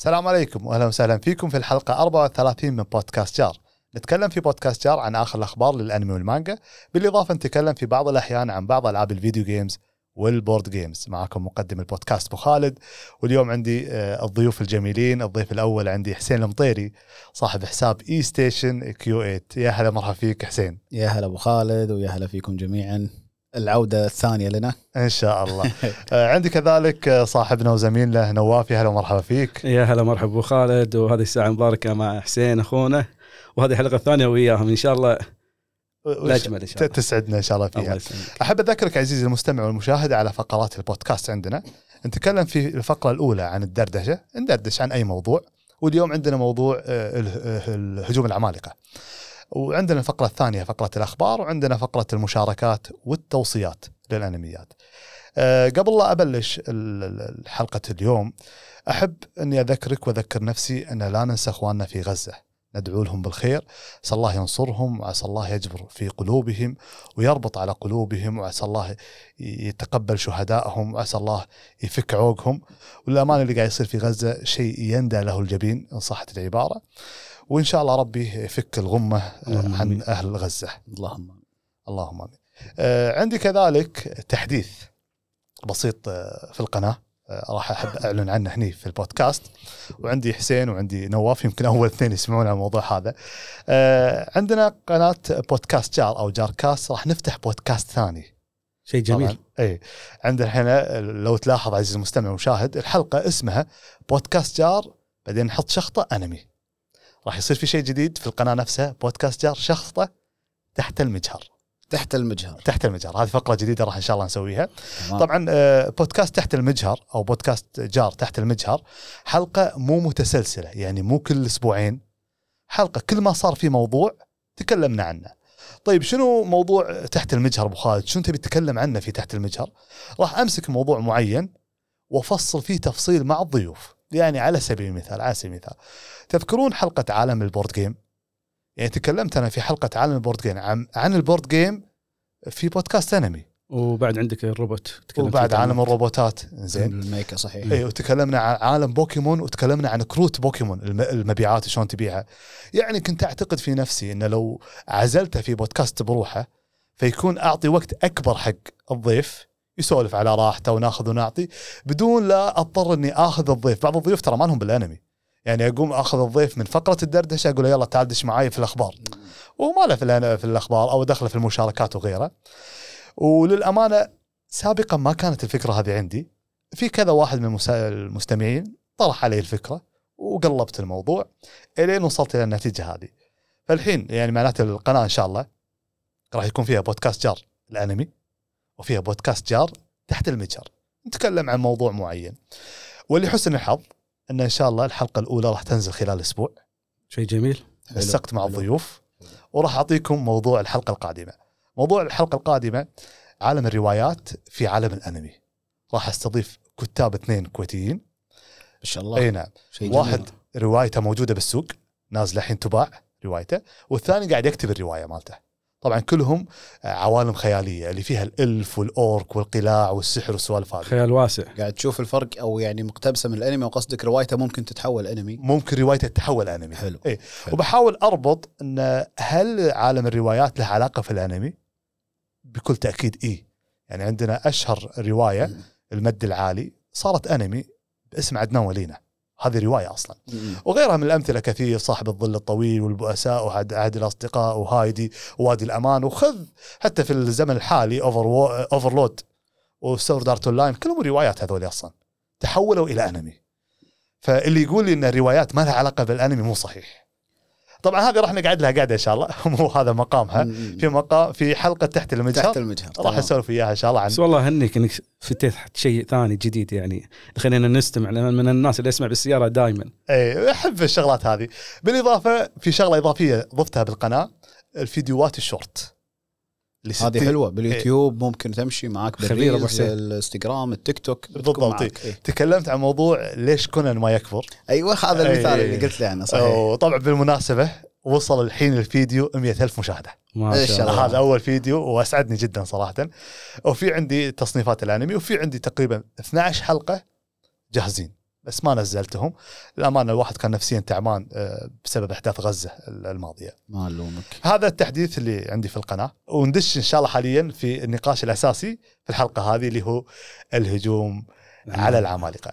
السلام عليكم واهلا وسهلا فيكم في الحلقة 34 من بودكاست جار. نتكلم في بودكاست جار عن آخر الأخبار للأنمي والمانجا، بالإضافة نتكلم في بعض الأحيان عن بعض ألعاب ال video games وال board games. معكم مقدم البودكاست أبو خالد واليوم عندي آه، الضيوف الجميلين، الضيف الأول عندي حسين المطيري صاحب حساب اي ستيشن Q8 يا هلا مرحبا فيك حسين. يا هلا أبو خالد ويا هلا فيكم جميعا العودة الثانية لنا. إن شاء الله. آه، عندي كذلك صاحبنا وزميلنا نواف يا هلا ومرحبا فيك. يا هلا مرحبا أبو خالد وهذه الساعة مباركة مع حسين أخونا وهذه الحلقة الثانية وياهم. إن شاء الله الاجمل إن شاء الله. تسعدنا إن شاء الله فيها. الله أحب أذكرك عزيزي المستمع والمشاهد على فقرات البودكاست عندنا. نتكلم في الفقرة الأولى عن الدردشة ندردش عن أي موضوع. واليوم عندنا موضوع آه، آه، الهجوم العمالقة. وعندنا الفقره الثانية فقرة الأخبار وعندنا فقرة المشاركات والتوصيات للأنميات. آه، قبل لا ال- حلقه اليوم أحب أني أذكرك وأذكر نفسي أن لا ننسى أخواننا في غزة. ندعو لهم بالخير. عسى الله ينصرهم وعسى الله يجبر في قلوبهم ويربط على قلوبهم وعسى الله يتقبل شهدائهم وعسى الله يفك عوقهم. والأمان اللي قاعد يصير في غزة شيء يندى له الجبين إن صحت العبارة. وإن شاء الله ربي يفك الغمة آه، عن. أهل غزة. اللهم اللهم آمين. آه، عندي كذلك تحديث بسيط آه، في القناة. آه، راح أحب أعلن عنه هني في البودكاست. وعندي حسين وعندي نواف يمكن أول اثنين يسمعون عن الموضوع هذا. عندنا قناة بودكاست جار أو جار كاست. راح نفتح بودكاست ثاني. شيء جميل. إي. عندنا هنا لو تلاحظ عزيزي المستمع والمشاهد الحلقة اسمها بودكاست جار بعدين نحط شخطة أنمي. راح يصير في شيء جديد في القناة نفسها بودكاست جار شخطه تحت المجهر. تحت المجهر. تحت المجهر. هذه فقرة جديدة راح إن شاء الله نسويها. تمام. طبعا آه، بودكاست تحت المجهر أو بودكاست جار تحت المجهر حلقة مو متسلسلة يعني مو كل أسبوعين. حلقة كل ما صار في موضوع تكلمنا عنه. طيب شنو موضوع تحت المجهر أبو خالد؟ شنو تبي تتكلم عنه في تحت المجهر؟ راح أمسك موضوع معين وأفصل فيه تفصيل مع الضيوف. يعني على سبيل المثال على سبيل المثال. تذكرون حلقة عالم ال board game يعني تكلمت أنا في حلقة عالم ال board game عن, عن ال board game في بودكاست أنمي. وبعد عندك الروبوت تكلمت وبعد عالم. الروبوتات. زين. الميكا صحيح. اي وتكلمنا عن عالم بوكيمون وتكلمنا عن كروت بوكيمون الم- المبيعات شلون تبيعها. يعني كنت أعتقد في نفسي إنه لو عزلته في بودكاست بروحه فيكون أعطي وقت أكبر حق الضيف يسولف على راحته وناخذ ونعطي بدون لا أضطر إني آخذ الضيف. بعض الضيوف ترى ما لهم بالأنمي. يعني أقوم أخذ الضيف من فقره الدردشة أقول له يلا تعال دش معاي في الأخبار. وهو ما له في في الأخبار أو دخله في المشاركات وغيره. وللأمانة سابقا ما كانت الفكرة هذه عندي. في كذا واحد من المستمعين طرح علي الفكرة وقلبت الموضوع إلين وصلت إلى النتيجة هذه. فالحين يعني معناته القناة إن شاء الله راح يكون فيها بودكاست جار الأنمي وفيها بودكاست جار تحت المجهر نتكلم عن موضوع معين. واللي حسن الحظ إن إن شاء الله الحلقة الأولى راح تنزل خلال أسبوع شيء جميل. نسقت مع حلو. الضيوف وراح أعطيكم موضوع الحلقة القادمة. موضوع الحلقة القادمة عالم الروايات في عالم الأنمي. راح أستضيف كتاب اثنين كويتيين ما شاء الله أي نعم. واحد روايته موجودة بالسوق نازله الحين تباع روايته والثاني قاعد يكتب الرواية مالته. طبعا كلهم عوالم خيالية اللي فيها الإلف والأورك والقلاع والسحر والسوالف هذه. خيال واسع قاعد تشوف الفرق أو يعني مقتبسة من الأنمي وقصدك روايته ممكن تتحول أنمي ممكن روايته تتحول أنمي. حلو إيه. حلو. وبحاول أربط إن هل عالم الروايات له علاقة في الأنمي؟ بكل تأكيد اي يعني عندنا أشهر رواية. المد العالي صارت أنمي باسم عدنان ولينا هذه رواية أصلا. مم. وغيرها من الأمثلة كثير صاحب الظل الطويل والبؤساء وعهد عهد الأصدقاء وهايدي ووادي الأمان وخذ حتى في الزمن الحالي Over و... Overlord و Sword Art Online كلهم روايات هذول أصلا. تحولوا إلى أنمي. فاللي يقول لي إن الروايات ما لها علاقة بالأنمي مو صحيح. طبعا هذه راح نقعد لها قاعدة إن شاء الله. مو هذا مقامها. في مقام في حلقة تحت المجهر. تحت المجهر راح. اسولف وياها إن شاء الله عن بس والله هنيك إنك فتحت شيء ثاني جديد يعني. خلينا نستمع من الناس اللي يسمع بالسيارة دائما اي أحب الشغلات هذه. بالإضافة في شغلة إضافية ضفتها بالقناة الفيديوهات ال shorts. هذه 60 حلوة باليوتيوب ممكن تمشي معاك خبير بال reels حسين. الانستغرام التيك توك بالضبط. إيه. تكلمت عن موضوع ليش كونان ما يكبر أيوه هذا المثال إيه. اللي قلت لي عنه صحيح وطبعا بالمناسبة وصل الحين الفيديو 100 ألف مشاهدة ما شاء الله. هذا أول فيديو وأسعدني جدا صراحة وفي عندي تصنيفات الأنمي وفي عندي تقريبا 12 حلقة جاهزين بس ما نزلتهم. للامانه الواحد كان نفسيا تعبان آه، بسبب إحداث غزة الماضية. ما ألومك. هذا التحديث اللي عندي في القناة وندش إن شاء الله حاليا في النقاش الأساسي في الحلقة هذه اللي هو الهجوم على العمالقة.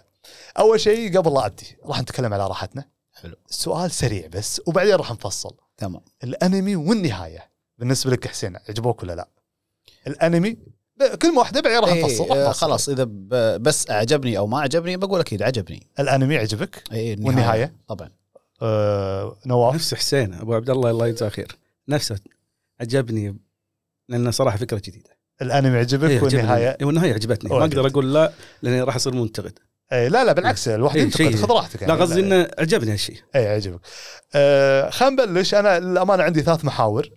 أول شيء قبل لا ابدي راح نتكلم على راحتنا. حلو. سؤال سريع بس وبعدين راح نفصل. تمام. الأنمي والنهاية بالنسبة لك حسين عجبوك ولا لا؟ الأنمي كلمه واحدة بعدين راح نفصل إيه آه، نفصل. خلاص إذا بس أعجبني أو ما عجبني بقول أكيد عجبني الأنمي عجبك اي النهاية. والنهاية؟ طبعا. آه نواف؟ نفس حسين أبو عبد الله الله يجزاه خير. نفسه عجبني لأنه صراحة فكرة جديدة. الأنمي عجبك إيه،. والنهاية؟ إيه، والنهاية عجبتني. ما أقدر. أقول لا لاني راح أصير منتقد. إيه لا لا بالعكس الواحد إيه، ينتقد شيء- خذ راحتك لا يعني. قصدي إنه عجبني هالشيء. اي عجبك آه خلينا نبلش. أنا للامانه عندي ثلاث محاور.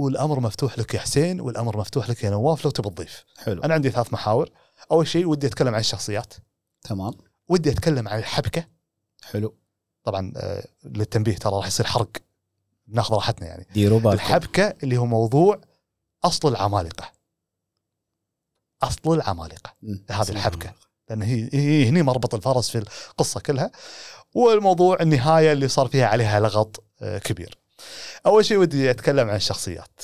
والأمر مفتوح لك يا حسين والأمر مفتوح لك يا نواف لو تبي تضيف. حلو. أنا عندي ثلاث محاور. أول شيء ودي أتكلم عن الشخصيات. تمام. ودي أتكلم عن الحبكة. حلو. طبعا آه للتنبيه ترى راح يصير حرق. ناخذ راحتنا يعني. ديروا بالكم. الحبكة اللي هو موضوع أصل العمالقة. أصل العمالقة. هذه الحبكة. لأن هي هي هني مربط الفرس في القصة كلها. والموضوع النهاية اللي صار فيها عليها لغط آه، كبير. أول شيء ودي أتكلم عن الشخصيات.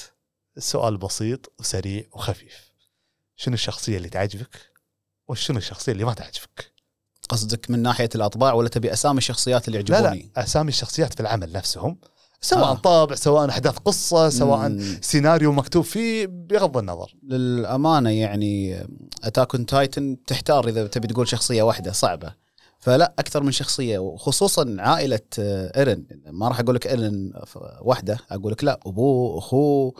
السؤال بسيط وسريع وخفيف. شنو الشخصية اللي تعجبك؟ وشنو الشخصية اللي ما تعجبك؟ قصدك من ناحية الأطباع ولا تبي أسامي الشخصيات اللي لا يعجبوني لا أسامي الشخصيات في العمل نفسهم سواء آه. طابع سواء أحداث قصة سواء مم. سيناريو مكتوب فيه بغض النظر. للأمانة يعني Attack on Titan تحتار إذا تبي تقول شخصية واحدة صعبة فلا أكثر من شخصية وخصوصا عائلة آه، إيرن. ما راح أقول لك إيرن واحدة أقول لك لا أبوه أخوه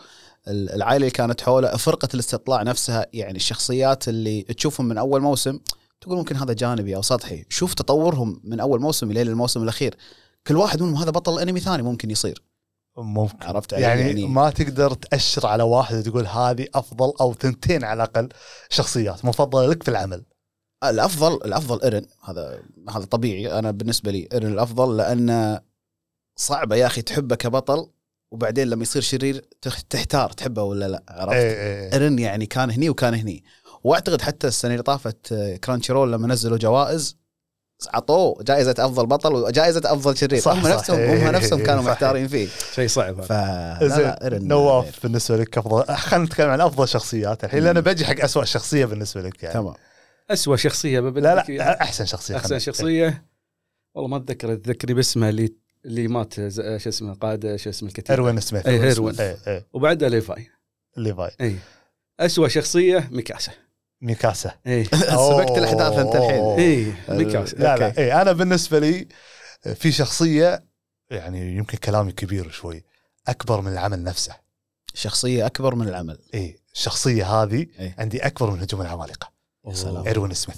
ال- العائلة اللي كانت حوله فرقة الاستطلاع نفسها يعني الشخصيات اللي تشوفهم من أول موسم تقول ممكن هذا جانبي أو سطحي. شوف تطورهم من أول موسم إلى الموسم الأخير. كل واحد منهم هذا بطل أنمي ثاني ممكن يصير. ممكن. عرفت؟ يعني, يعني- ما تقدر تأشر على واحد وتقول هذه أفضل أو ثنتين على الأقل شخصيات مفضلة لك في العمل. الأفضل الأفضل إيرن هذا هذا طبيعي أنا بالنسبة لي إيرن الأفضل لأنه صعبة يا أخي تحبه كبطل وبعدين لما يصير شرير تحتار تحبه ولا لا عرفت؟ إيه إيه. إيرن يعني كان هني وكان هني وأعتقد حتى السنة اللي طافت آه، Crunchyroll لما نزلوا جوائز عطوه جائزة أفضل بطل وجائزة أفضل شرير صح، هم صح. نفسهم إيه، هم نفسهم إيه، كانوا صح. محتارين فيه شيء صعب ف غير. نواف بالنسبة لك أفضل خلينا نتكلم عن أفضل شخصيات الحين لأن. بجي حق اسوء شخصية بالنسبة لك يعني تمام اسوء شخصية لا لا أحسن شخصية أحسن شخصية. والله ما أتذكر اتذكر اسمه اللي اللي مات شو اسمه قائد شو اسمه الكتيبة. إيروين سميث إيه، إيروين. إيه إيه. وبعدها ليفاي. ليفاي. اي اسوء شخصية ميكاسا. ميكاسا. اي سبقت الأحداث أنت الحين. اي ميكاسا. لا لا. إيه أنا بالنسبة لي في شخصية يعني يمكن كلامي كبير شوي أكبر من العمل نفسه. شخصية أكبر من العمل. إيه الشخصية هذه إيه. عندي أكبر من هجوم العمالقة. سلام. إيروين سميث.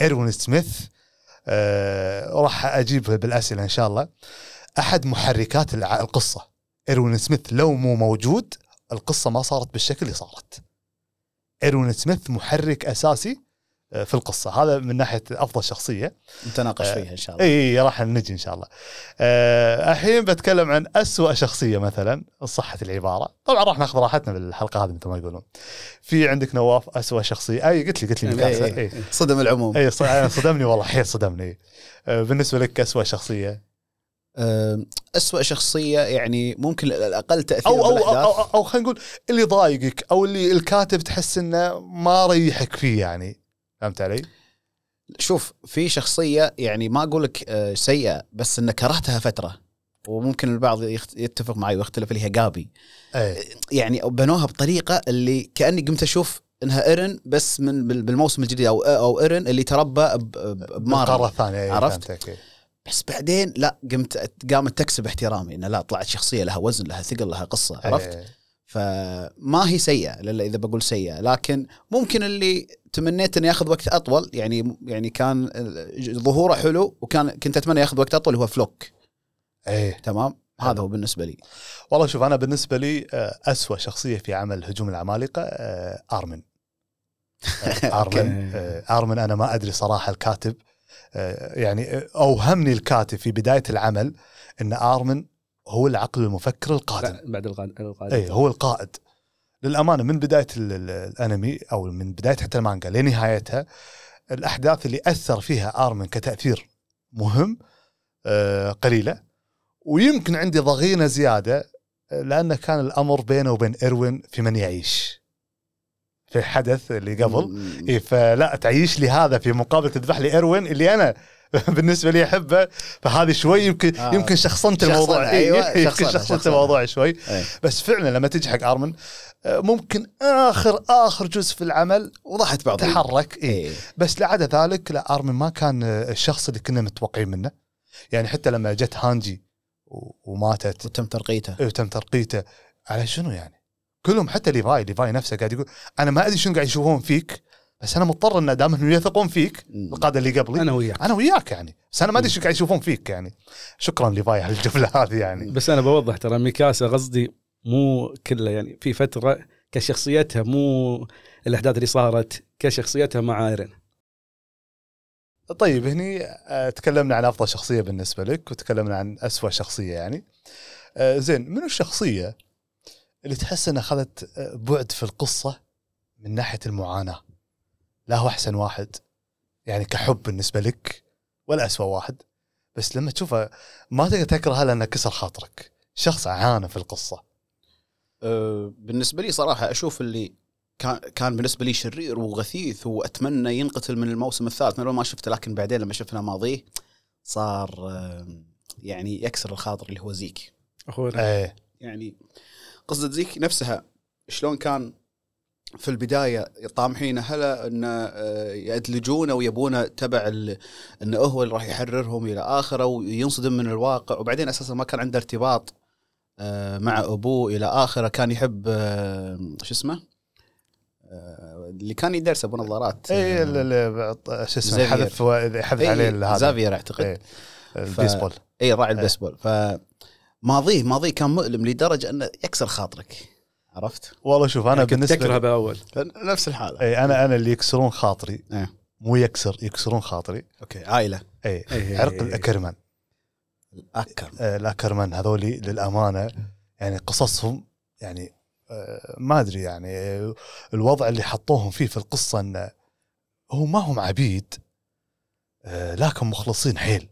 إيروين سميث آه راح أجيب بالأسئلة إن شاء الله. أحد محركات الع- القصة. إيروين سميث لو مو موجود القصة ما صارت بالشكل اللي صارت. إيروين سميث محرك أساسي في القصة. هذا من ناحية أفضل شخصية. نتناقش آه، فيها إن شاء الله. إي راح نجي إن شاء الله. آه، الحين بتكلم عن أسوأ شخصية مثلا صحة العبارة، طبعا راح ناخذ راحتنا بالحلقة هذه مثل ما يقولون. في عندك نواف أسوأ شخصية، إي قلت لي قلت لي ميكاسا إيه، إي. صدم العموم. إي صدمني والله حيل صدمني. آه، بالنسبة لك أسوأ شخصية؟ آه، أسوأ شخصية يعني ممكن الأقل تأثير أو أو, بالأحداث أو, أو خلينا نقول اللي ضايقك أو اللي الكاتب تحس إنه ما ريحك فيه يعني. فهمت علي؟ شوف في شخصية يعني ما أقول لك آه، سيئة بس إن كرهتها فترة وممكن البعض يتفق معي ويختلف اللي هي جابي اي يعني بنوها بطريقة اللي كأني قمت أشوف إنها ايرن بس من بال- بالموسم الجديد أو أو ايرن اللي تربى بمارلي الثانية أي، عرفت؟ فهمتك، إي. بس بعدين لا قمت قامت تكسب احترامي انه لا طلعت شخصية لها وزن لها ثقل لها قصة عرفت؟ إي. فما هي سيئة للا إذا بقول سيئة لكن ممكن اللي تمنيت انه ياخذ وقت أطول يعني يعني كان ظهوره حلو وكان كنت أتمنى ياخذ وقت أطول هو فلوك. اي تمام؟ هذا هو بالنسبة لي. والله شوف أنا بالنسبة لي آه، أسوأ شخصية في عمل هجوم العمالقة آه، آرمن. آه، آرمن آرمن أنا ما أدري صراحة الكاتب يعني أوهمني الكاتب في بداية العمل إن آرمن هو العقل المفكر القادم. بعد القائد اي هو القائد. للأمانة من بداية ال- ال- الأنمي أو من بداية حتى المانجا لنهايتها الأحداث اللي أثر فيها أرمن كتأثير مهم آه، قليلة ويمكن عندي ضغينة زيادة لأنه كان الأمر بينه وبين اروين في من يعيش في الحدث اللي قبل. إيه فلا تعيش لي هذا في مقابل تذبح لي اروين اللي أنا بالنسبة لي أحبه فهذه شوي يمكن آه. يمكن شخصنت الموضوع شخصنة، شخصنت شخصنة. الموضوع شوي إيه. بس فعلا لما تجي حق أرمن آه، ممكن اخر آخر جزء في العمل وضحت بعض. تحرك إيه. إيه. بس لعدا ذلك لا ارمن ما كان آه، الشخص اللي كنا متوقعين منه. يعني حتى لما جت هانجي وماتت. وتم ترقيته. إيه، وتم ترقيته. على شنو يعني؟ كلهم حتى ليفاي ليفاي نفسه قاعد يقول أنا ما أدري شنو قاعد يشوفون فيك بس أنا مضطر إن دام إنهم يثقون فيك. القادة اللي قبلي أنا وياك. أنا وياك يعني. بس أنا ما أدري شو قاعد يشوفون فيك يعني. شكرا ليفاي على الجملة هذه يعني. بس أنا بوضح ترى ميكاسا قصدي مو كله يعني في فترة كشخصيتها مو الأحداث اللي صارت كشخصيتها مع ايرن طيب هني آه، تكلمنا عن أفضل شخصية بالنسبة لك وتكلمنا عن أسوأ شخصية يعني. آه، زين منو الشخصية اللي تحس إنها أخذت آه، بعد في القصة من ناحية المعاناة؟ لا هو أحسن واحد يعني كحب بالنسبة لك ولا أسوأ واحد. بس لما تشوفه ما تقدر تكرهه لأنه كسر خاطرك. شخص عانى في القصة. أه، بالنسبة لي صراحة أشوف اللي كان كان بالنسبة لي شرير وغثيث وأتمنى ينقتل من الموسم الثالث من ما شفته لكن بعدين لما شفنا ماضيه صار أه، يعني يكسر الخاطر اللي هو زيك. اخونا إيه يعني قصة زيك نفسها شلون كان في البداية طامحين هلا إنه آه، يأدلجونه ويبونه تبع ال- إنه هو اللي راح يحررهم إلى آخره وينصدم من الواقع وبعدين أساسا ما كان عنده ارتباط آه، مع أبوه إلى آخره كان يحب آه، شو اسمه؟ آه، اللي كان يدرس أبو نظارات آه، ال- ال- شو اسمه. حذف حذف إيه، عليه هذا زيك أعتقد إيه، البيسبول اي راعي إيه. البيسبول فماضيه ماضيه كان مؤلم لدرجة أنه يكسر خاطرك عرفت؟ والله شوف أنا كنت بالنسبة تكره باول نفس الحالة اي أنا أنا اللي يكسرون خاطري إيه. مو يكسر يكسرون خاطري okay عائلة اي إيه. عرق الاكرمان الأكرم. آه، الاكرمان هذولي للأمانة يعني قصصهم يعني آه، ما أدري يعني الوضع اللي حطوهم فيه في القصة انه هم ما هم عبيد آه، لكن مخلصين حيل.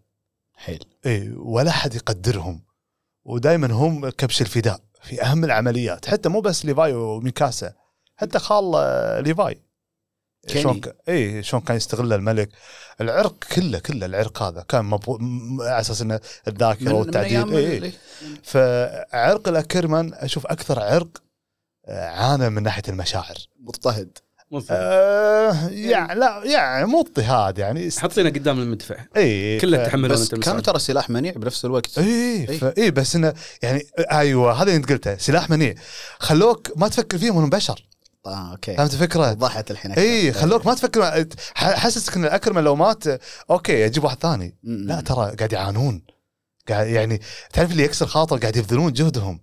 حيل. إي ولا حد يقدرهم. ودائما هم كبش الفداء في أهم العمليات. حتى مو بس ليفاي وميكاسا حتى خال ليفاي. كيني. شلون ك- اي شلون كان يستغل الملك. العرق كله كله العرق هذا كان مبو... م- على أساس إنه الذاكرة والتعديل. اي اللي- فعرق الاكرمان أشوف أكثر عرق آه، عانى من ناحية المشاعر. مضطهد. آه يعني لا يعني مو اضطهاد يعني. است- حطينا قدام المدفع. اي كله ف- تحملون بس كانوا المسؤول. ترى سلاح منيع بنفس الوقت. اي إي. ف- اي بس إنه يعني أيوه هذا اللي أنت قلته سلاح منيع. خلوك ما تفكر فيهم انهم بشر. آه okay فهمت الفكرة؟ وضحت الحين. إي خلوك ما تفكر حسسك إن الاكرمان لو مات okay أجيب واحد ثاني م- م. لا ترى قاعد يعانون قاعد يعني تعرف اللي يكسر خاطر قاعد يبذلون جهدهم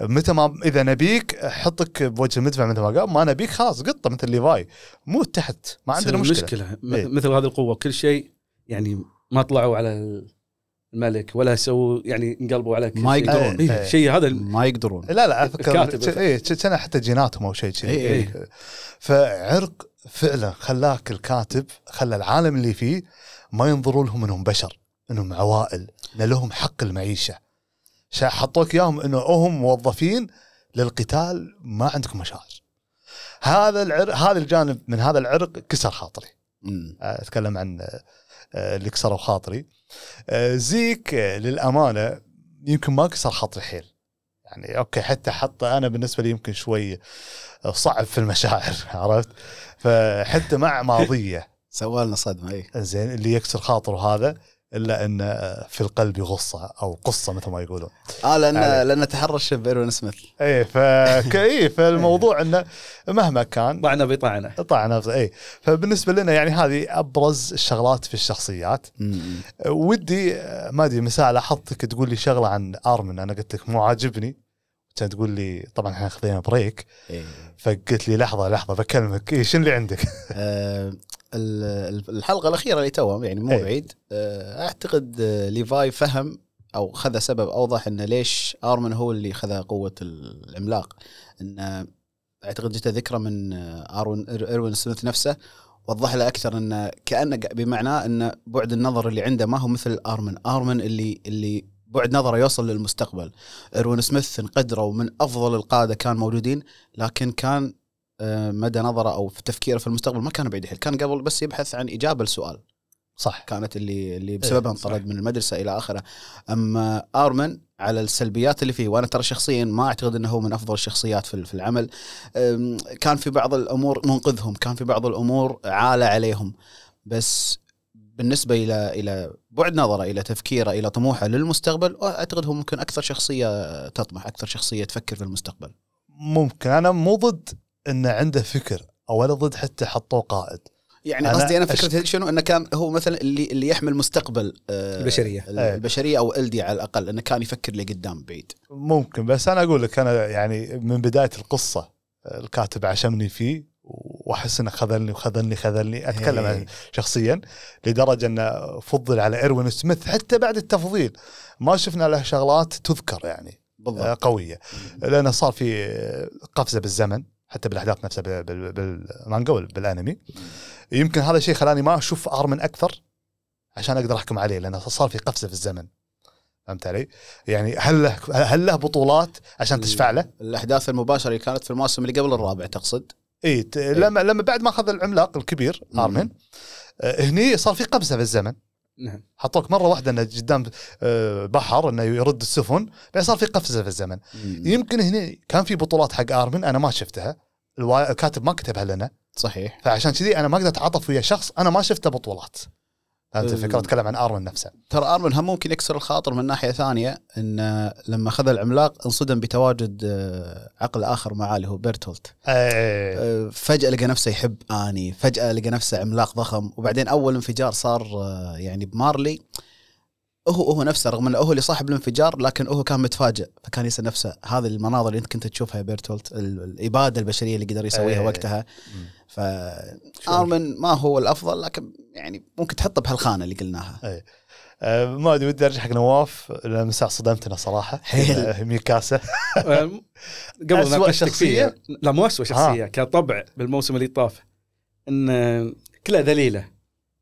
متى ما إذا نبيك حطك بوجه المدفع مثل ما قال ما نبيك خلاص قطه مثل ليفاي مو تحت ما عندنا مشكلة المشكلة م- إيه. مثل هذه القوة كل شيء يعني ما طلعوا على الملك ولا سووا يعني انقلبوا على كل ما. يقدرون. إيه إيه. شيء هذا ما يقدرون لا لا اذكر الكاتب. اي كان حتى جيناتهم أو شيء كذي إي إي. فعرق فعلا خلاك الكاتب خلى العالم اللي فيه ما ينظروا لهم إنهم بشر إنهم عوائل إن لهم حق المعيشة حطوك إياهم إنه هم موظفين للقتال ما عندكم مشاعر هذا العرق هذا الجانب من هذا العرق كسر خاطري. أتكلم عن آه، اللي كسروا خاطري. آه، زيك آه، للأمانة يمكن ما كسر خاطري حيل. يعني أوكي حتى حتى أنا بالنسبة لي يمكن شوي صعب في المشاعر عرفت؟ فحتى مع ماضية. سوى لنا صدمة اي زين اللي يكسر خاطره هذا إلا أن في القلب غصة أو قصة مثل ما يقولون. آه لأن. لأن تحرش بايرون سميث. إيه فكي فالموضوع إنه مهما كان طعنا بطعنة. طعنا اي فبالنسبة لنا يعني هذه أبرز الشغلات في الشخصيات. م. ودي آه، ما أدري مساء لاحظتك تقول لي شغلة عن أرمن. أنا قلت لك مو عاجبني. كانت تقول لي طبعا إحنا خذينا بريك. إيه. فقلت لي لحظة لحظة بكلمك. إيه شنو اللي عندك؟ آه، الحلقة الأخيرة اللي توها يعني مو إيه. بعيد. آه، أعتقد آه، ليفاي فهم أو خذ سبب أوضح انه ليش أرمين هو اللي خذ قوة العملاق. انه أعتقد جته ذكرى من آه، ارون إيروين سميث نفسه وضح له أكثر انه كأنه بمعنى إن بعد النظر اللي عنده ما هو مثل أرمين. أرمين اللي اللي بعد نظره يوصل للمستقبل. اروين سميث انقدروا من أفضل القادة كان موجودين لكن كان مدى نظره أو في تفكيره في المستقبل ما كان بعيد الحيل. كان قبل بس يبحث عن إجابة لسؤال. صح. كانت اللي اللي بسببها صح. انطرد من المدرسة إلى آخره. أما آرمن على السلبيات اللي فيه وأنا ترى شخصيا ما أعتقد إنه هو من أفضل الشخصيات في في العمل. كان في بعض الأمور منقذهم كان في بعض الأمور عالة عليهم. بس بالنسبة إلى إلى بعد نظره إلى تفكيره إلى طموحه للمستقبل أعتقد هو ممكن أكثر شخصية تطمح أكثر شخصية تفكر في المستقبل. ممكن. أنا مو ضد إنه عنده فكر أو ولا ضد حتى حطوه قائد. يعني أنا قصدي أنا أش- فكرتي شنو؟ إنه كان هو مثلا اللي اللي يحمل مستقبل آه، البشرية. البشرية أو إلدي على الأقل إنه كان يفكر لقدام بعيد. ممكن بس أنا أقول لك أنا يعني من بداية القصة الكاتب عشمني فيه وأحس إنه خذلني وخذلني خذلني أتكلم إيه. عن شخصيا لدرجة إنه فضل على إيروين سميث حتى بعد التفضيل. ما شفنا له شغلات تذكر يعني بالضبط. آه، قوية. لأنه صار في قفزة بالزمن. حتى بالأحداث نفسها بال- بال- بالمانجا والانمي يمكن هذا الشيء خلاني ما أشوف ارمن أكثر عشان أقدر أحكم عليه لأنه صار في قفزة في الزمن فهمت علي؟ يعني هل له هل له بطولات عشان تشفع له؟ الأحداث المباشرة اللي كانت في الموسم اللي قبل الرابع تقصد إي لما لما بعد ما أخذ العملاق الكبير. آرمن آه، هني صار في قفزة في الزمن نعم. حطوك مرة واحدة إنه قدام آه، بحر إنه يرد السفن بعدين صار في قفزة في الزمن. يمكن هنا كان في بطولات حق أرمن أنا ما شفتها الكاتب ما كتبها لنا. صحيح. فعشان كذي أنا ما أقدر اتعاطف ويا شخص أنا ما شفته بطولات. فهمت. الفكرة أتكلم عن أرمن نفسه ترى أرمن هم ممكن يكسر الخاطر من ناحية ثانية إن لما اخذ العملاق انصدم بتواجد آه، عقل آخر معاه اللي هو بيرتولت آه، آه، فجأة لقى نفسه يحب آني فجأة لقى نفسه عملاق ضخم وبعدين أول انفجار صار آه، يعني بمارلي هو هو نفسه رغم انه هو اللي صاحب الانفجار لكن هو كان متفاجئ فكان يسأل نفسه هذه المناظر اللي أنت كنت تشوفها يا بيرتولت ال- الإبادة البشرية اللي قدر يسويها إيه. وقتها. فارمن ما هو الأفضل لكن يعني ممكن تحطه بهالخانة اللي قلناها. آه، ما أدري ودي ارجع حق نواف لأن من ساعه صدمتنا صراحة. حيل. ميكاسا. آه، قبل شخصية؟ فيها لا مو اسوء شخصية كطبع بالموسم اللي طاف إن كلها ذليلة.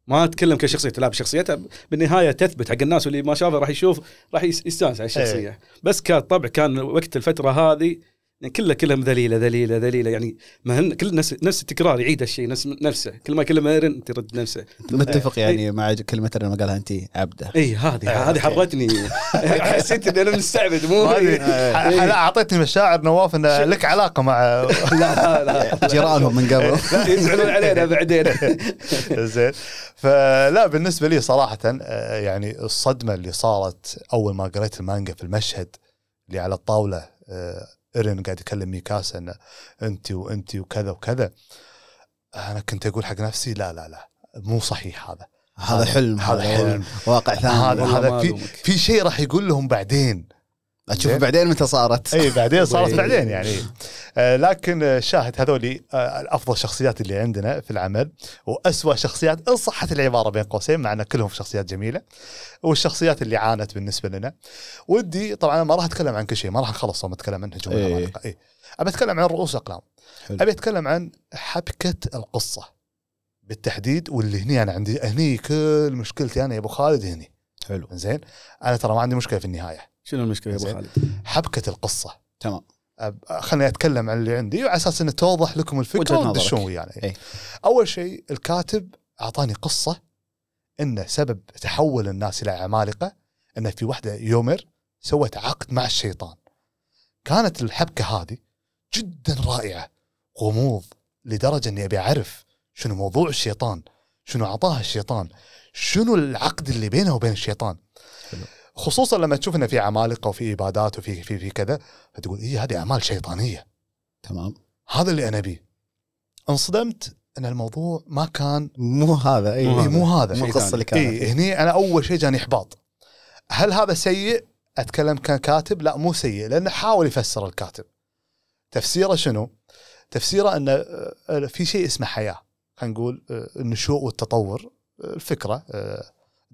ما أتكلم كشخصية لا بشخصيتها بالنهاية تثبت حق الناس واللي ما شافها راح يشوف راح يس- يستانس على الشخصية. بس كطبع كان وقت الفترة هذه يعني كلها كلها ذليلة ذليلة ذليلة. يعني ما هن كل نفس نفس التكرار يعيد الشيء نفس نفسه. كل ما يكلم ايرن ترد نفسه. متفق يعني مع كلمه لما قالها انت عبده. اي هذه آه، هذه. حرتني حسيت إني أنا مستعبد مو ما أدري. إيه. لا أعطيتني مشاعر نواف إن لك علاقة مع لا لا جيرانهم من قبل. يزعلون علينا بعدين. زين. فلا بالنسبة لي صراحة آه، يعني الصدمة اللي صارت أول ما قريت المانجا في المشهد اللي على الطاولة آه، ايرين قاعد يكلم ميكاسا إنه انت وانت وكذا وكذا أنا كنت أقول حق نفسي لا لا لا مو صحيح هذا هذا حلم هذا حلم. واقع ثاني هذا في. في شيء راح يقول لهم بعدين أشوف زين. بعدين متى صارت. اي بعدين صارت وي. بعدين يعني. آه لكن شاهد هذولي آه الأفضل الشخصيات اللي عندنا في العمل وأسوأ شخصيات إن صحت العبارة بين قوسين مع إن كلهم شخصيات جميلة والشخصيات اللي عانت بالنسبة لنا. ودي طبعا ما راح أتكلم عن كل شيء ما راح نخلص وما اتكلم عن هجوم إيه. اي أبي أتكلم عن رؤوس اقلام. أبي أتكلم عن حبكة القصة بالتحديد واللي هني أنا عندي هني كل مشكلتي أنا يا أبو خالد هني. حلو. زين أنا ترى ما عندي مشكلة في النهاية. شنو المشكلة يا أبو. خالد؟ حبكة القصة تمام خليني أتكلم عن اللي عندي وعلى أساس إنه توضح لكم الفكرة. وتدشون ويانا إيه. أول شيء الكاتب أعطاني قصة إنه سبب تحول الناس إلى عمالقة إنه في واحدة يومر سوت عقد مع الشيطان كانت الحبكة هذه جدا رائعة غموض لدرجة إني أبي أعرف شنو موضوع الشيطان شنو أعطاها الشيطان شنو العقد اللي بينه وبين الشيطان حلو. خصوصا لما تشوف إنه في عمالقة وفي إبادات وفي في في كذا فتقول اي هذه أعمال شيطانية. تمام. هذا اللي أنا ابيه انصدمت إن الموضوع ما كان مو هذا اي مو. مو هذا مو القصة. اللي كانت. اي هني أنا أول شيء جاني إحباط. هل هذا سيء؟ أتكلم ككاتب؟ لا مو سيء لأنه حاول يفسر الكاتب. تفسيره شنو؟ تفسيره انه آه، في شيء اسمه حياة. خلينا نقول آه، النشوء والتطور آه، الفكرة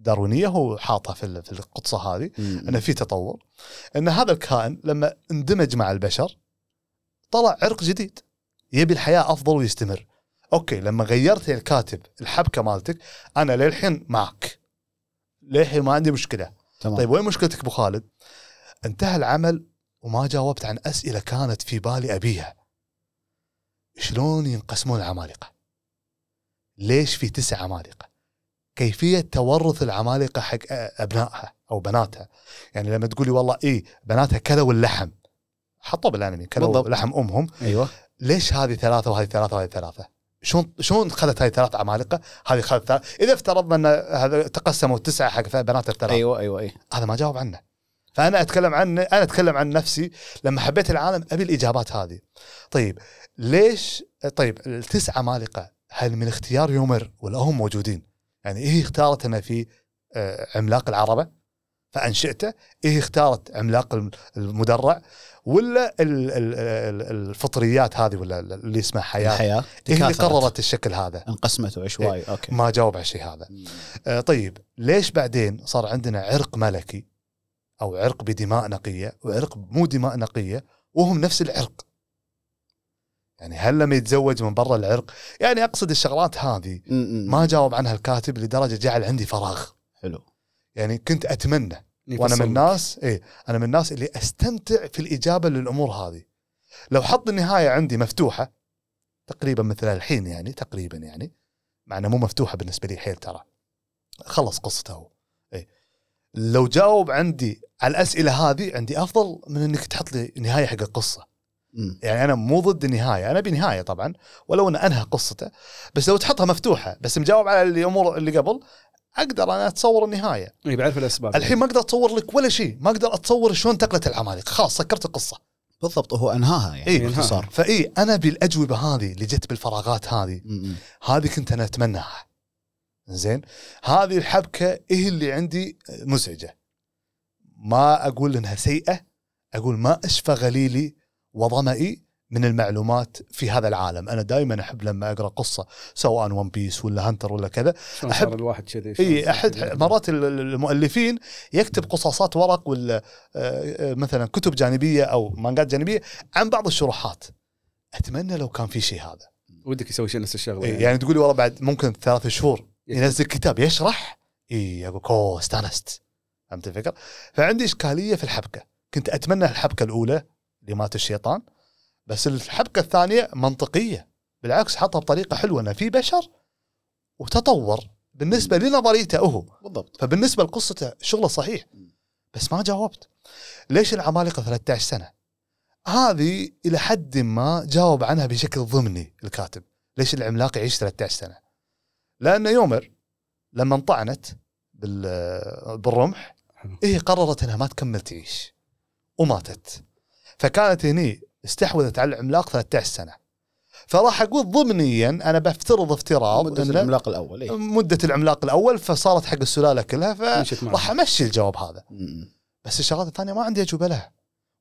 الداروينيه هو حاطها في في القصة هذه مم. أنه في تطور أن هذا الكائن لما اندمج مع البشر طلع عرق جديد يبي الحياة أفضل ويستمر أوكي لما غيرت يا الكاتب الحبكة مالتك أنا للحين معك للحين ما عندي مشكلة تمام طيب وين مشكلتك أبو خالد؟ انتهى العمل وما جاوبت عن أسئلة كانت في بالي أبيها. شلون ينقسمون العمالقه؟ ليش في تسع عمالقة؟ كيفية تورث العمالقة حق أبنائها أو بناتها. يعني لما تقولي والله اي بناتها كلوا اللحم حطوا بالأنمي كلوا بالضبط. لحم أمهم، أيوه. ليش هذه ثلاثة وهذه ثلاثة وهذه ثلاثة؟ شلون شلون خذت هذه ثلاث عمالقة؟ هذه خذت إذا افترضنا أن هذا تقسموا تسعة حق بنات الثلاثة. أيوه أيوه اي هذا ما جاوب عنه. فأنا أتكلم عن أنا أتكلم عن نفسي. لما حبيت العالم أبي الإجابات هذه. طيب ليش طيب التسع عمالقة هل من اختيار يومر ولا هم موجودين؟ يعني إيه اختارت أنا في آه، عملاق العربة؟ فأنشئته. إيه اختارت عملاق الم- المدرع؟ ولا ال- ال- ال- الفطريات هذه ولا اللي اسمها حياة؟ الحياة إيه اللي تكاثرت. قررت الشكل هذا. انقسمت عشوائي أوكي. ما جاوب على الشيء هذا. آه، طيب ليش بعدين صار عندنا عرق ملكي أو عرق بدماء نقية وعرق مو دماء نقية وهم نفس العرق؟ يعني هل لما يتزوج من برا العرق؟ يعني أقصد الشغلات هذه ما جاوب عنها الكاتب لدرجة جعل عندي فراغ. حلو. يعني كنت أتمنى. وأنا من. الناس إيه أنا من الناس اللي أستمتع في الإجابة للأمور هذه. لو حط النهاية عندي مفتوحة تقريبا مثل الحين يعني تقريبا يعني مع إنها مو مفتوحة بالنسبة لي حيل ترى. خلص قصته هو. إيه. لو جاوب عندي على الأسئلة هذه عندي أفضل من إنك تحط لي نهاية حق القصة. م. يعني أنا مو ضد النهاية أنا بنهايه طبعا ولو أن أنهى قصته بس لو تحطها مفتوحة بس مجاوب على الأمور اللي قبل أقدر أنا أتصور النهاية. إيه، بعرف الأسباب. الحين ما أقدر أتصور لك ولا شيء ما أقدر أتصور شلون انتقلت العمالقة. خلاص سكرت القصة. بالضبط هو أنهاها يعني إيه، باختصار. فإي أنا بالأجوبة هذه اللي جت بالفراغات هذه. هذه كنت أنا أتمناها. زين؟ هذه الحبكة إيه اللي عندي مزعجة. ما أقول إنها سيئة أقول ما أشفى غليلي وظمئي من المعلومات في هذا العالم. أنا دائما أحب لما أقرأ قصة سواء ون بيس ولا هانتر ولا كذا صار الواحد كذي شلون إي أحد. مرات ال- ال- المؤلفين يكتب قصاصات ورق ولا آه، آه، مثلا كتب جانبية أو مانجات جانبية عن بعض الشروحات. أتمنى لو كان في شيء هذا. ودك يسوي شيء نفس الشغلة إيه، يعني. تقولي والله بعد ممكن ثلاث شهور. ينزل كتاب يشرح؟ إي أقول اوه استانست. فهمت الفكرة؟ فعندي إشكالية في الحبكة. كنت أتمنى الحبكة الأولى اللي مات الشيطان بس الحبكة الثانية منطقية. بالعكس حطها بطريقة حلوة إنه في بشر وتطور. بالنسبة لنظريته هو. بالضبط. فبالنسبة لقصته شغله صحيح بس ما جاوبت. ليش العمالقة 13 سنة؟ هذه إلى حد ما جاوب عنها بشكل ضمني الكاتب. ليش العملاق يعيش 13 سنة؟ لأن يومر لما انطعنت بال- بالرمح. هي قررت إنها ما تكمل تعيش وماتت. فكانت هني استحوذت على العملاق 13 سنة. فراح أقول ضمنيا أنا بفترض افتراض مدة إنه العملاق الأول اي مدة العملاق الأول فصارت حق السلالة كلها. فراح أمشي الجواب هذا. م-. بس الشغلات الثانية ما عندي أجوبة لها.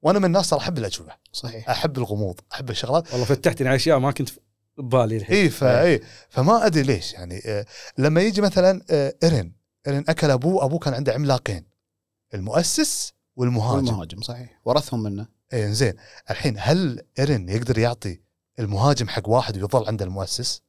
وأنا من الناس أحب الأجوبة. صحيح. أحب الغموض أحب الشغلات. والله فتحتني على أشياء ما كنت ببالي الحين. اي فا اي فما أدري ليش يعني آه، لما يجي مثلا آه، ايرن ايرن أكل أبوه أبوه كان عنده عملاقين المؤسس والمهاجم. المهاجم صحيح. ورثهم منه. اي زين الحين هل ايرن يقدر يعطي المهاجم حق واحد ويظل عنده المؤسس؟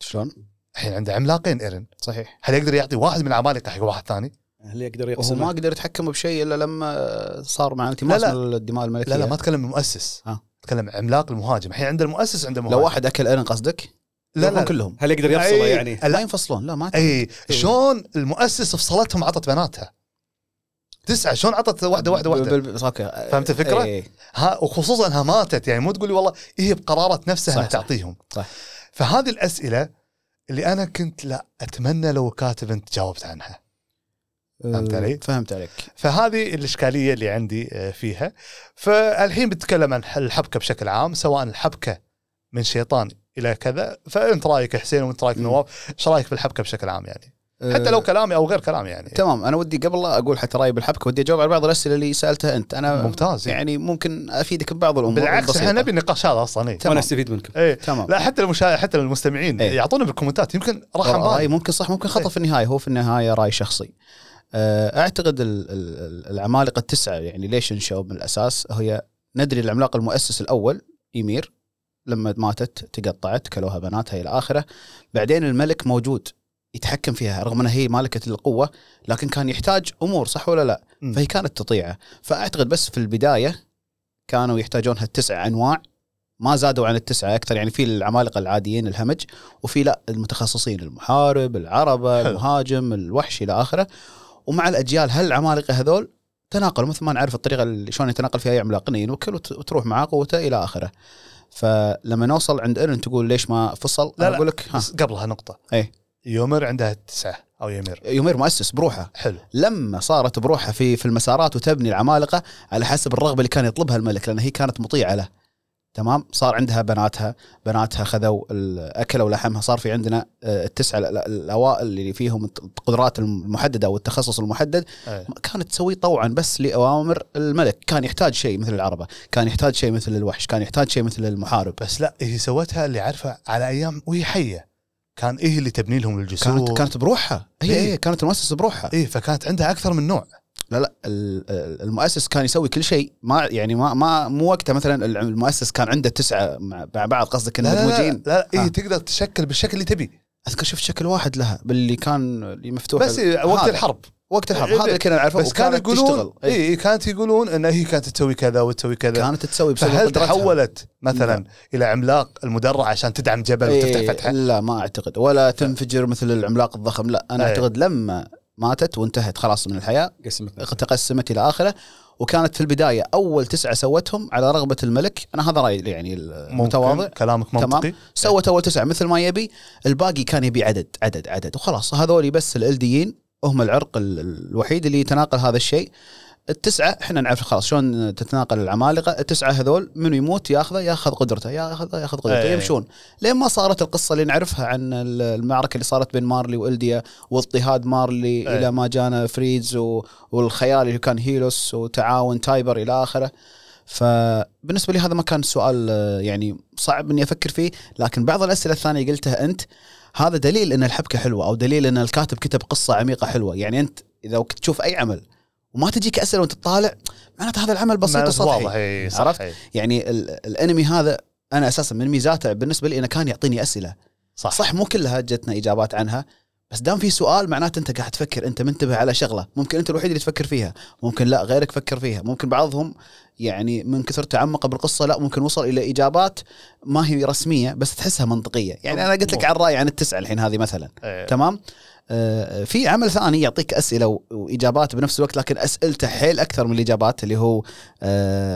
شلون؟ الحين عنده عملاقين ايرن صحيح. هل يقدر يعطي واحد من العمالقه حق واحد ثاني؟ هل يقدر يقسم ما قدر يتحكم بشيء إلا لما صار مع التماس الدماء الملكية. لا لا ما أتكلم المؤسس. ها. أتكلم عملاق المهاجم. الحين عنده المؤسس عنده مهاجم. لو واحد أكل ايرن قصدك؟ لا لا. كلهم. هل يقدر يفصله أي- يعني؟ ما لا ينفصلون. لا ما اي شلون المؤسس فصلتهم عطت بناتها؟ تسعة شلون عطت واحدة واحدة واحدة أوكي فهمت الفكرة؟ إيه. ها وخصوصا انها ماتت يعني مو تقولي والله هي بقرارة نفسها صح، انها. تعطيهم صح. فهذه الأسئلة اللي أنا كنت لا أتمنى لو كاتب أنت جاوبت عنها فهمت علي؟ فهمت عليك فهذه الإشكالية اللي عندي آه، فيها فالحين بتكلم عن الحبكة بشكل عام سواء الحبكة من شيطان إلى كذا فأنت رأيك حسين وأنت رأيك. نواف إيش رأيك في الحبكة بشكل عام يعني حتى لو كلامي أو غير كلامي يعني. تمام. أنا ودي قبل لا أقول حتى رأيي بالحبكة ودي أجاوب على بعض الأسئلة اللي سألتها أنت. أنا ممتاز. يعني يعني ممكن أفيدك ببعض الأمور بالعكس. إحنا نبي النقاش هذا أصلا إيه. تمام. وأنا أستفيد منكم. إيه. تمام. لا حتى المشاهد حتى المستمعين إيه. يعطونا بالكومنتات. يمكن راح راي. ممكن صح ممكن خطأ إيه. في النهاية. هو في النهاية رأي شخصي. أه، أعتقد ال- ال- العمالقة التسعة يعني ليش انشأوا من الأساس؟ هي ندري العملاق المؤسس الأول ايمير لما ماتت تقطعت كلوها بناتها إلى اخره بعدين الملك موجود. يتحكم فيها رغم إنها هي مالكة القوة لكن كان يحتاج أمور صح ولا لا؟ مم. فهي كانت تطيعه فأعتقد بس في البداية كانوا يحتاجون هالتسع أنواع ما زادوا عن التسعة أكثر يعني في العمالقة العاديين الهمج وفي لا المتخصصين المحارب العربة حلو. المهاجم الوحش إلى آخره ومع الأجيال هالعمالقة هذول تناقلوا مثل ما نعرف الطريقة اللي شلون يتناقل فيها اي عملاق وت- وتروح معاه قوته إلى آخره فلما نوصل عند ايرن تقول ليش ما فصل لا، أنا لا. أقول لك قبلها نقطة إيه. يومر عندها تسعة أو يمير يومير مؤسس بروحه. حلو. لما صارت بروحها في في المسارات وتبني العمالقة على حسب الرغبة اللي كان يطلبها الملك لأن هي كانت مطيعة له. تمام؟ صار عندها بناتها بناتها خذوا اكلوا لحمها صار في عندنا آه، التسعة ال- ال- الأوائل اللي فيهم القدرات المحددة والتخصص المحدد. إيه. كانت تسويه طوعا بس لأوامر الملك. كان يحتاج شيء مثل العربة كان يحتاج شيء مثل الوحش كان يحتاج شيء مثل المحارب. بس لا هي سوتها اللي عارفة على أيام وهي حية. كان إيه اللي تبني لهم الجسور؟ كانت كانت بروحها. هي إيه. هي كانت المؤسسه بروحها. إيه فكانت عندها أكثر من نوع. لا لا ال- ال- المؤسس كان يسوي كل شيء. ما يعني ما ما مو وقتها مثلا المؤسس كان عنده تسعة مع بعض قصدك لا إنه لا, لا, لا, لا آه. إيه تقدر تشكل بالشكل اللي تبي. أذكر شفت شكل واحد لها باللي كان اللي مفتوح بس إيه وقت. الحرب. وقت الحرب إيه، هذا اللي كنا نعرفه بس كانوا يقولون تشتغل. إيه. اي كانت يقولون إن هي كانت تسوي كذا وتسوي كذا. كانت تسوي بسبب فهل. تحولت مثلا إلى عملاق المدرع عشان تدعم جبل وتفتح إيه، فتحة؟ لا ما أعتقد. ولا تنفجر مثل العملاق الضخم لا. أنا إيه. أعتقد لما ماتت وانتهت خلاص من الحياة قسمت. تقسمت إلى آخره. وكانت في البداية أول تسعة سوتهم على رغبة الملك. أنا هذا رأيي يعني المتواضع. كلامك تمام. منطقي. سوت أول تسعة مثل ما يبي. الباقي كان يبي عدد عدد عدد. وخلاص. هذول بس الإلديين. هم العرق ال- الوحيد اللي يتناقل هذا الشيء. التسعة إحنا نعرف خلاص شلون تتناقل العمالقة. التسعة هذول من يموت؟ ياخذه ياخذ قدرته ياخذ ياخذ قدرته إيه. يمشون. لين ما صارت القصة اللي نعرفها عن ال- المعركة اللي صارت بين مارلي وإلديا واضطهاد مارلي إيه. إلى ما جانا فريدز و- والخيال اللي كان هيلوس وتعاون تايبر إلى آخره. فبالنسبة لي هذا ما كان سؤال آه، يعني صعب إني أفكر فيه. لكن بعض الأسئلة الثانية قلتها أنت. هذا دليل إن الحبكة حلوة أو دليل إن الكاتب كتب قصة عميقة حلوة. يعني أنت إذا كنت تشوف أي عمل وما تجيك أسئلة وأنت تطالع معناته هذا العمل بسيط وسطحي عرفت؟ يعني ال- الأنمي هذا أنا أساسا من ميزاته بالنسبة لي إنه كان يعطيني أسئلة. صح. صح مو كلها جتنا إجابات عنها بس دام في سؤال معناته انت قاعد تفكر انت منتبه على شغلة ممكن انت الوحيد اللي تفكر فيها ممكن لا غيرك فكر فيها ممكن بعضهم يعني من كثر تعمقه بالقصة لا ممكن وصل إلى إجابات ما هي رسمية بس تحسها منطقية. يعني أنا قلت لك عن الراي عن التسعة الحين هذه مثلا. إيه. تمام؟ آه، في عمل ثاني يعطيك أسئلة وإجابات بنفس الوقت لكن أسئلته حيل أكثر من الإجابات اللي هو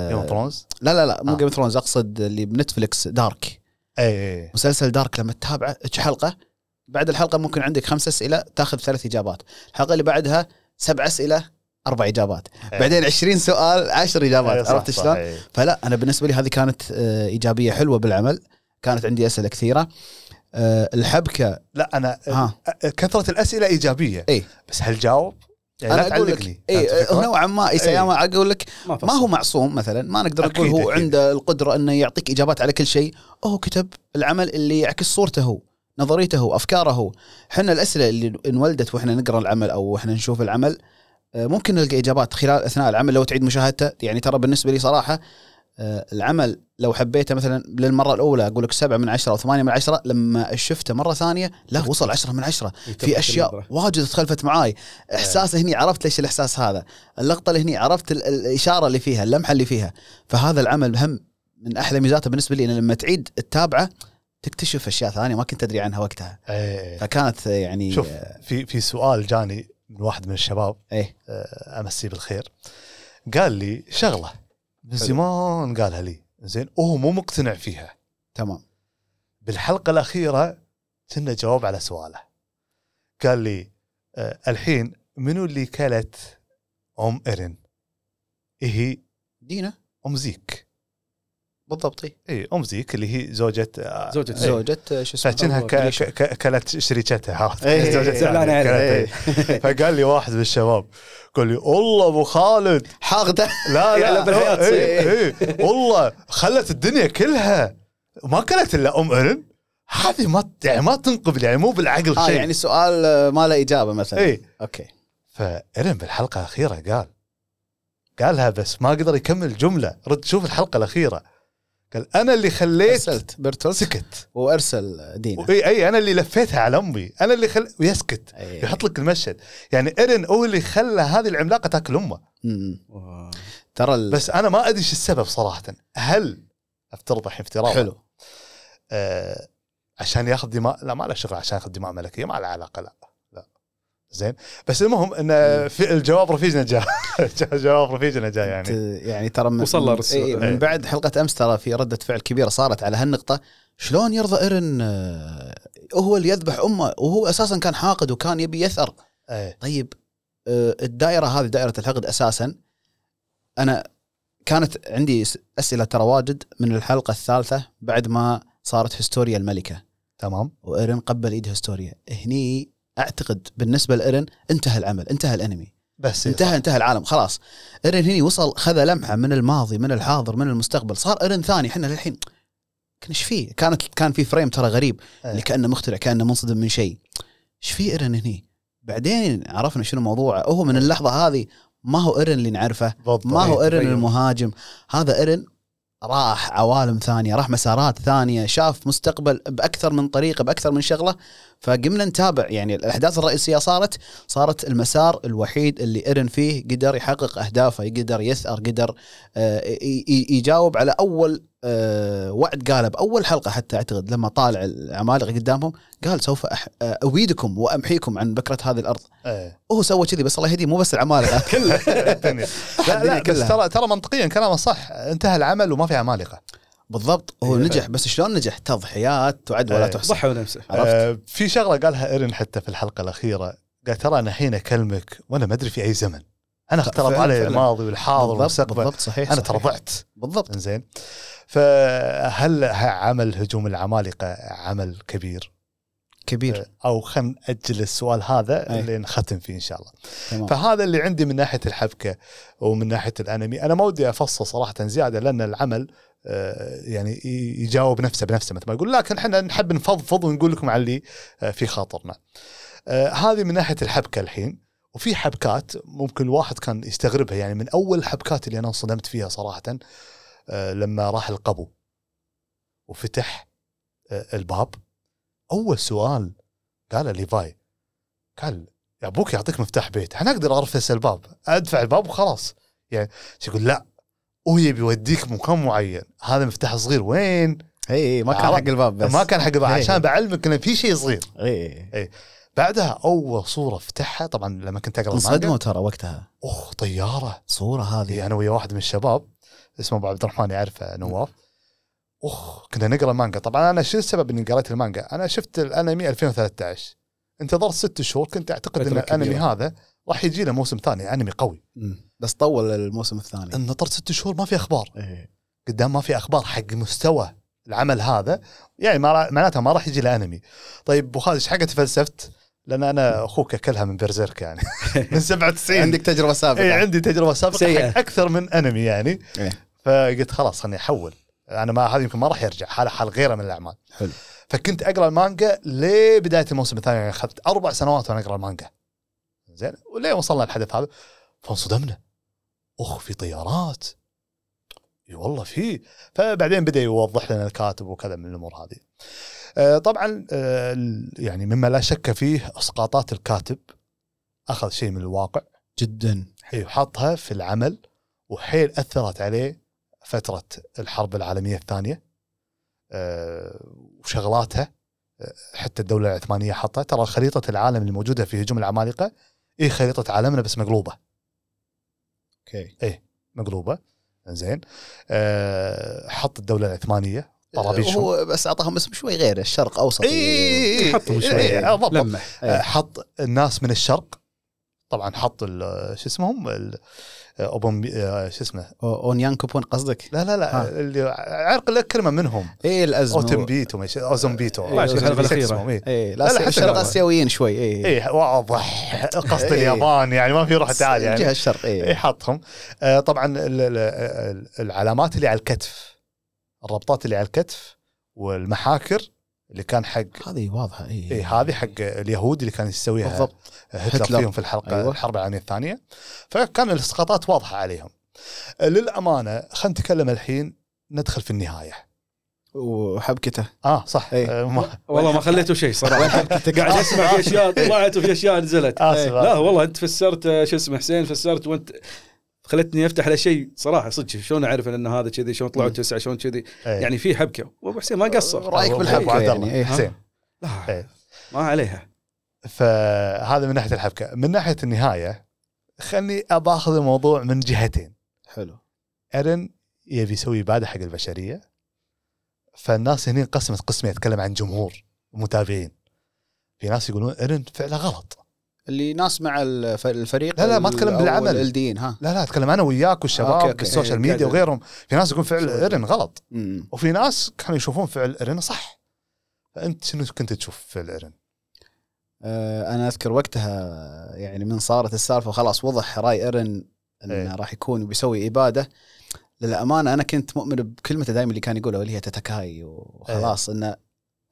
Game of Thrones لا لا لا مو آه. Game Thrones أقصد اللي بنتفلكس Dark اي اي مسلسل Dark لما تتابعه حلقة؟ بعد الحلقة ممكن عندك خمس أسئلة تاخذ ثلاث إجابات. الحلقة اللي بعدها سبع أسئلة أربع إجابات. إيه. بعدين 20 سؤال 10 إيه، اجابات صح، عرفت شلون؟ إيه. فلا أنا بالنسبة لي هذه كانت آه، إيجابية حلوة بالعمل. كانت عندي أسئلة كثيرة. آه، الحبكة. لا أنا ها. كثرة الأسئلة إيجابية. اي بس هل جاوب؟ يعني لا أنا أقول لك تعلقني اي؟ نوعا ما إيه. ايساياما أقول لك ما, ما هو معصوم مثلا. ما نقدر نقول هو أكيد. عنده القدرة إنه يعطيك إجابات على كل شيء. هو كتب العمل اللي يعكس صورته هو. نظريته أفكاره. إحنا الأسئلة اللي انولدت وإحنا نقرأ العمل أو وإحنا نشوف العمل آه، ممكن نلقى إجابات خلال أثناء العمل لو تعيد مشاهدته. يعني ترى بالنسبة لي صراحة آه، العمل لو حبيته مثلا للمرة الأولى أقول لك سبعة من عشرة أو ثمانية من عشرة لما شفته مرة ثانية لا وصل عشرة من عشرة. في أشياء واجد تخلفت معاي. إحساس هني عرفت ليش الإحساس هذا. اللقطة اللي هني عرفت ال- الإشارة اللي فيها اللمحة اللي فيها. فهذا العمل هم من أحلى ميزاته بالنسبة لي انه لما تعيد تتابعه تكتشف أشياء ثانية ما كنت أدري عنها وقتها. إيه. فكانت يعني شوف في في سؤال جاني من واحد من الشباب. إيه. آه، أمسيه بالخير. قال لي شغلة من زمان قالها لي. زين وهو مو مقتنع فيها. تمام. بالحلقة الأخيرة كنا جواب على سؤاله. قال لي آه، الحين منو اللي كلت أم إيرين؟ إيه هي؟ دينا. أم زيك. بالضبط إيه. إي أم زيك اللي هي زوجة آه، زوجة إيه. زوجة شو اسمه فكأنها كلت شريكتها عرفت؟ زوجة إيه. فقال لي واحد من الشباب قال لي والله أبو خالد حاقده لا لا تصير. إي والله خلت الدنيا كلها ما كلت إلا أم ايرن هذه ما يعني ما تنقبل يعني مو بالعقل آه شيء. يعني سؤال آه، ما له إجابة مثلا. إي. أوكي. فايرن بالحلقة الأخيرة قال قالها بس ما قدر يكمل جملة. رد شوف الحلقة الأخيرة. قال أنا اللي خليت أرسلت بيرتولت سكت. وأرسل دينا. أي أي أنا اللي لفيتها على أمي. أنا اللي خل... ويسكت أي. يحط لك المشهد. يعني إيرن هو اللي خلى هذه العملاقة تاكل أمه. ترى ال- بس أنا ما أدري إيش السبب صراحة. هل أفترض الحين افتراض حلو. آه عشان ياخذ دماء لا ما له شغل عشان ياخذ دماء ملكية ما له علاقة لا لا. زين. بس المهم إن في الجواب رفيجنا جاء جواب رفيجنا جاء يعني. يعني ترى من, وصل. إيه، إيه. من بعد حلقة أمس ترى في ردة فعل كبيرة صارت على هالنقطة. شلون يرضى إيرن آه، هو اللي يذبح أمه وهو أساسا كان حاقد وكان يبي يثأر إيه طيب آه، الدائرة هذه دائرة الحقد أساسا. أنا كانت عندي أسئلة ترى واجد من الحلقة الثالثة بعد ما صارت هستوريا الملكة. تمام. وإيرن قبّل إيد هستوريا. هني أعتقد بالنسبة لايرن انتهى العمل انتهى الأنمي بس انتهى انتهى العالم خلاص ايرن هني وصل خذ لمحة من الماضي من الحاضر من المستقبل صار ايرن ثاني إحنا للحين كان إيش فيه؟ كانت كان في frame ترى غريب إيه. اللي كأنه مخترع كأنه منصدم من شيء إيش في ايرن هني؟ بعدين عرفنا شنو موضوعه هو من اللحظة هذه ما هو ايرن اللي نعرفه. ما هو ايرن تغير. المهاجم هذا ايرن راح عوالم ثانية راح مسارات ثانية شاف مستقبل بأكثر من طريقه بأكثر من شغلة. فقمنا نتابع يعني الأحداث الرئيسية صارت صارت المسار الوحيد اللي ايرن فيه قدر يحقق أهدافه يقدر يثأر قدر آه، يجاوب على أول آه، وعد قاله باول حلقة حتى أعتقد لما طالع العمالقة قدامهم قال سوف أح- آه، أويدكم وأمحيكم عن بكرة هذه الأرض. إيه. وهو سوى كذي بس الله يهديه مو بس العمالقة. الدنيا. لا لا بس كلها. ترى ترى منطقيا كلامه صح. انتهى العمل وما في عمالقة. بالضبط هو إيه. نجح. بس شلون نجح؟ تضحيات تعد ولا إيه. تحصى ضحى نفسه عرفت؟ آه في شغلة قالها إيرن حتى في الحلقة الأخيرة. قال ترى أنا الحين أكلمك وأنا ما أدري في أي زمن. أنا اختلط علي. الماضي والحاضر والمستقبل بالضبط صحيح أنا ترى. ضعت بالضبط. زين فهل عمل هجوم العمالقة عمل كبير؟ كبير. أو خلينا ناجل السؤال هذا أي. اللي نختم فيه إن شاء الله. تمام. فهذا اللي عندي من ناحية الحبكة ومن ناحية الأنمي. أنا ما ودي أفصل صراحة زيادة لأن العمل آه، يعني يجاوب نفسه بنفسه مثل ما يقول. لكن إحنا نحب نفضفض ونقول لكم على اللي آه، في خاطرنا. آه، هذه من ناحية الحبكة الحين. وفي حبكات ممكن الواحد كان يستغربها. يعني من أول الحبكات اللي أنا انصدمت فيها صراحة لما راح القبو وفتح آه، الباب أول سؤال قاله ليفاي قال يا أبوك يعطيك مفتاح بيت أنا أقدر ارفس الباب أدفع الباب وخلاص. يعني شو يقول لا هو يبي يوديك مكان معين هذا مفتاح صغير وين؟ اي اي ما كان. حق الباب بس. ما كان حق الباب إيه. عشان بعلمك إنه في شيء صغير. اي بعدها أول صورة فتحها طبعا لما كنت أقرأ انصدموا ترى وقتها. اخ طيارة. صورة هذه. هذه أنا ويا واحد من الشباب اسمه أبو عبد الرحمن يعرفه نواف أخ كنا نقرأ المانجا طبعا أنا شو السبب إني قريت المانجا أنا شفت الأنمي 2013 انتظرت ست شهور كنت أعتقد إن الأنمي كبيرة. هذا راح يجي له موسم ثاني أنمي قوي مم. بس طول الموسم الثاني انتظرت ست شهور ما في أخبار إيه. قدام ما في أخبار حق مستوى العمل هذا يعني ما معناتها ما راح يجي له أنمي طيب أبو خالد إيش حق تفلسفت؟ لأن أنا أخوك أكلها من برزيرك يعني من 97 عندك تجربة سابقة اي عندي تجربة سابقة سيئة. حق أكثر من أنمي يعني إيه. فقلت خلاص خليني أحول. أنا ما هذا يمكن ما راح يرجع حاله حال غيره من الأعمال. حلو. فكنت أقرأ المانجا لبداية الموسم الثاني يعني أخذت أربع سنوات وأنا أقرأ المانجا. زين. وليه وصلنا الحدث هذا فانصدمنا. أخ في طيارات. إي والله في. فبعدين بدأ يوضح لنا الكاتب وكذا من الأمور هذه. آه، طبعا آه، يعني مما لا شك فيه أسقاطات الكاتب. أخذ شيء من الواقع. جدا. اي وحطها في العمل وحيل أثرت عليه فترة الحرب العالمية الثانية أه وشغلاتها آه، حتى الدولة العثمانية حطها. ترى خريطة العالم اللي موجودة في هجوم العمالقة هي خريطة عالمنا بس مقلوبة. أوكي. مقلوبة. زين أه حط الدولة العثمانية طرابيشهم. هو بس أعطاهم اسم شوي غير الشرق أوسط. اي اي حطهم شوي. اي بالضبط. لمح آه، حط الناس من الشرق. طبعا حط ال- شو اسمهم؟ ال- اوبن آه، شو اسمه أونيان كوبون قصدك؟ لا لا لا ها. اللي عرق لك كلمة منهم اي الازمه اوتمبيتو مش اوزمبيتو شوف الحلقة الأخيرة. اسمهم، إيه. اي لا، لا, الشرق. آسيويين شوي اي إيه واضح قصد إيه. اليابان يعني ما في روح تعال الجهه يعني الشرق إيه اي حطهم آه، طبعا ال- ال- ال- العلامات اللي على الكتف الربطات اللي على الكتف والمحاكر اللي كان حق هذه واضحة اي إيه هذه حق اليهود اللي كان يسويها بالضبط. هتلر, هتلر. فيهم في الحلقة أيوة. الحرب العالمية الثانية. فكان الاسقاطات واضحة عليهم. للأمانة خلينا نتكلم الحين ندخل في النهاية. وحبكته. آه صح. إيه. آه، ما- والله ما خليته شيء صراحة. قاعد اسمع في أشياء طلعت وفي أشياء نزلت. اسف لا والله أنت فسرت آه، شو اسمه حسين فسرت وأنت خلتني أفتح على شيء صراحة صدق شلون أعرف إن هذا كذي شلون طلعوا. تسعة شلون كذي؟ إيه. يعني في حبكة. وأبو حسين ما قصر. رأيك بالحبكة عبد يعني الله. إيه. حسين. لا إيه. ما عليها. فهذا من ناحية الحبكة. من ناحية النهاية خلني اباخذ الموضوع من جهتين. حلو. ايرن يبي يسوي إبادة حق البشرية. فالناس هنا انقسمت قسمين أتكلم عن جمهور ومتابعين. في ناس يقولون ايرن فعله غلط. اللي ناس مع الف- الفريق لا، لا، ما أتكلم بالعمل. الدين ها لا لا أتكلم أنا وياك والشباب أوكي، أوكي. بال social إيه، ميديا وغيرهم في ناس يقول فعل ايرن غلط مم. وفي ناس كانوا يشوفون فعل ايرن صح فأنت شنو كنت تشوف فعل ايرن؟ آه، أنا أذكر وقتها يعني من صارت السالفة وخلاص وضح رأي ايرن إنه إيه. راح يكون بيسوي إبادة للأمانة أنا كنت مؤمن بكلمته دائما اللي كان يقولها اللي هي تتكاي وخلاص إنه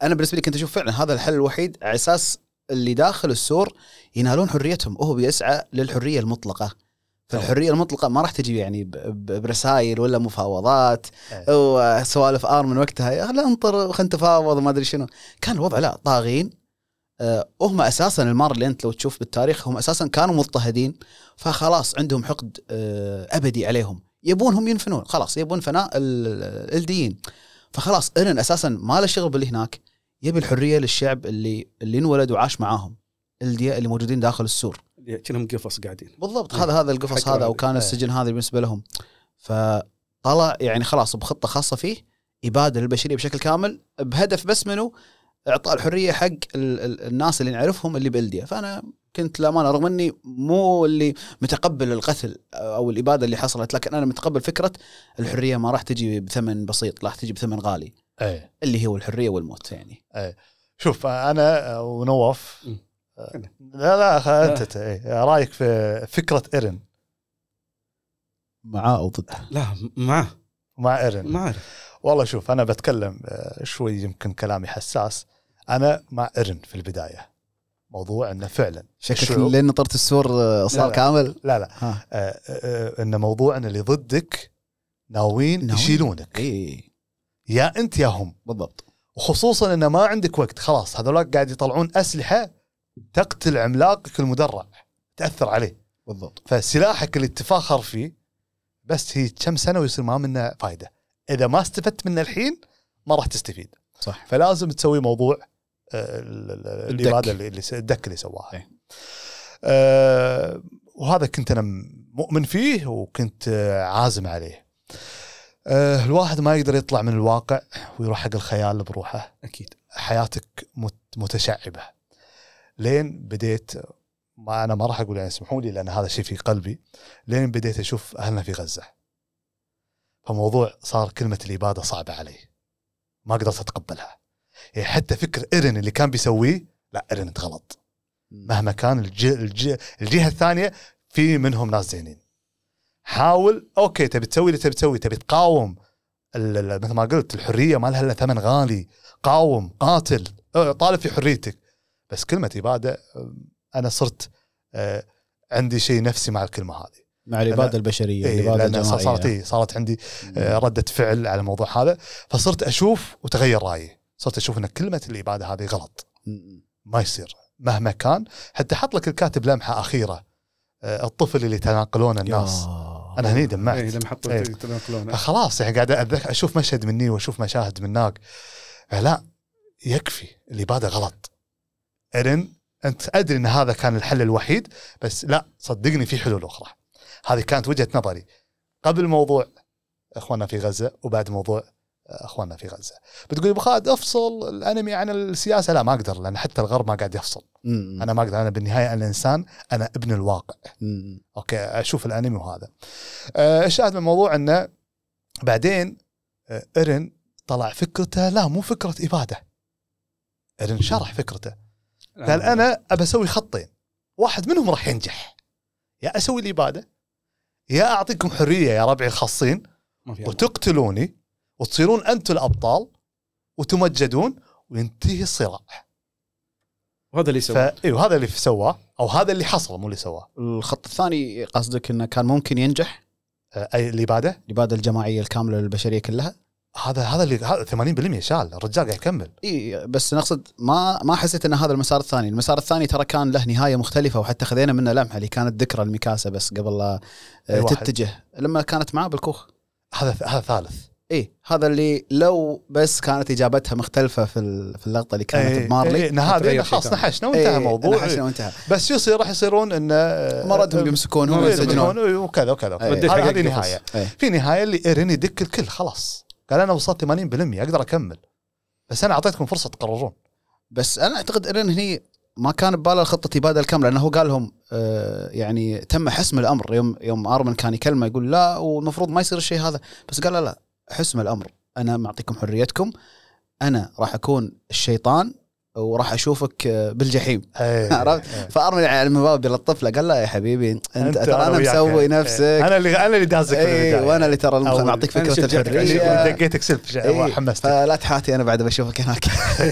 أنا بالنسبة لي كنت أشوف فعلا هذا الحل الوحيد على أساس اللي داخل السور ينالون حريتهم. وهو بيسعى للحرية المطلقة. فالحرية المطلقة ما راح تجي يعني برسائل ولا مفاوضات إيه. وسوالف آر من وقتها. يا لا انطر خلينا نتفاوض وما أدري شنو. كان الوضع لا طاغين. آه، وهم أساسا المار اللي أنت لو تشوف بالتاريخ هم أساسا كانوا مضطهدين. فخلاص عندهم حقد آه، أبدي عليهم. يبونهم ينفنون. خلاص يبون فناء ال- الدين. فخلاص ايرن أساسا ما له شغل باللي هناك يبي الحرية للشعب اللي اللي انولد وعاش معاهم الدياء اللي موجودين داخل السور كأنهم قفص قاعدين بالضبط إيه. هذا هذا القفص هذا أو. كان إيه. السجن هذا بالنسبة لهم فطلع يعني خلاص بخطة خاصة فيه اباده للبشريه بشكل كامل بهدف بس منه إعطاء الحرية حق ال- ال- الناس اللي نعرفهم اللي بألدية فأنا كنت للأمانة رغم إني مو اللي متقبل القتل أو الإبادة اللي حصلت لكن أنا متقبل فكرة الحرية ما راح تجي بثمن بسيط راح تجي بثمن غالي إيه. اللي هو الحريه والموت يعني. شوف أنا ونواف مم. لا لا أنت إيه. رأيك في فكرة إيرن؟ معاه أو ضده؟ لا معاه. مع إيرن. أعرف. والله شوف أنا بتكلم آه، شوي يمكن كلامي حساس. أنا مع إيرن في البداية. موضوع إنه فعلا شكلك لين نطرت السور آه، صار. كامل؟ لا لا. آه، آه، آه، إن موضوع ان اللي ضدك ناويين. يشيلونك. اي يا أنت يا هم. بالضبط. وخصوصا إنه ما عندك وقت. خلاص هذولاك قاعد يطلعون أسلحة تقتل عملاقك المدرع. تأثر عليه. بالضبط. فسلاحك اللي تفاخر فيه بس هي كم سنة ويصير ما منه فائده إذا ما استفدت منه الحين ما راح تستفيد. صح. فلازم تسوي موضوع آه، ال- ال- الدك. الاباده اللي الدك اللي سواها. إيه. آه، وهذا كنت أنا مؤمن فيه وكنت آه، عازم عليه. آه، الواحد ما يقدر يطلع من الواقع ويروح حق الخيال بروحه. أكيد. حياتك مت- متشعبة. لين بديت ما أنا ما راح أقول يعني اسمحوا لي لأن هذا شيء في قلبي. لين بديت أشوف أهلنا في غزة. فموضوع صار كلمة الإبادة صعبة علي. ما قدرت أتقبلها. يعني حتى فكر إيرن اللي كان بيسويه لا إيرن انت غلط مهما كان الج... الج... الجهة الثانية في منهم ناس زينين. حاول أوكي تبي تسوي اللي تبي تسوي تبي تقاوم مثل ما قلت الحرية ما لها إلا ثمن غالي قاوم قاتل أه، طالب في حريتك. بس كلمه اباده أنا صرت أه، عندي شيء نفسي مع الكلمة هذه. مع الاباده البشرية إيه الاباده صار- صارت الجماعية. إيه، صارت عندي أه، ردة فعل على الموضوع هذا. فصرت أشوف وتغير رأيي. صرت أشوف إن كلمة الاباده هذه غلط. ما يصير. مهما كان حتى حط لك الكاتب لمحة أخيرة الطفل اللي تناقلونه الناس. يا. أنا هني دمعت. اي لما حطوا فخلاص يعني قاعد أتذكر أشوف مشهد مني وأشوف مشاهد من هناك فلا يكفي الإبادة غلط. ايرن أنت أدري إن هذا كان الحل الوحيد بس لا صدقني في حلول أخرى. هذه كانت وجهة نظري. قبل موضوع إخواننا في غزة وبعد موضوع إخواننا في غزة. بتقول أبو خالد أفصل الأنمي عن السياسة؟ لا ما أقدر لأن حتى الغرب ما قاعد يفصل. م- أنا ما أقدر أنا بالنهاية أنا إنسان أنا ابن الواقع. م- أوكي أشوف الأنمي وهذا. آه، الشاهد من الموضوع؟ إنه بعدين آه، ايرن طلع فكرته لا مو فكرة إبادة. ايرن شرح فكرته. قال أنا أبى أسوي خطين. واحد منهم راح ينجح. يا أسوي الاباده يا أعطيكم حرية يا ربعي الخاصين. وتقتلوني وتصيرون أنتم الأبطال وتمجدون وينتهي الصراع. وهذا اللي سوى فايوه هذا اللي سواه أو هذا اللي حصل مو اللي سواه. الخط الثاني قصدك إنه كان ممكن ينجح؟ آه، أي الاباده الاباده الجماعية الكاملة للبشرية كلها؟ هذا هذا اللي هذا 80% شال الرجال قاعد يكمل. إي بس نقصد ما ما حسيت إن هذا المسار الثاني، المسار الثاني ترى كان له نهاية مختلفة وحتى خذينا منه لمحة اللي كانت ذكرى الميكاسا بس قبل لا آه،. تتجه. لما كانت معاه بالكوخ. هذا هذا ثالث. اي هذا اللي لو بس كانت إجابتها مختلفة في ال- في اللقطة اللي كانت إيه، بمارلي إيه، هذه تغير خلاص. نحشنا وانتهى إيه، الموضوع. نحشنا وانتهى بس شو يصير راح يصيرون انه مرضهم بيمسكونهم إيه، ويسجنون يمسكون وكذا وكذا. إيه. هذه. نهاية. إيه. في نهاية اللي ايرين يدك الكل خلاص. قال أنا وصلت 80% أقدر أكمل. بس أنا أعطيتكم فرصة تقررون. بس أنا أعتقد ان هني ما كان بباله الخطة تبادل الكامله لأنه هو قال لهم آه يعني تم حسم الأمر. يوم يوم آرمن كان يكلمه يقول لا والمفروض ما يصير الشيء هذا. بس قال لا لا. حسم الأمر أنا معطيكم حريتكم أنا راح أكون الشيطان وراح أشوفك آه، بالجحيم إيه، عرفت؟ إيه. فارمن على المباب للطفله قال لا يا حبيبي انت, ترى أنا. مسوي إيه. نفسك أنا اللي أنا اللي دازك اي. وأنا اللي ترى معطيك فكرة الحرية دقيتك سلف إيه، حمستك فلا تحاتي أنا بعد بشوفك هناك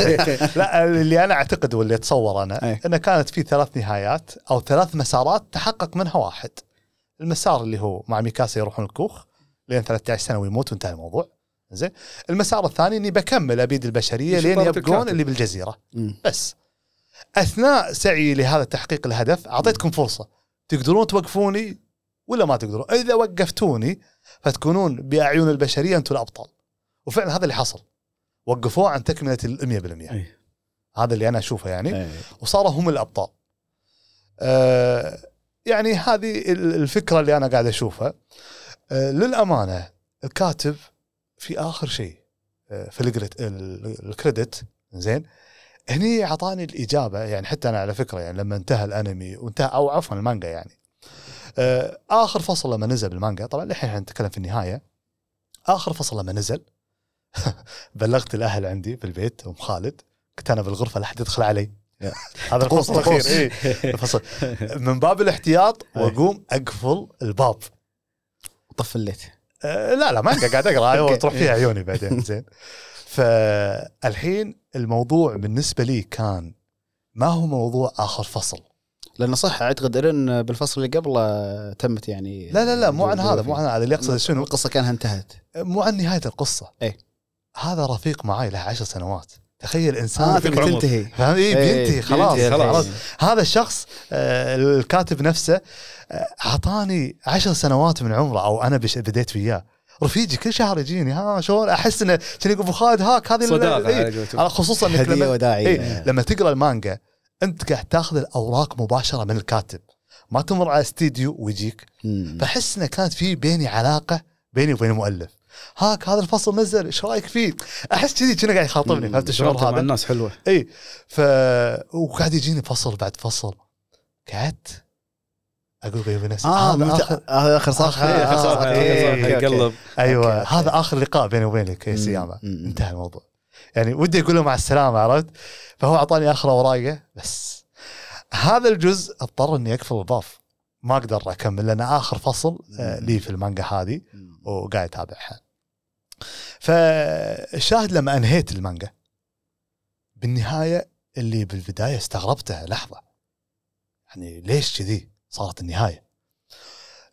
لا اللي أنا أعتقد واللي أتصور أنا. انه كانت في ثلاث نهايات أو ثلاث مسارات تحقق منها واحد المسار اللي هو مع ميكاسا يروحون الكوخ لين 13 سنة ويموت وانتهى الموضوع زين المسار الثاني إني بكمل أبيد البشرية لين يبقون؟ اللي بالجزيرة مم. بس أثناء سعي لهذا تحقيق الهدف أعطيتكم فرصة تقدرون توقفوني ولا ما تقدرون إذا وقفتوني فتكونون بأعين البشرية أنتم الأبطال وفعلا هذا اللي حصل وقفوه عن تكملة ال 100% أي. هذا اللي أنا أشوفه يعني إيه. وصاروا هم الأبطال. آه يعني هذه ال- الفكرة اللي أنا قاعد أشوفها. آه للأمانة الكاتب في آخر شيء آه في الكريدت ال- الكريدت زين. هني أعطاني الإجابة يعني حتى أنا على فكرة يعني لما انتهى الأنمي وانتهى أو عفوا المانجا يعني. آه آخر فصل لما نزل بالمانجا طبعا الحين إحنا نتكلم في النهاية. آخر فصل لما نزل بلغت الأهل عندي في البيت أم خالد. كنت أنا بالغرفة لا أحد يدخل علي. هذا الفصل الأخير طقوس. اي الفصل. من باب الاحتياط أي. وأقوم أقفل الباب. طف الليت. آه، لا لا ما قاعد أقرأ. أوكي. تروح فيها عيوني بعدين زين. فالحين الموضوع بالنسبة لي كان ما هو موضوع آخر فصل. لأنه صح أعتقد ايرن بالفصل اللي قبله تمت يعني لا لا لا مو عن هذا مو عن هذا اللي يقصد شنو؟ القصة كانها انتهت. مو عن نهاية القصة. إيه. هذا رفيق معاي له عشر سنوات. تخيل إنسان تبي عمر. تنتهي فاهم اي بينتهي خلاص بينتهي خلاص. هذا الشخص آه، الكاتب نفسه آه، أعطاني عشر سنوات من عمره أو أنا بديت وياه. رفيجي كل شهر يجيني ها شلون؟ أحس إنه كان يقول أبو خالد هاك هذه صداقة إيه. خصوصا إنك لما وداعي إيه لما تقرأ المانجا أنت قاعد تاخذ الأوراق مباشرة من الكاتب. ما تمر على استديو ويجيك. فأحس إنه كانت في بيني علاقة بيني وبين المؤلف. هاك هذا الفصل نزل إيش رأيك فيه؟ أحس كذي كنا قاعد يخاطبني. فهمت الشعور شعورته مع هذا؟ الناس حلوة. إي ف وقاعد يجيني فصل بعد فصل. قعدت أقول وبين نفسي آه هذا اخر آه، آخر صفحه آخر- آخر آه، صفحة، أوكي، أوكي. يقلب. أيوه أوكي، هذا آخر لقاء بيني وبينك يا مم. انتهى الموضوع. يعني ودي أقول له مع السلامة عرفت؟ فهو أعطاني آخر أوراقه بس. هذا الجزء اضطر إني أقفل الباب ما أقدر أكمل لأن آخر فصل آه، لي في المانجا هذه. وقاعد اتابعها فالشاهد لما انهيت المانجا بالنهاية اللي بالبداية استغربتها لحظة. يعني ليش كذي صارت النهاية؟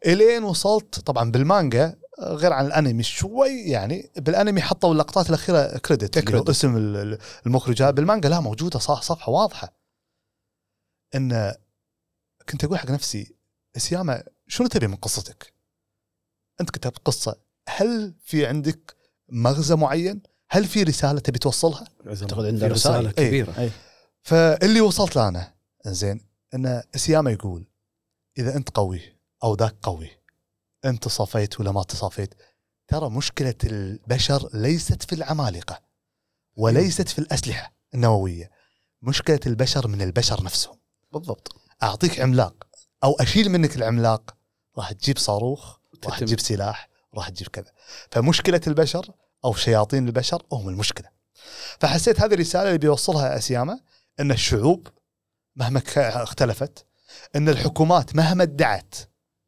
إلين وصلت طبعا بالمانجا غير عن الأنمي شوي يعني بالأنمي حطوا اللقطات الأخيرة كريدت. اسم ال- ال- المخرج بالمانجا لا موجودة صح صفحة واضحة. إن كنت أقول حق نفسي سياما شنو تبي من قصتك؟ أنت كتبت قصة هل في عندك مغزى معين؟ هل في رسالة تبي توصلها؟ أعتقد عنده في رسالة رسالة. كبيرة فاللي وصلت له أنا زين إن سياما يقول إذا أنت قوي أو ذاك قوي أنت صفيت ولا ما تصفيت ترى مشكلة البشر ليست في العمالقة وليست في الأسلحة النووية مشكلة البشر من البشر نفسهم بالضبط أعطيك عملاق أو أشيل منك العملاق راح تجيب صاروخ راح. تجيب سلاح راح تجيب كذا. فمشكلة البشر أو شياطين البشر هم المشكلة. فحسيت هذه الرسالة اللي بيوصلها اسياما إن الشعوب مهما اختلفت إن الحكومات مهما ادعت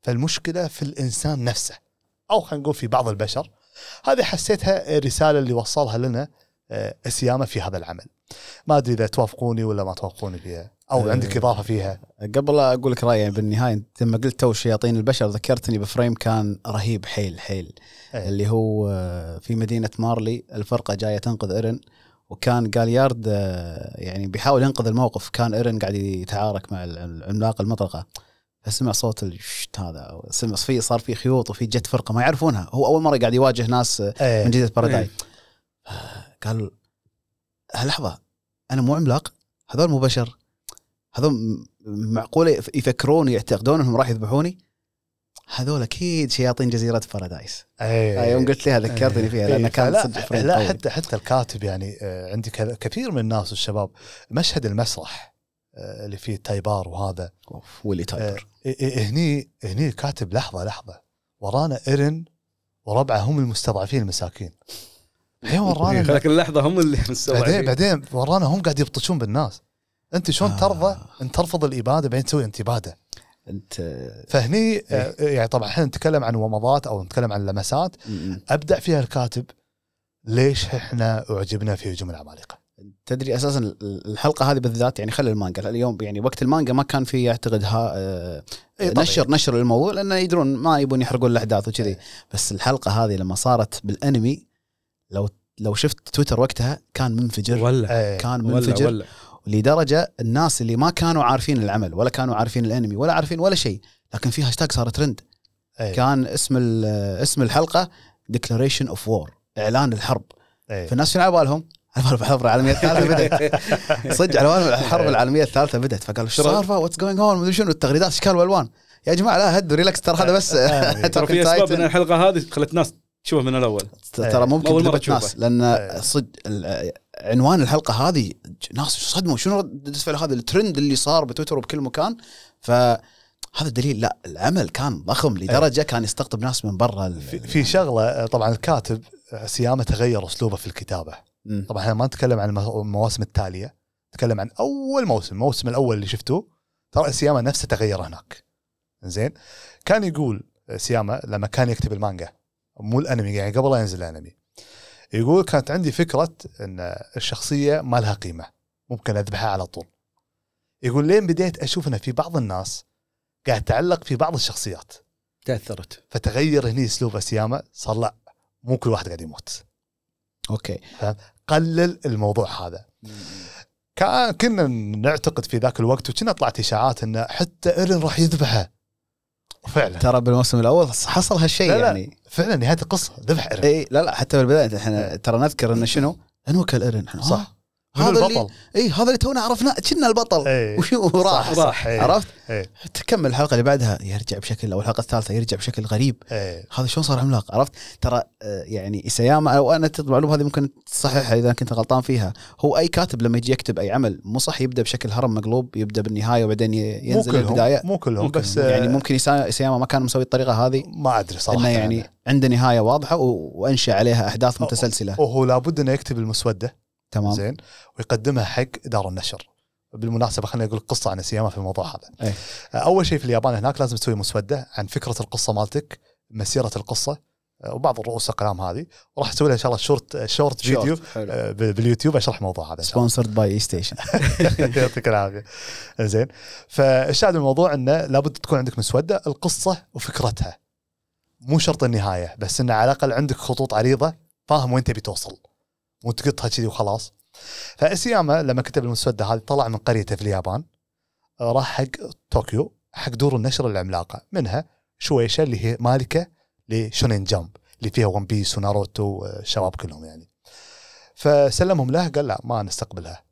فالمشكلة في الإنسان نفسه. أو خلينا نقول في بعض البشر. هذه حسيتها الرسالة اللي وصلها لنا آه، اسياما في هذا العمل ما أدري إذا توافقوني ولا ما توافقوني فيها أو آه. عندك إضافة فيها قبل لا أقول لك رأيي بالنهاية أنت لما قلت تو شياطين البشر ذكرتني ب frame كان رهيب حيل حيل إيه. اللي هو آه، في مدينة مارلي الفرقة جاية تنقذ إيرن وكان جاليارد آه، يعني بيحاول ينقذ الموقف كان إيرن قاعد يتعارك مع العملاق المطرقه فسمع صوت ال shit هذا سمع في صار في خيوط وفي جت فرقة ما يعرفونها هو أول مرة قاعد يواجه ناس آه، إيه. من جزيرة باراداي إيه. قال لحظة أنا مو عملاق؟ هذول مو بشر؟ هذول معقوله يف- يفكرون ويعتقدون إنهم راح يذبحوني؟ هذول أكيد شياطين جزيرة باراداي إيه. آه، يوم قلت لها ذكرتني فيها لأنه كان لا, صدق لا. حتى حتى الكاتب يعني آه، عندي كثير من الناس والشباب مشهد المسرح اللي فيه تايبر وهذا. آه، تايبر إيه- إيه، هني هني كاتب لحظة لحظة ورانا ايرن وربعه هم المستضعفين المساكين. الحين ورانا خلك اللحظة هم اللي بعدين مستوعبين. بعدين ورانا هم قاعد يبطشون بالناس. أنت شلون آه. ترضى إن ترفض الإبادة بعدين تسوي انت اباده انت فهني آه، يعني طبعا إحنا نتكلم عن ومضات أو نتكلم عن لمسات. م- م. ابدع فيها الكاتب ليش إحنا أعجبنا في هجوم العمالقة؟ تدري أساسا الحلقة هذه بالذات يعني خلي المانجا اليوم يعني وقت المانجا ما كان في اعتقد ها آه، إيه. نشر نشر للموضوع لأنه يدرون ما يبون يحرقون الأحداث وكذي. بس الحلقة هذه لما صارت بالأنمي لو لو شفت تويتر وقتها كان منفجر. ولا. إيه. كان ولا منفجر. ولا. لدرجة الناس اللي ما كانوا عارفين العمل ولا كانوا عارفين الانمي ولا عارفين ولا شيء لكن في هاشتاج صار ترند إيه. كان اسم اسم الحلقة declaration of war إعلان الحرب. إيه. فالناس شنو على بالهم؟ على بالهم الحرب العالمية الثالثة بدأت. صدق على بالهم الحرب العالمية الثالثة بدأت. فقالوا إيش صار what's going on مدري شنو التغريدات اشكال والوان يا جماعة لا هدوا relax ترى هذا بس آه، ترى في أسباب إن الحلقة هذه خلت ناس تشوفها من الأول. ترى ممكن تشوفه. ناس لأن إيه. صدق عنوان الحلقة هذه ناس صدموا. شنو رد الفعل هذا؟ الترند اللي صار بتويتر وبكل مكان. فهذا دليل لا العمل كان ضخم لدرجة كان يستقطب ناس من برا في, في شغلة طبعا الكاتب سيامة تغير أسلوبه في الكتابة. مم. طبعا إحنا ما نتكلم عن المو- المواسم التالية نتكلم عن أول موسم الموسم الأول اللي شفتوه ترى سياما نفسه تغير هناك. زين؟ كان يقول سياما لما كان يكتب المانجا مو الانمي يعني قبل لا ينزل الانمي. يقول كانت عندي فكرة إن الشخصية ما لها قيمة ممكن أذبحها على طول. يقول لين بديت أشوف إن في بعض الناس قاعد تعلق في بعض الشخصيات. تأثرت. فتغير هني أسلوب إسياما صار لا مو كل واحد قاعد يموت. أوكي. قلل الموضوع هذا. كان كنا نعتقد في ذاك الوقت وكنا طلعت إشاعات انه حتى ايرن راح يذبحه. وفعلا ترى بالموسم الأول حصل هالشيء. يعني. فعلا نهاية القصة ذبح ايرن اي لا لا حتى بالبداية إحنا ترى نذكر إنه شنو؟ انوكل ايرن إحنا، صح. هذا البطل اللي اي هذا اللي تونا عرفناه كنا البطل إيه. وشو راح صح صح إيه. عرفت؟ إيه. تكمل الحلقة اللي بعدها يرجع بشكل أو الحلقة الثالثة يرجع بشكل غريب إيه. هذا شلون صار عملاق عرفت ترى آه، يعني سياما أو أنا المعلومة هذه ممكن تصححها إذا كنت غلطان فيها هو أي كاتب لما يجي يكتب أي عمل مو صح يبدأ بشكل هرم مقلوب يبدأ بالنهاية وبعدين ي- مو ينزل كلهم البداية مو كلهم ممكن. بس يعني آه، ممكن يسا- سياما ما كان مسوي الطريقة هذه ما أدري صراحة إنه يعني عنده نهاية واضحة وأنشأ عليها أحداث متسلسلة وهو لابد إنه يكتب المسودة تمام. زين ويقدمها حق دار النشر. بالمناسبة خليني أقول قصة عن إسياما في الموضوع هذا. إيه. أول شيء في اليابان هناك لازم تسوي مسودة عن فكرة القصة مالتك مسيرة القصة وبعض الرؤوس الاقلام هذه وراح أسوي لها إن شاء الله short short video حلو. ب- باليوتيوب أشرح الموضوع هذا. sponsored by اي ستيشن يعطيك العافية. زين. فالشاهد الموضوع إنه لابد تكون عندك مسودة القصة وفكرتها. مو شرط النهاية بس إنه على الأقل عندك خطوط عريضة فاهم وين تبي توصل. مو تقطها كذي وخلاص فإسياما لما كتب المسوده هذه طلع من قريته في اليابان راح حق طوكيو حق دور النشر العملاقة منها شويشا اللي هي مالكة لشونين جامب اللي فيها ون بيس وناروتو والشباب كلهم يعني فسلمهم له قال لا ما نستقبلها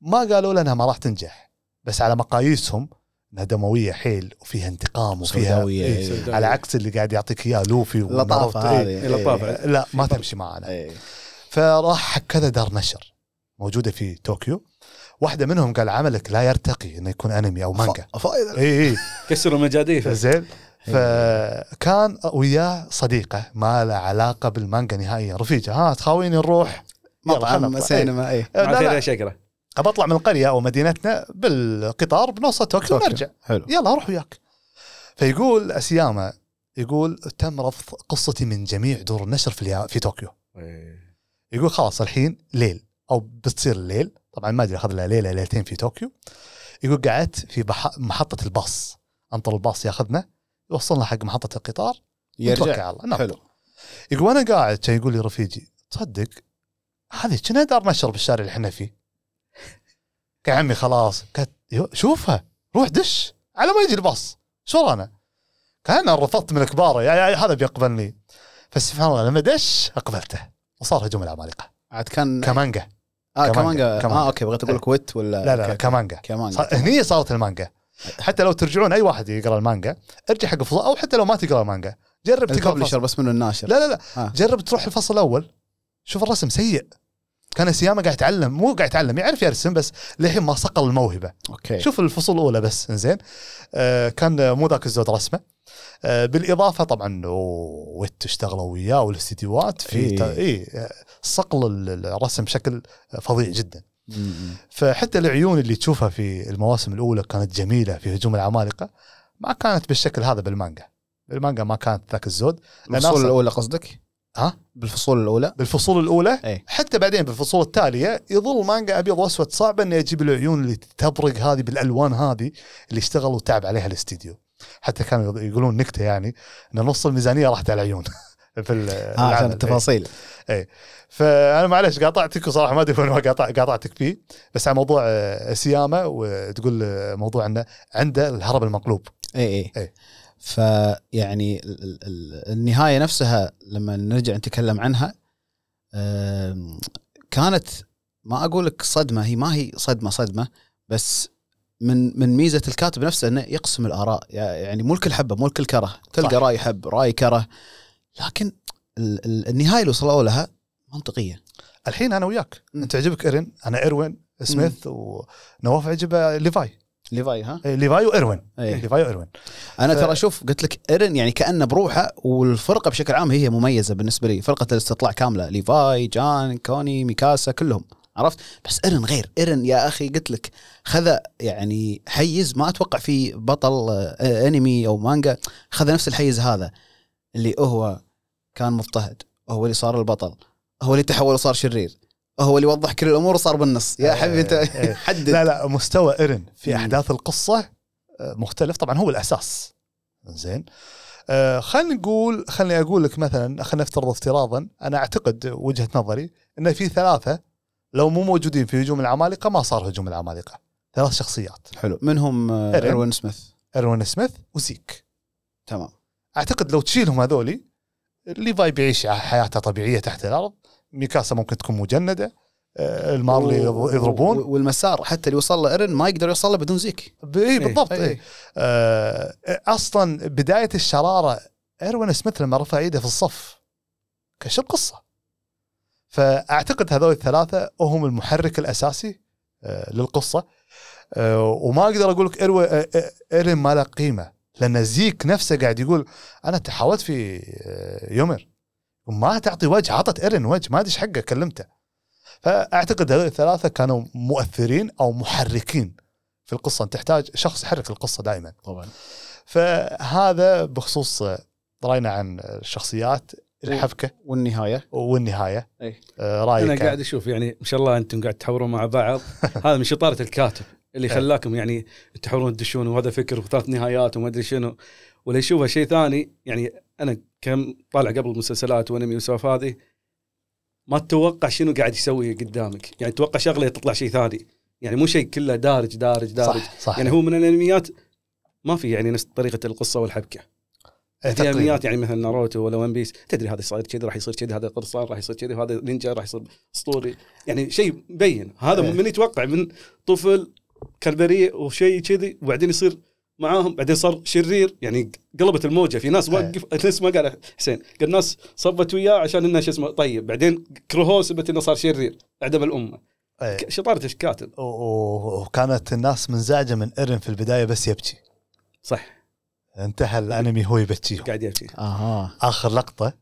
ما قالوا لنا ما راح تنجح بس على مقاييسهم إنها دموية حيل وفيها انتقام وفيها إيه إيه. على عكس اللي قاعد يعطيك إياه لوفي. هذه إيه. إيه،. إيه. لا ما تمشي معنا إيه. فراح حق كذا دار نشر موجودة في طوكيو. واحدة منهم قال عملك لا يرتقي إنه يكون أنمي أو مانجا. ف- فائده إي إي. كسروا المجاديف زين. فكان وياه صديقة ما له علاقة بالمانجا نهائيا. رفيجة ها تخاويني نروح؟ مطعم. سينما إي. يا شقره أبى أطلع من القرية أو مدينتنا بالقطار بنوصل طوكيو. ونرجع. حلو. يلا أروح وياك. فيقول اسياما يقول تم رفض قصتي من جميع دور النشر في في طوكيو. يقول خلاص الحين ليل أو بتصير الليل طبعا ما أدري أخذ له ليلة ليلتين في طوكيو. يقول قعدت في بح... محطة الباص أنطر الباص ياخذنا يوصلنا حق محطة القطار يرجع. على الله. حلو. يقول وأنا قاعد كان يقول لي رفيجي تصدق هذه كنا دار نشر بالشارع اللي إحنا فيه؟ قال عمي خلاص. قالت شوفها روح دش على ما يجي الباص. شو رانا؟ كان رفضت من كباره يا, يا هذا بيقبلني. فسبحان الله لما دش أقبلته. وصار هجوم العمالقة عاد كان كمانجا آه كمانجا. كمانجا. آه أوكي بغيت أقول لك ويت ولا لا لا, لا. كمانجا كمانجا صار- هني صارت المانجا حتى لو ترجعون أي واحد يقرأ المانجا ارجع حق الفصل أو حتى لو ما تقرأ المانجا جرب تقرأ ال publisher. بس منه الناشر لا لا لا آه. جرب تروح الفصل الأول شوف الرسم سيء كان إسياما قاعد يتعلم مو قاعد يتعلم يعرف يرسم بس للحين ما صقل الموهبة. أوكي. شوف الفصول الأولى بس زين آه كان مو ذاك الزود رسمة. آه بالإضافة طبعا wit اشتغلوا وياه والاستديوهات في إيه. اي إيه صقل ال- الرسم بشكل فظيع جدا. فحتى العيون اللي تشوفها في المواسم الأولى كانت جميلة في هجوم العمالقة ما كانت بالشكل هذا بالمانجا. بالمانجا ما كانت ذاك الزود. الفصول الأولى قصدك؟ ها؟ بالفصول الأولى. بالفصول الأولى؟ إيه. حتى بعدين بالفصول التالية يظل مانجا أبيض وأسود صعب إنه يجيب العيون اللي تبرق هذه بالألوان هذه اللي اشتغل وتعب عليها الاستديو. حتى كانوا يقولون نكتة يعني إن نص الميزانية راحت على العيون. في آه عشان. التفاصيل. فأنا معلش قاطعتك وصراحة ما أدري وين قاطع قاطعتك فيه. بس على موضوع آه، سياما وتقول آه، موضوع إنه عنده الهرب المقلوب. اي اي إيه. فيعني ال- ال- ال- النهاية نفسها لما نرجع نتكلم عنها كانت ما أقول لك صدمة هي ما هي صدمة صدمة بس من من ميزة الكاتب نفسه إنه يقسم الآراء يعني مو الكل حبه مو الكل كره تلقى. راي حب راي كره لكن ال- ال- النهاية اللي وصلوا لها منطقية الحين أنا وياك. أنت عجبك إيرن أنا إيروين سميث ونواف عجبه ليفاي ليفاي ها؟ إيه، ليفاي وإيروين. إيه. ليفاي وإيروين. أنا ف- ترى شوف قلت لك ايرن يعني كأنه بروحه والفرقة بشكل عام هي مميزة بالنسبة لي. فرقة الاستطلاع كاملة ليفاي جان كوني ميكاسا كلهم. عرفت؟ بس ايرن غير. ايرن يا أخي قلت لك خذ يعني حيز ما أتوقع في بطل آه، أنمي أو مانجا خذ نفس الحيز هذا اللي هو كان مضطهد هو اللي صار البطل هو اللي تحول وصار شرير. هو اللي وضح كل الأمور وصار بالنص. يا إيه، حبيبي انت إيه. حدد. لا لا مستوى إيرن في. أحداث القصة آه، مختلف. طبعا هو الأساس. زين. آه خلينا نقول خليني أقول لك مثلا خلينا نفترض افتراضا أنا أعتقد وجهة نظري إن في ثلاثة لو مو موجودين في هجوم العمالقة ما صار هجوم العمالقة. ثلاث شخصيات. حلو. منهم آه،. إيروين سميث؟ إيروين سميث وزيك. تمام. أعتقد لو تشيلهم هذولي ليفاي بيعيش حياته طبيعية تحت الأرض. ميكاسا ممكن تكون مجندة آه، المارلي يضربون. والمسار حتى اللي وصل له إيرن ما يقدر يوصل له بدون زيك. ب- إيه بالضبط إيه. إيه. آه أصلا بداية الشرارة إيروين سميث لما رفع إيده في الصف كشف القصة. فأعتقد هذول الثلاثة هم المحرك الأساسي آه للقصة. آه وما أقدر أقول لك ايرين ما له قيمة لأن زيك نفسه قاعد يقول أنا تحاولت في يومر وما تعطي وجه عطت ايرين وجه ما أدري إيش حقه كلمته. فأعتقد هذول الثلاثة كانوا مؤثرين أو محركين في القصة. أنت تحتاج شخص يحرك القصة دائما. طبعا. فهذا بخصوص راينا عن الشخصيات الحبكة. والنهاية. والنهاية. آه، رأيك أنا قاعد أشوف يعني ما شاء الله أنتم قاعد تحورون مع بعض. هذا من شطارة الكاتب اللي. خلاكم يعني تحورون تدشون وهذا فكر وثلاث نهايات وما أدري شنو. ولا يشوفها شيء ثاني يعني أنا كم طالع قبل مسلسلات وانمي وسوالف هذه ما تتوقع شنو قاعد يسوي قدامك. يعني تتوقع شغلة تطلع شيء ثاني. يعني مو شيء كله دارج دارج دارج. صح. صح يعني هو من الانميات ما في يعني نفس طريقة القصة والحبكة. إيه، في. انميات يعني مثلا ناروتو ولا ون بيس تدري هذا صاير كذي راح يصير كذي هذا قرصان راح يصير كذي وهذا نينجا راح يصير اسطوري. يعني شيء مبين هذا إيه. من يتوقع من طفل كان بريء وشيء كذي وبعدين يصير معاهم بعدين صار شرير يعني قلبت الموجة. في ناس إيه. وقف ناس ما قال حسين قال ناس صبت وياه عشان إنه شو اسمه طيب بعدين كرهوه سبت إنه صار شرير عدم الأمة. إيه. شطارة الكاتب. و- و- وكانت الناس منزعجة من ايرن في البداية بس يبكي. صح. انتهى الأنمي هو يبكيهم قاعد يبكي. آها. آخر لقطة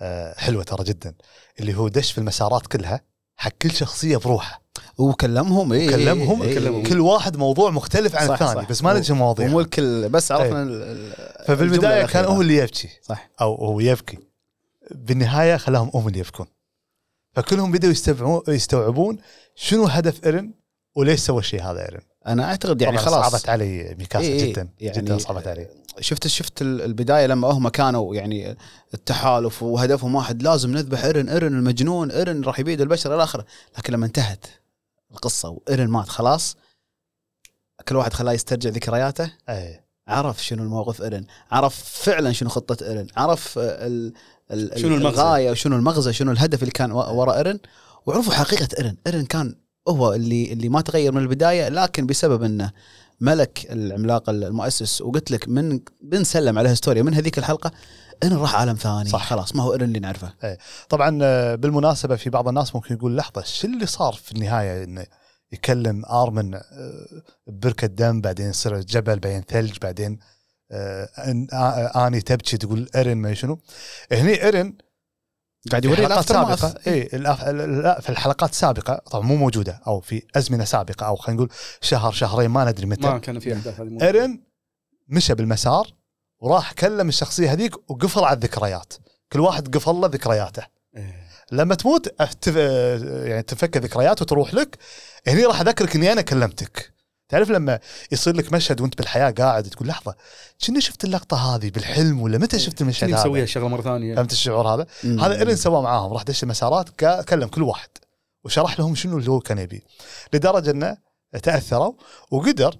آه، حلوة ترى جدا اللي هو دش في المسارات كلها حق كل شخصية بروحه. وكلمهم اي كلمهم كلمهم. كل واحد موضوع مختلف عن الثاني صح. بس ما ندري المواضيع ومو الكل بس عرفنا ال- ففي البداية كان. هو اللي يبكي صح. أو هو يبكي بالنهاية خلاهم هم اللي يبكون فكلهم بدأوا يستوعبون يستوعبون شنو هدف إيرن وليش سوى الشيء هذا إيرن. أنا أعتقد يعني خلاص. صعبت علي ميكاسا إيه إيه، جدا يعني جدا صعبت علي. شفت شفت ال- البداية لما هم كانوا يعني التحالف وهدفهم واحد لازم نذبح إيرن إيرن المجنون إيرن راح يبيد البشر إلى آخره. لكن لما انتهت القصة وايرن مات خلاص كل واحد خلاه يسترجع ذكرياته. إيه. عرف شنو الموقف ايرن عرف فعلا شنو خطة ايرن عرف آه، ال ال شنو المغزى؟ الغاية وشنو المغزى شنو الهدف اللي كان و- وراء ايرن وعرفوا حقيقة ايرن ايرن كان هو اللي اللي ما تغير من البداية لكن بسبب إنه ملك العملاق المؤسس وقلت لك من بنسلم على هستوريا من هذيك الحلقة ايرن راح عالم ثاني. صح. خلاص ما هو ايرن اللي نعرفه. طبعا آه، بالمناسبة في بعض الناس ممكن يقول لحظة شو اللي صار في النهاية؟ إنه يكلم آرمن آه، ببركه دم بعدين يصير جبل بعدين ثلج بعدين آه، آني تبكي تقول ايرن ما شنو. هني ايرن قاعد يوري حلقات ال after سابقة. ماث. اي لا في الحلقات السابقة طبعا مو موجودة أو في أزمنة سابقة أو خلينا نقول شهر شهرين ما ندري متى. ما كان في أحداث ايرن مشى بالمسار وراح كلم الشخصية هذيك وقفل على الذكريات. كل واحد قفل له ذكرياته. إيه. لما تموت أفتف... يعني تفك ذكريات وتروح لك هني راح أذكرك إني أنا كلمتك. تعرف لما يصير لك مشهد وأنت بالحياة قاعد تقول لحظة كني شفت اللقطة هذه؟ بالحلم ولا متى شفت المشهد كني مسويها هذا؟ الشغلة مرة ثانية؟ فهمت الشعور هذا؟ مم. هذا ايرن سواه معاهم راح دش المسارات كلم كل واحد. وشرح لهم شنو اللي هو كان يبيه. لدرجة إنه تأثروا وقدر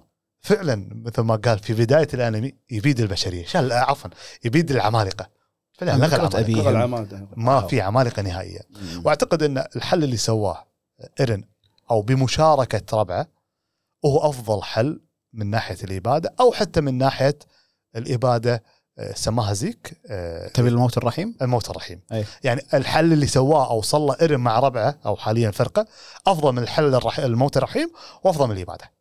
فعلا مثل ما قال في بداية الأنمي يبيد البشرية شال عفوا يبيد العمالقة فعلا لغى. أبيه. لغة العماد ما في عمالقة نهائيه مم. وأعتقد أن الحل اللي سواه إيرن أو بمشاركة ربعه هو أفضل حل من ناحية الإبادة أو حتى من ناحية الإبادة آه، سماها زيك آه، تبي الموت الرحيم؟ الموت الرحيم أي. يعني الحل اللي سواه أو صلى إيرن مع ربعه أو حاليا فرقة أفضل من الحل الرح... الموت الرحيم وأفضل من الإبادة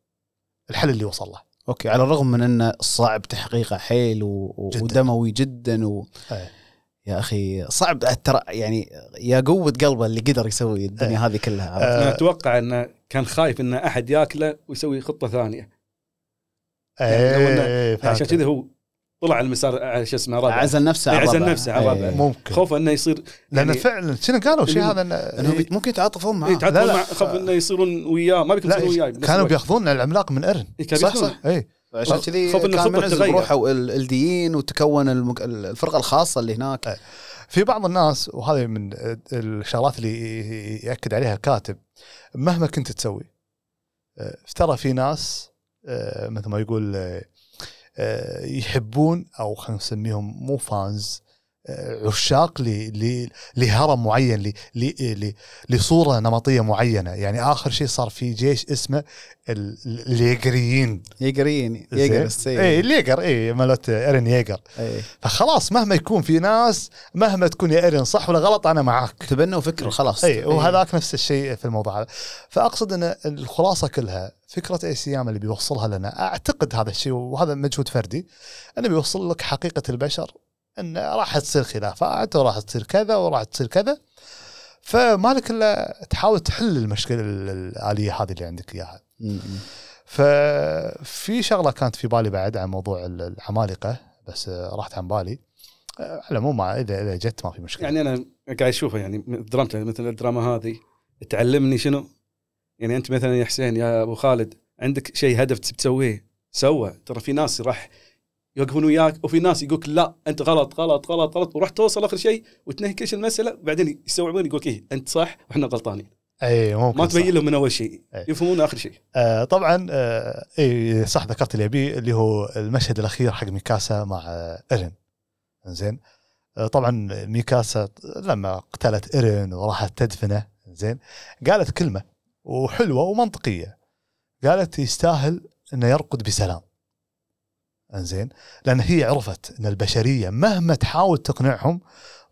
الحل اللي وصل له أوكي على الرغم من انه صعب تحقيقه حيل و... جداً. ودموي جدا و... أي. يا أخي صعب ترى يعني يا قوة قلبه اللي قدر يسوي الدنيا هذه كلها عرفت؟ أنا أتوقع انه كان خايف أن أحد يأكله ويسوي خطة ثانية إنه- إيه، فهمت. عشان كذا هو طلع على المسار على شو اسمه ربع عزل نفسه على عزل. نفسه على. إيه. ممكن خوفه إنه يصير لأن يعني- فعلا شنو قالوا شيء هذا انهم بي- ممكن يتعاطفون معاه إيه، تعاطفون لا، لا. مع خوف إنه يصيرون وياه ما بيكون وياه كانوا. بيأخذون العملاق من إيه، كانوا صح،. صح. اي عشان كذي خوف كان تتغير. بروحه وال- الديين وتكون. الفرقة الخاصة اللي هناك في بعض الناس وهذه من الشغلات اللي يأكد عليها الكاتب مهما كنت تسوي آه، ترى في ناس آه، مثل ما يقول آه، آه، يحبون أو خلينا نسميهم مو fans آه، عشاق لهرم معين لصورة نمطية معينة. يعني آخر شيء صار في جيش اسمه ال- الييجريين يقرين زين؟ يقرس اي الييجر اي مالت ايرن ييجر اي فخلاص مهما يكون في ناس مهما تكون يا ايرن صح ولا غلط أنا معاك. تبنوا فكره خلاص. اي وهذاك نفس الشيء في الموضوع هذا. فأقصد إن الخلاصة كلها فكرة اي سيام اللي بيوصلها لنا أعتقد هذا الشيء وهذا مجهود فردي إنه بيوصل لك حقيقة البشر إن راح تصير خلافات وراح تصير كذا وراح تصير كذا. فما لك إلا تحاول تحل المشكلة ال- الآلية هذه اللي عندك إياها. ففي شغلة كانت في بالي بعد عن موضوع العمالقة بس راحت عن بالي. على ما- اذا إذا جت ما في مشكلة. يعني أنا قاعد اشوفه يعني درامته مثل الدراما هذه تعلمني شنو؟ يعني أنت مثلا يا حسين يا أبو خالد عندك شيء هدف تسويه؟ سوى. ترى في ناس راح يوقفون وياك وفي ناس يقولك لا أنت غلط غلط غلط غلط وراح توصل آخر شيء وتنهكش المسألة بعدين يستوعبون يقولك إيه أنت صح وإحنا غلطانين. اي ممكن ما. تبين لهم من أول شيء أي. يفهمون آخر شيء. آه طبعا آه اي صح ذكرت اللي ابيه اللي هو المشهد الأخير حق ميكاسا مع آه إيرين. زين آه طبعا ميكاسا لما قتلت إيرين وراحت تدفنه زين قالت كلمة وحلوة ومنطقية. قالت يستاهل إنه يرقد بسلام. انزين؟ لأن هي عرفت إن البشرية مهما تحاول تقنعهم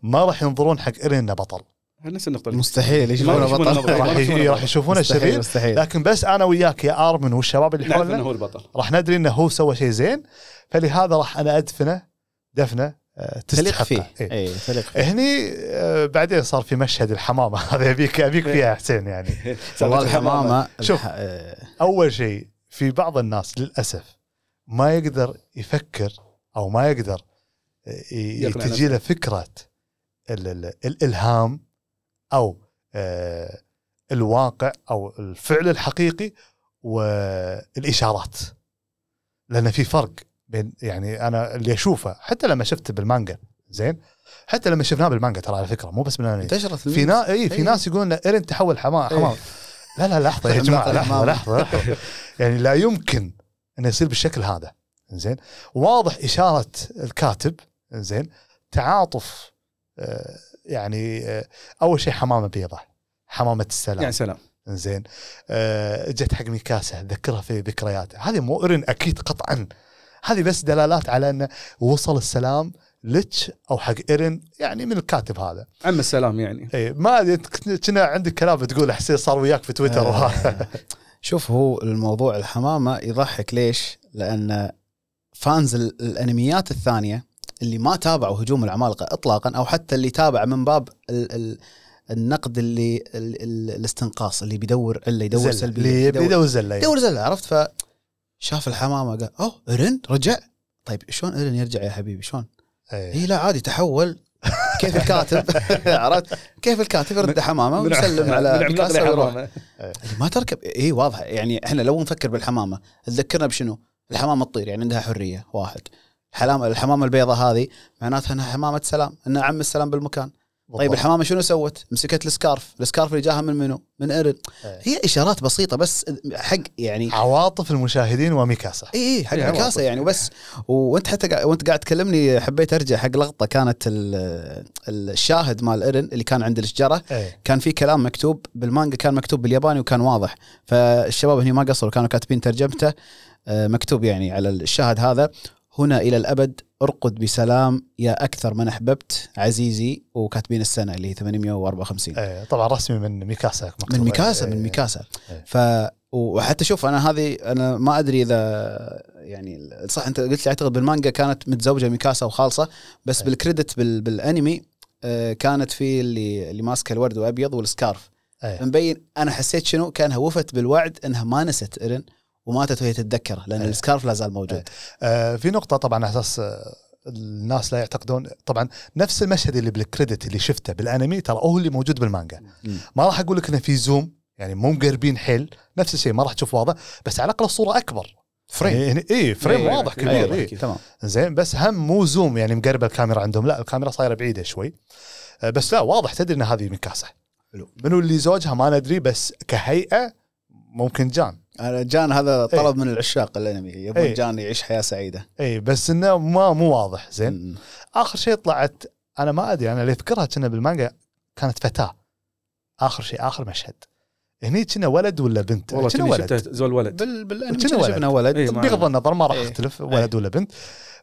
ما راح ينظرون حق ايرين انه بطل نفس النقطة اللي- مستحيل يشوفونه بطل. راح يشوفونه شرير. مستحيل. لكن بس أنا وياك يا آرمن والشباب اللي نعرف حولنا إنه هو البطل. راح ندري إنه هو سوى شيء زين. فلهذا راح أنا أدفنه دفنه آه، تليق فيه. إيه. اي تليق فيه. هني آه، بعدين صار في مشهد الحمامة. هذا ابيك ابيك فيها يا حسين يعني. والله الحمامة. شوف. آه، أول شيء في بعض الناس للأسف ما يقدر يفكر أو ما يقدر آه، تجي له فكرة ال- ال- الإلهام أو آه، الواقع أو الفعل الحقيقي والإشارات لأن في فرق بين يعني أنا اللي أشوفه حتى لما شفت بالمانجا زين حتى لما شفناه بالمانجا ترى على فكرة مو بس بالانمي انتشرت في ال memes. نا... اي في إيه. ناس يقولون إن ايرن تحول حمام حمام لا لا لحظة يا جماعة لحظة. لحظه, لحظة. يعني لا يمكن إنه يصير بالشكل هذا. زين واضح إشارة الكاتب زين تعاطف آه، يعني آه، أول شيء حمامة بيضاء حمامة السلام. يعني سلام. زين آه، جت حق ميكاسا ذكرها في ذكرياته. هذه مو ايرن أكيد قطعا. هذه بس دلالات على انه وصل السلام لتش أو حق ايرن يعني من الكاتب هذا. عم السلام يعني. اي ما كنا عندك كلام بتقول حسين صار وياك في تويتر. آه. شوف هو الموضوع الحمامة يضحك ليش؟ لأن fans ال- الأنميات الثانية اللي ما تابعوا هجوم العمالقة اطلاقا أو حتى اللي تابع من باب ال ال النقد اللي ال ال الاستنقاص اللي بيدور الا يدور زلة. سلبي اللي يدور زلة يدور زلة عرفت ف شاف الحمامة قال أوه ايرن رجع طيب شلون ايرن يرجع يا حبيبي شلون؟ إيه. اي لا عادي تحول كيف الكاتب؟ عرفت؟ كيف الكاتب؟ يرد حمامة ويسلم على ويروح. لحمامة. ما تركب اي واضحه يعني إحنا لو نفكر بالحمامة تذكرنا بشنو؟ الحمامة تطير يعني عندها حرية واحد. الحمامه الحمامة البيضاء هذه معناتها إنها حمامة سلام إنها عم السلام بالمكان. طيب بالضبط. الحمامة شنو سوت؟ مسكت ال scarf ال scarf اللي جاها من منو؟ من إيرن إيه. هي إشارات بسيطة بس حق يعني عواطف المشاهدين وميكاسا إي إي حق إيه، ميكاسا. يعني وبس وأنت حتى وأنت قاعد تكلمني حبيت أرجع حق لقطة كانت ال- الشاهد مال إيرن اللي كان عند الشجرة إيه. كان في كلام مكتوب بالمانجا كان مكتوب بالياباني وكان واضح فالشباب هني ما قصروا كانوا كاتبين ترجمته آه، مكتوب يعني على الشاهد هذا هنا إلى الأبد أرقد بسلام يا أكثر من أحببت عزيزي وكاتبين السنة اللي هي 854 إيه. طبعا رسمي من ميكاسا. من ميكاسا إيه. من ميكاسا إيه. ف وحتى شوف أنا هذه أنا ما أدري إذا يعني صح أنت قلت لي أعتقد بالمانجا كانت متزوجة ميكاسا وخالصة بس إيه. بال credit بال بالأنمي آه، كانت في اللي اللي ماسكة الورد وأبيض وال scarf إيه. مبين أنا حسيت شنو كأنها وفت بالوعد إنها ما نست ايرن وماتت وهي تتذكره لأن إيه. ال scarf لا زال موجود آه، في نقطة طبعا على أساس آه، الناس لا يعتقدون طبعا نفس المشهد اللي بال credit اللي شفته بالأنمي ترى هو اللي موجود بالمانجا مم. ما راح أقول لك إنه في zoom يعني مو مقربين حيل نفس الشيء ما راح تشوف واضح بس على الأقل الصورة أكبر frame يعني اي frame إيه، واضح. كبير إيه. أكيد. تمام زين بس هم مو zoom يعني مقربه الكاميرا عندهم لا الكاميرا صايرة بعيدة شوي آه، بس لا واضح تدري إن هذه ميكاسا حلو. منو اللي زوجها ما ندري بس كهيئة ممكن جان جان هذا طلب من العشاق الانمي يبون إيه. جان يعيش حياة سعيدة. اي بس إنه ما مو واضح زين؟ مم. آخر شيء طلعت أنا ما أدري أنا اللي أذكرها كنا بالمانجا كانت فتاة. آخر شيء آخر مشهد. هني كنا ولد ولا بنت؟ والله كنا ولد. زول ولد. بال بالانمي. شفنا ولد. إيه. ما- بغض النظر ما راح إيه. أختلف ولد ولا بنت.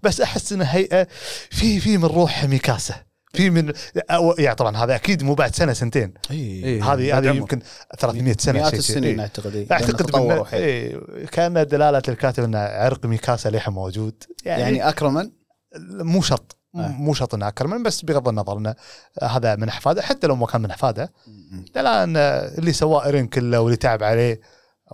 بس أحس انها هيئه في في من روح ميكاسا. في من أو يعني طبعا هذا أكيد مو بعد سنة سنتين إيه. إيه. هذه هذه يمكن 300 سنة مئات. السنين إيه. أعتقد إيه. اعتقد. إيه كان دلالة الكاتب إن عرق ميكاسا للحين موجود يعني, يعني اكرما مو شرط آه. مو شرط إنه أكرمن بس بغض النظر انه هذا من أحفاده حتى لو ما كان من أحفاده دلاله إن اللي سواه إيرين كله واللي تعب عليه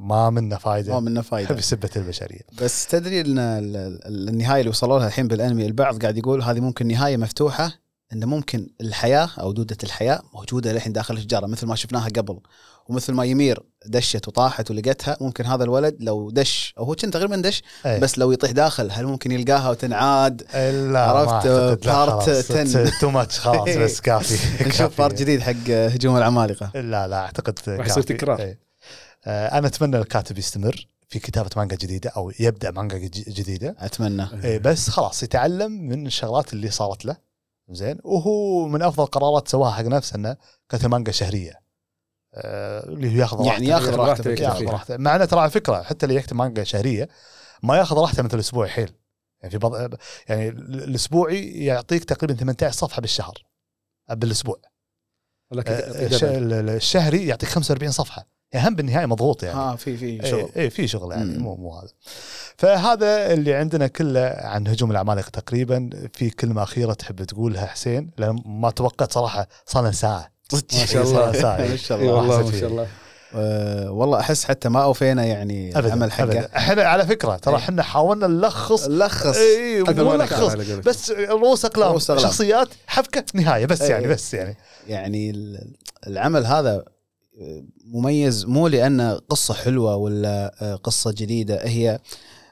ما منه ما فايده منه فايدة بسبة البشرية بس تدري إن ال- ال- النهاية اللي وصلوا لها الحين بالأنمي البعض قاعد يقول هذه ممكن نهاية مفتوحة انه ممكن الحياة أو دودة الحياة موجودة للحين داخل الشجره مثل ما شفناها قبل ومثل ما يمير دشت وطاحت ولقتها ممكن هذا الولد لو دش أو هو كان تقريبا دش أي. بس لو يطيح داخل هل ممكن يلقاها وتنعاد لا عرفت، part 10. too much خلاص بس كافي نشوف. part جديد حق هجوم العمالقة لا لا أعتقد راح يصير كافي. تكرار. إيه. آه، أنا أتمنى الكاتب يستمر في كتابة مانجا جديدة أو يبدأ مانجا ج- جديدة أتمنى إيه بس خلاص يتعلم من الشغلات اللي صارت له زين. وهو من أفضل قرارات سواها حق نفسه إنه كتب مانجا شهرية. آه، اللي هو ياخذ يعني. ياخذ راحته ياخذ مع إنه ترى على فكرة حتى اللي يكتب مانجا شهرية ما ياخذ راحته مثل الاسبوعي حيل يعني في بعض يعني الأسبوعي يعطيك تقريبا 18 صفحة بالشهر بالأسبوع. آه، الش- الشهري يعطيك 45 صفحة. يعني هم بالنهاية مضغوط يعني ها في في اي شغل اي في شغل يعني. مو مو هذا فهذا اللي عندنا كله عن هجوم العمالقه تقريبا في كلمة أخيرة تحب تقولها حسين لأن ما توقعت صراحة صار لنا ساعة ما شاء الله. ما شاء الله ما. شاء الله أه والله أحس حتى ما أوفينا يعني ابدا العمل حقه أبداً. إحنا على فكرة ترى إيه. إحنا حاولنا نلخص لخص اي نلخص. بس رؤوس أقلام. شخصيات حبكة نهاية بس إيه. يعني بس يعني يعني ال- العمل هذا مميز مو لأنه قصة حلوة ولا آه، قصة جديدة هي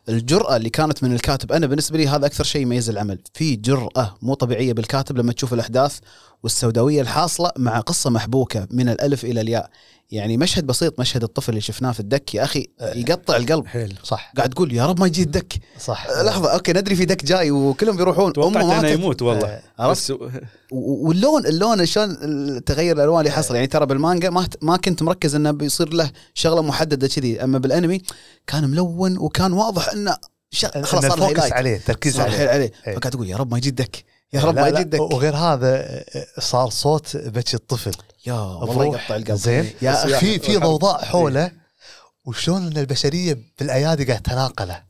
الجرأة اللي كانت من الكاتب. أنا بالنسبة لي هذا أكثر شيء يميز العمل. في جرأة مو طبيعية بالكاتب لما تشوف الأحداث والسوداوية الحاصلة مع قصة محبوكة من الألف إلى الياء. يعني مشهد بسيط مشهد الطفل اللي شفناه في الدك يا أخي يقطع القلب. حيل صح. قاعد تقول يا رب ما يجي الدك. صح. آه، لحظة أوكي ندري في دك جاي وكلهم بيروحون. توقعت إنه ماتت. يموت والله. آه، عرفت؟ و- واللون اللون شلون تغير الألوان اللي حصل؟ يعني ترى بالمانجا ما ما كنت مركز إنه بيصير له شغلة محددة كذي. أما بالأنمي كان ملون وكان واضح إنه شغ... إن خلاص صار ال focus highlight. عليه تركيز صار عليه. حيل عليه. فقاعد تقول يا رب ما يجي الدك. يا رب لا ما يجي الدك. وغير هذا صار صوت بكي الطفل. يا والله. يقطع القلب زين يا في في. ضوضاء حوله وشلون إن البشرية بالأيادي قاعد تناقله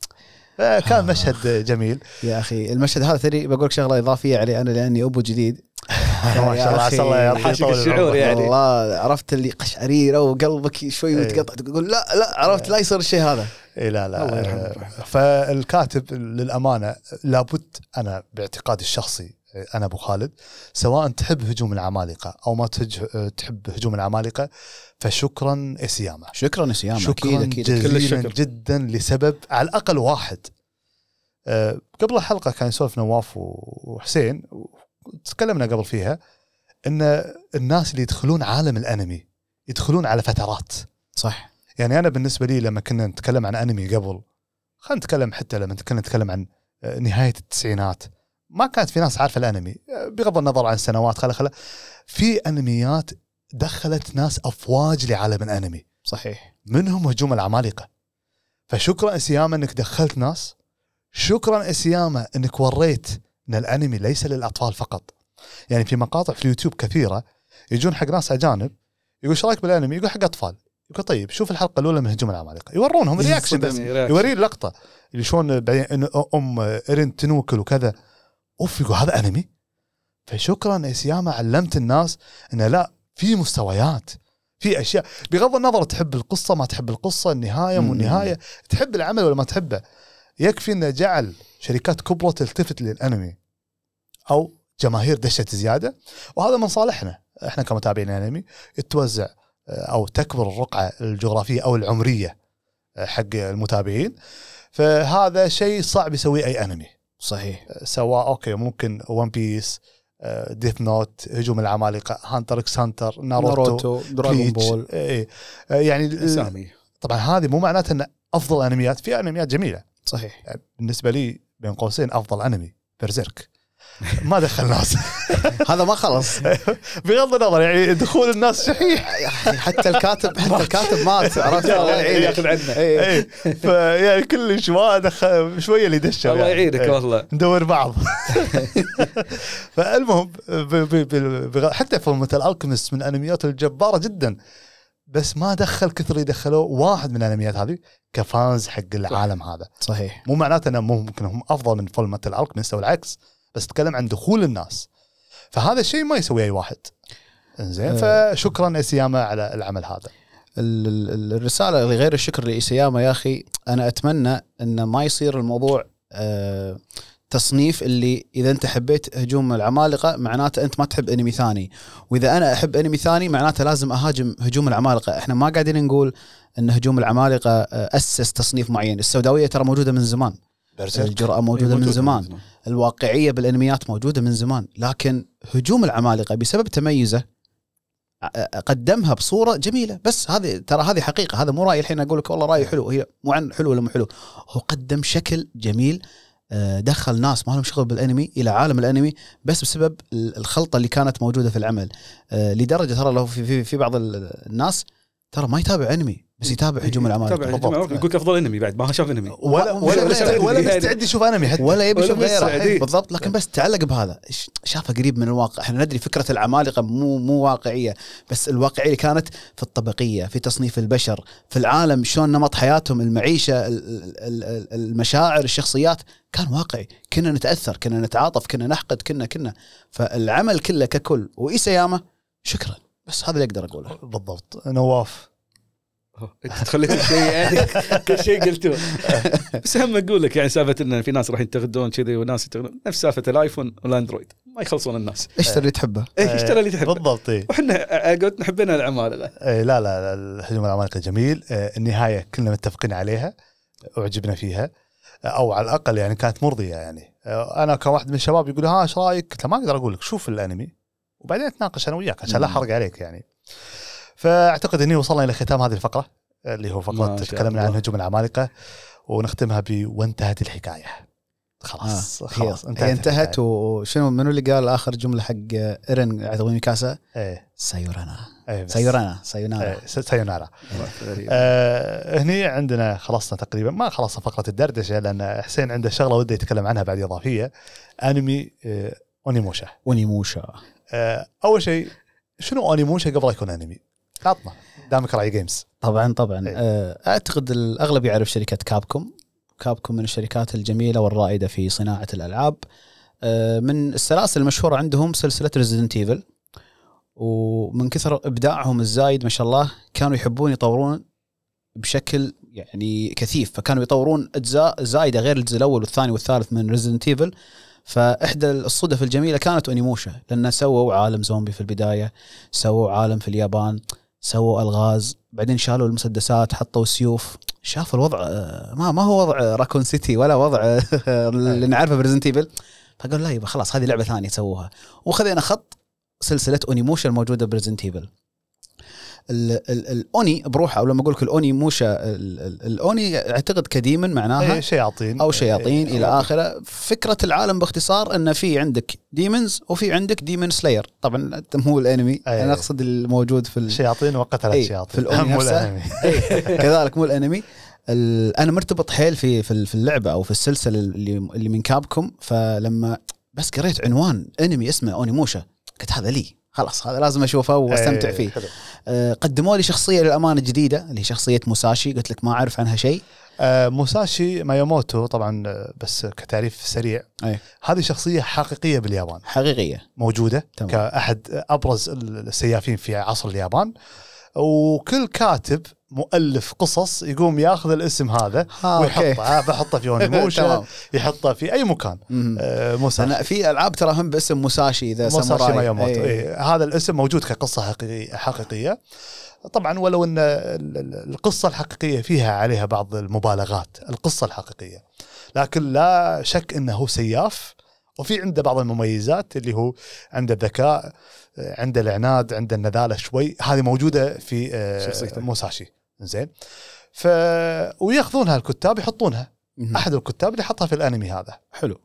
فكان مشهد جميل يا أخي المشهد هذا تدري بقول لك شغلة إضافية علي أنا لأني أبو جديد ما شاء الله عسى الله يرحمه الشعور. يعني. والله عرفت اللي قشعريرة وقلبك شوي إيه. متقطع تقول لا لا عرفت لا يصير الشيء هذا اي لا لا الله يرحمه. آه، فالكاتب للأمانة لابد أنا باعتقادي الشخصي آه، أنا أبو خالد سواء تحب هجوم العمالقة أو ما تحب هجوم العمالقة فشكرا اسياما شكرا يا سيام أكيد شكرا أكيد. كل جزيلا الشكر. جدا لسبب على الأقل واحد. آه، قبل الحلقة كان يسولف نواف وحسين تكلمنا قبل فيها إن الناس اللي يدخلون عالم الأنمي يدخلون على فترات. صح. يعني أنا بالنسبة لي لما كنا نتكلم عن أنمي قبل خلينا نتكلم حتى لما كنا نتكلم عن آه، نهاية التسعينات ما كانت في ناس عارفة الأنمي. بغض النظر عن السنوات خلا خلا. في أنميات دخلت ناس أفواج لعالم الأنمي. صحيح. منهم هجوم العمالقة. فشكرا أسياما إنك دخلت ناس. شكرا أسياما إنك وريت إن الأنمي ليس للأطفال فقط. يعني في مقاطع في اليوتيوب كثيرة يجون حق ناس أجانب يقول إيش رأيك بالأنمي؟ يقول حق أطفال. يقول طيب شوف الحلقة الأولى من هجوم العمالقة. يورونهم رياكشن بس. يوريه اللقطه اللي شلون بعدين أم إيرين تنوكل وكذا. أوف يقول هذا أنمي؟ فشكرا اسياما علمت الناس إنه لا في مستويات في أشياء. بغض النظر تحب القصة ما تحب القصة النهاية مو. النهاية تحب العمل ولا ما تحبه يكفي إنه جعل شركات كبرى تلتفت للأنمي أو جماهير دشت زيادة. وهذا من صالحنا. إحنا كمتابعين أنمي توزع آه، أو تكبر الرقعة الجغرافية أو العمرية آه، حق المتابعين. فهذا شيء صعب يسويه أي أنمي. صحيح. سواء okay ممكن One Piece Death Note هجوم العمالقة Hunter x Hunter ناروتو, ناروتو Dragon Ball. آه، يعني أسامي. طبعا هذه مو معناته إن أفضل أنميات في أنميات جميلة. صحيح. يعني بالنسبة لي بين قوسين أفضل أنمي برزيرك ما دخل ناس. هذا ما خلص. بغض النظر يعني دخول الناس شحيح. أخي حتى الكاتب حتى الكاتب مات عرفت؟ الله يعينك. ياخذ عنا. إيه. اي فيعني كل شوية دخل شوية اللي دشوا الله يعني. يعينك إيه. والله. ندور بعض. فالمهم حتى في مثل الكيمست من الانميات الجبارة جدا. بس ما دخل كثر اللي دخلوه واحد من الأنميات هذه ك fans حق العالم هذا. صحيح. مو معناته إنه ممكن هم أفضل من Fullmetal Alchemist أو العكس. بس اتكلم عن دخول الناس. فهذا الشيء ما يسويه أي واحد. زين فشكرا إيساياما على العمل هذا. ال- ال- الرسالة غير الشكر لإيساياما يا أخي أنا أتمنى إن ما يصير الموضوع آه تصنيف اللي إذا أنت حبيت هجوم العمالقة معناته أنت ما تحب أنمي ثاني. وإذا أنا أحب أنمي ثاني معناته لازم أهاجم هجوم العمالقة. إحنا ما قاعدين نقول إن هجوم العمالقة آه، أسس تصنيف معين. السوداوية ترى موجودة من زمان. الجرأة موجودة من زمان. الواقعية بالأنميات موجودة من زمان لكن هجوم العمالقة بسبب تميزه قدمها بصورة جميلة. بس هذه ترى هذه حقيقة هذا مو رأي الحين أقول لك والله رأي حلو. هي مو عن حلو ولا مو حلو. هو قدم شكل جميل دخل ناس ما لهم شغل بالأنمي إلى عالم الأنمي بس بسبب ال- الخلطة اللي كانت موجودة في العمل. لدرجة ترى لو في, في, في بعض ال- الناس ترى ما يتابع أنمي. بس يتابع هجوم العمالقة تابع بالضبط. يقول لك أفضل إنمي بعد ما شاف إنمي. ولا ولا ولا مستعد ولا. مستعد يشوف انمي حتى. ولا يبي يشوف غيره. بالضبط. لكن بس تعلق بهذا. شافه قريب من الواقع. إحنا ندري فكرة العمالقة مو مو واقعية بس الواقعية اللي كانت في الطبقية في تصنيف البشر في العالم شلون نمط حياتهم المعيشة ال- ال- ال- المشاعر الشخصيات. كان واقعي. كنا نتأثر كنا نتعاطف كنا نحقد كنا كنا. فالعمل كله ككل. وايساياما شكرا. بس هذا اللي أقدر أقوله. بالضبط. نواف. أنت تخليت شيء يعني؟ كل شيء قلتوه بس هم أقول لك يعني سالفة إن في ناس راح ينتقدون كذي وناس ينتقدون. نفس سالفة الآيفون والأندرويد. ما يخلصون الناس. اشتري اللي تحبه؟ إيه اشترى اللي تحبه؟ بالضبط إيه. وإحنا قلت حبينا العمالقه إيه، لا لا الهجوم العمالقه جميل. آه، النهاية كلنا متفقين عليها وعجبنا فيها. آه، أو على الأقل يعني كانت مرضية يعني. آه، أنا كواحد من الشباب يقول ها إيش رأيك؟ قلت له ما أقدر أقول لك شوف الأنمي. وبعدين أتناقش أنا وياك عشان لا. أحرق عليك يعني. فأعتقد إني وصلنا إلى ختام هذه الفقرة اللي هو فقرة تكلمنا. عن هجوم العمالقة ونختمها ب وانتهت الحكاية خلاص آه، خلاص هي, هي انتهت. وشنو منو اللي قال آخر جملة حق إيرن عطوني ميكاسا إيه سايورانا إيه بس. سايورانا سايونارا إيه، سايونارا. آه هني عندنا خلصنا تقريبا ما خلصنا فقرة الدردشة لأن حسين عنده شغلة وده يتكلم عنها بعد إضافية أنمي آه أونيموشا ونيموشا آه أول شيء شنو أونيموشا قبل لا يكون أنمي؟ عطنا دامك راعي games طبعا طبعا. إيه. آه، أعتقد الاغلب يعرف شركة كابكوم. كابكوم من الشركات الجميلة والرائدة في صناعة الألعاب. آه، من السلاسل المشهورة عندهم سلسلة Resident Evil ومن كثر إبداعهم الزايد ما شاء الله كانوا يحبون يطورون بشكل يعني كثيف. فكانوا يطورون أجزاء زايدة غير الجزء الأول والثاني والثالث من Resident Evil فإحدى الصدف الجميلة كانت اونيموشا لأن سووا عالم زومبي في البداية سووا عالم في اليابان. سووا ألغاز بعدين شالوا المسدسات حطوا سيوف. شافوا الوضع آه، ما ما هو وضع Raccoon City ولا وضع آه، اللي نعرفه بريزنت ايفل فقالوا لا يبا خلاص هذه لعبة ثانية سووها. وخذينا خط سلسلة اونيموشا الموجودة ب Resident Evil الأوني بروحه أو لما أقول لك الأوني موشا ال- ال- الأوني أعتقد ك demon معناها إيه شياطين. أو شياطين إيه، إلى آخره. فكرة العالم باختصار إن في عندك demons وفي عندك demon slayer طبعا مو الأنمي. أي. أنا أقصد الموجود في ال... شياطين وقتلت إيه، شياطين. في الأوني مو. إيه، كذلك مو الأنمي. ال- أنا مرتبط حيل في في في اللعبة أو في السلسلة اللي اللي من كابكم. فلما بس قريت عنوان أنمي اسمه اونيموشا قلت هذا لي. خلاص هذا لازم أشوفه وأستمتع إيه، فيه. حلو. آه، قدموا لي شخصية للأمانة جديده اللي هي شخصية موساشي. قلت لك ما أعرف عنها شيء. آه موساشي ماياموتو طبعا آه، بس كتعريف سريع. أي. هذه شخصية حقيقية باليابان. حقيقية. موجودة تمام. كأحد أبرز السيافين في عصر اليابان. وكل كاتب مؤلف قصص يقوم ياخذ الاسم هذا ها ويحطه آه بحطه في اونيموشا تمام. يحطه في أي مكان. آه موساشي أنا في ألعاب ترى هم باسم موساشي إذا موساشي ساموراي ماياموتو إيه. إيه. هذا الاسم موجود كقصة حقيقيه حقيقية طبعا ولو إن ال- ال- القصة الحقيقية فيها عليها بعض المبالغات القصة الحقيقية لكن لا شك إنه سياف وفي عنده بعض المميزات اللي هو عنده الذكاء عنده العناد عنده النذالة شوي. هذه موجودة في آه، شخصيته. موساشي. زين. ف ويأخذونها الكتاب يحطونها. مهم. أحد الكتاب اللي حطها في الأنمي هذا. حلو.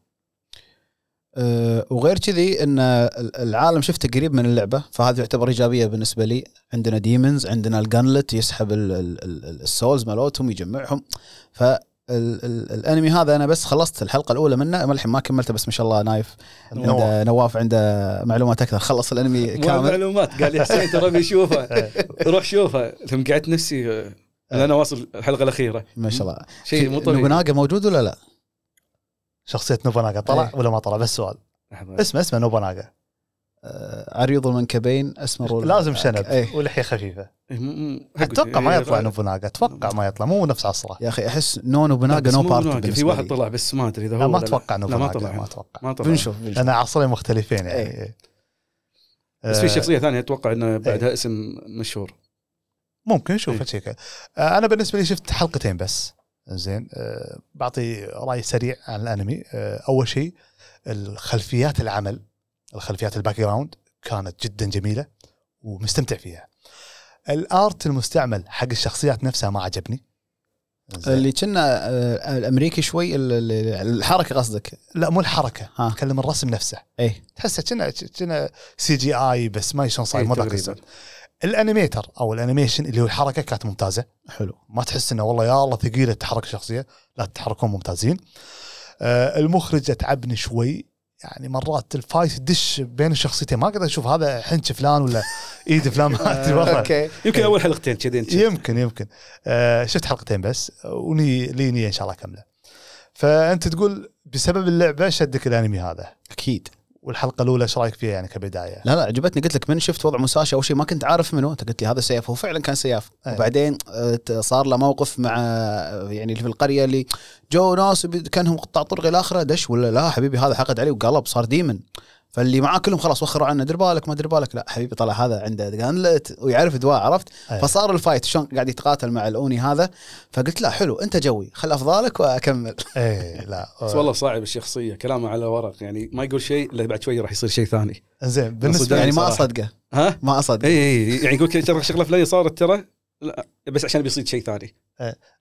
أه وغير كذي إن ال- العالم شفته قريب من اللعبة فهذه تعتبر إيجابية بالنسبة لي. عندنا demons عندنا ال gauntlet يسحب ال- ال- ال- ال souls مالوتهم يجمعهم. ف ال- ال- الانمي هذا أنا بس خلصت الحلقة الأولى منه ما الحين ما كملته بس ما شاء الله نايف نواف. عنده نواف عنده معلومات أكثر. خلص الانمي مو كامل. معلومات قال لي حسين ترى بيشوفه روح شوفه. ثم قعدت نفسي آه، أنا واصل الحلقة الأخيرة. ما شاء الله. شيء مو طبيعي نوبوناغا موجود ولا لا؟ شخصية نوبوناغا طلع إيه. ولا ما طلع؟ بس سؤال. اسمه اسمه نوبوناغا عريض المنكبين اسمر لازم شنب إيه. ولحية خفيفة. إيه، أتوقع ما إيه، يطلع غالب. نوبوناغا أتوقع ما يطلع مو نفس عصره. يا أخي أحس no نوبوناغا no party في واحد. طلع بس ما أدري إذا هو لا. ما أتوقع لا ما نوبوناغا طلع. ما أتوقع. ما طلع. بنشوف بنشوف. لأن عصرين مختلفين يعني. إيه. بس في آه، شخصية ثانية أتوقع إنه بعدها اسم مشهور. ممكن نشوف كذا آه، أنا بالنسبة لي شفت حلقتين بس. زين. آه، بعطي رأي سريع عن الأنمي. آه، أول شيء الخلفيات العمل. الخلفيات ال background كانت جدا جميلة ومستمتع فيها. ال art المستعمل حق الشخصيات نفسها ما عجبني. زين. اللي كنا آه، الأمريكي شوي ال- ال- الحركة قصدك؟ لا مو الحركة ها. اتكلم الرسم نفسه. إيه. تحسه كنا كنا CGI بس ما شلون صاير إيه، صار. ال animator أو ال animation اللي هو الحركة كانت ممتازة. حلو. ما تحس إنه والله يا الله ثقيلة تحرك الشخصية لا تحركون ممتازين. آه المخرج اتعبني شوي. يعني مرات ال fight تدش بين الشخصيتين. ما أقدر أشوف هذا حنش فلان ولا إيد فلان. ما أدري والله. okay. يمكن أول حلقتين كذي أنت. يمكن يمكن. آه شفت حلقتين بس. وني لي نية إن شاء الله أكمله. فأنت تقول بسبب اللعبة شدك الأنمي هذا؟ أكيد. والحلقة الأولى إيش رأيك فيها يعني كبداية؟ لا لا عجبتني قلت لك من شفت وضع موساشي أول شيء ما كنت عارف منه أنت قلت لي هذا سيف هو فعلا كان سياف أي. وبعدين آه، صار له موقف مع آه، يعني في القرية اللي جو ناس كانهم قطاع طرق إلى آخره دش ولا لا حبيبي هذا حقد عليه وقلب صار demon فاللي معاه كلهم خلاص وخروا عنه. دير بالك ما دير بالك لا حبيبي طلع هذا عنده gauntlet ويعرف دواء عرفت؟ أي. فصار ال fight شلون قاعد يتقاتل مع الأوني هذا. فقلت لا حلو انت جوي خل أفضى لك وأكمل. إيه لا. بس والله صعب الشخصية كلامه على ورق. يعني ما يقول شيء إلا بعد شوي راح يصير شيء ثاني. زين بالنسبة يعني ما. أصدقه. ها؟ ما أصدقه. اي اي يعني يقول ترى شغلة فلانية صارت ترى. لا بس عشان بيصير شيء ثاني.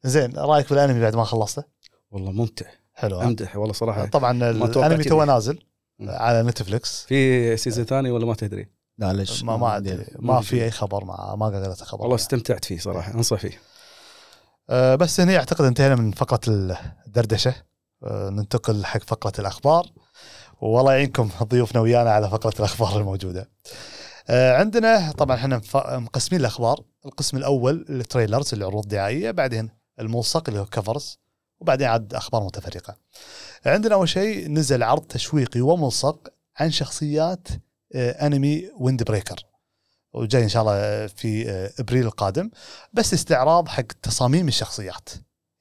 زين رأيك بالانمي بعد ما خلصته؟ والله ممتع. حلو؟ أمدح والله صراحة طبعا الأنمي تو. نازل. على نتفلكس في season ثاني ولا ما تدري؟ لا ليش؟ ما ما أدري. ما في. أي خبر ما ما قريت خبر والله يعني. استمتعت فيه صراحة أنصح فيه. أه بس هنا أعتقد انتهينا من فقرة الدردشة. أه ننتقل حق فقرة الأخبار. والله يعينكم ضيوفنا ويانا على فقرة الأخبار الموجودة. أه عندنا طبعا إحنا مقسمين الأخبار، القسم الأول ال trailers اللي عروض دعائيه، بعدين الملصق اللي هو covers، وبعدين عاد أخبار متفرقة. عندنا أول شيء نزل عرض تشويقي وملصق عن شخصيات أه أنمي Wind Breaker. وجاي إن شاء الله في أه إبريل القادم. بس استعراض حق تصاميم الشخصيات.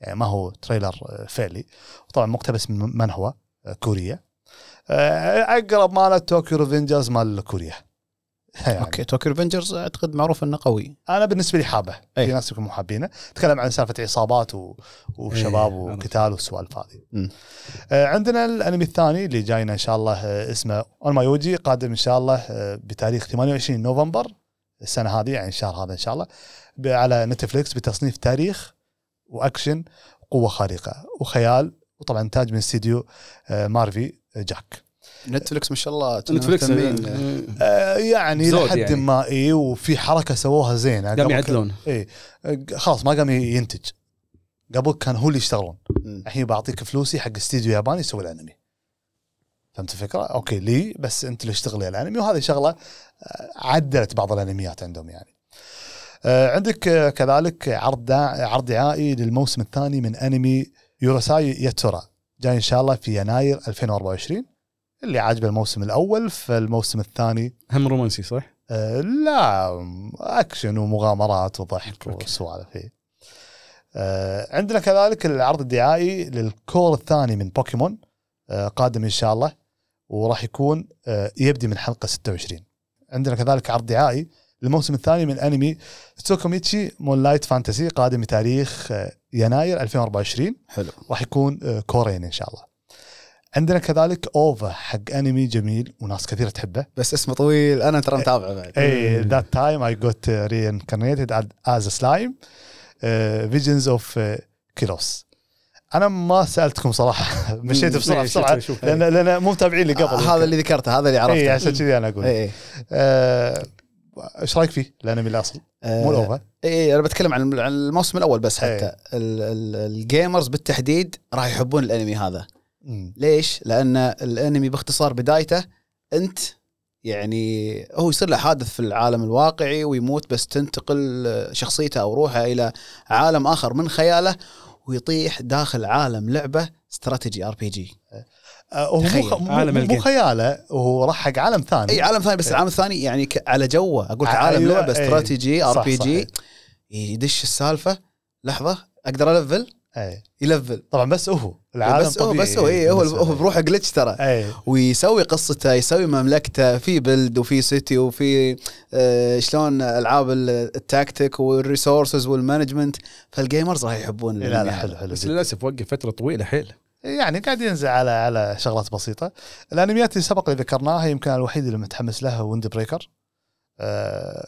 يعني ما هو trailer آه، فعلي. وطبعا مقتبس من هو؟ آه، كوريا. آه، أقرب مال Tokyo Revengers مال كوريا. يعني. okay Tokyo Revengers أعتقد معروف إنه قوي. أنا بالنسبة لي حابه. أي. في ناس يكونوا محابينه تكلم عن سالفة عصابات و... وشباب إيه، وقتال والسوالف هذه. آه، عندنا الأنمي الثاني اللي جاينا إن شاء الله آه، اسمه أونما يوجي قادم إن شاء الله آه، بتاريخ 28 نوفمبر السنة هذه يعني الشهر هذا إن شاء الله على نتفليكس بتصنيف تاريخ وأكشن وقوه خارقة وخيال وطبعا انتاج من استديو آه، Marvy Jack. نتفلكس ما شاء الله نتفلكس مهتمين. آه، آه، يعني زود لحد يعني. ما اي وفي حركة سووها زينه قام يعدلون اي خلاص ما قام ينتج قبل كان هو اللي يشتغلون. الحين بعطيك فلوسي حق استديو ياباني يسوي الانمي فهمت الفكرة؟ okay لي بس أنت اللي اشتغل يا الانمي وهذه شغلة آه، عدلت بعض الانميات عندهم يعني. آه، عندك آه، كذلك عرض داع... عرض دعائي للموسم الثاني من انمي يوروساي ياتورا جاي إن شاء الله في يناير 2024 اللي عاجبه الموسم الأول فالموسم الثاني هم رومانسي صح؟ آه، لا أكشن ومغامرات وضحك. وسوالف. آه، عندنا كذلك العرض الدعائي لل cour الثاني من بوكيمون آه، قادم إن شاء الله وراح يكون آه، يبدي من حلقة 26 عندنا كذلك عرض دعائي للموسم الثاني من أنمي تسوكوميتشي Moonlight Fantasy قادم بتاريخ يناير 2024 حلو راح يكون كورين إن شاء الله عندنا كذلك OVA حق أنمي جميل وناس كثيرة تحبه. بس اسمه طويل أنا ترى متابعه بعد. uh, reincarnated as- as a slime. Uh, visions of uh, Kiros. أنا ما سألتكم صراحة. مشيت بسرعة إيه، بسرعة. لأن لأن مو متابعين اللي قبل. هذا اللي ذكرته هذا اللي عرفته. اي عشان كذي أنا أقول. اي اي آه، إيش رأيك فيه؟ الأنمي الاصل مو ال OVA. اي أنا بتكلم عن الموسم الأول بس حتى. إيه. ال- ال- ال gamers بالتحديد راح يحبون الأنمي هذا. مم. ليش؟ لأن الأنمي باختصار بدايته أنت يعني هو يصير له حادث في العالم الواقعي ويموت بس تنتقل شخصيته أو روحه إلى عالم آخر من خياله ويطيح داخل عالم لعبة strategy RPG آه، هو مو مو, عالم. خياله هو راح حق عالم ثاني إي عالم ثاني بس. العالم الثاني يعني على جوه أقول لك أيوة، عالم لعبة إيه. strategy RP صح، G. يدش السالفة لحظة أقدر ألفل إيه. يلفل طبعا بس هو العالم بس هو طبيعي بس هو إيه هو بالنسبة هو لي. بروحه glitch ترى ويسوي قصته يسوي مملكته في بلد وفي city وفي آه شلون ألعاب ال- التاكتيك وال resources وال management فال gamers راح يحبون لا الأنمي لا هذا. حلو حلو بس. للأسف وقف فترة طويلة حيل يعني قاعد ينزل على على شغلات بسيطة الأنميات اللي سبق اللي ذكرناها يمكن الوحيد اللي متحمس لها ويند بريكر آه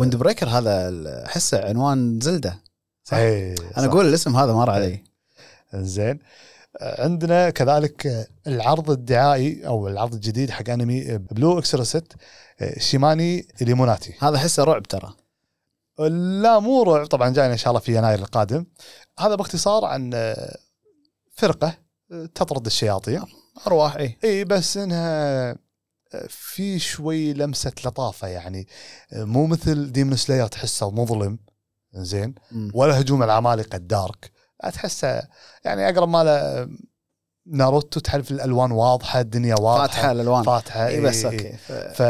ويند بريكر هذا أحسه عنوان زلدة صح؟ إيه، أنا صح. أقول الاسم هذا مر علي زين آه، عندنا كذلك العرض الدعائي أو العرض الجديد حق أنمي Blue Exorcist شيماني ليموناتي هذا أحسه رعب ترى. لا مو رعب طبعا جاينا إن شاء الله في يناير القادم. هذا باختصار عن آه، فرقة آه، تطرد الشياطين. أرواح اي إي بس إنها آه، في شوي لمسة لطافة يعني. مو مثل Demon Slayer تحسه مظلم. زين. ولا هجوم العمالقة ال dark. لا تحسه يعني أقرب ما له ناروتو تعرف الألوان واضحة الدنيا واضحة. فاتحة الألوان. فاتحة إي بس إيه. okay. ف... ف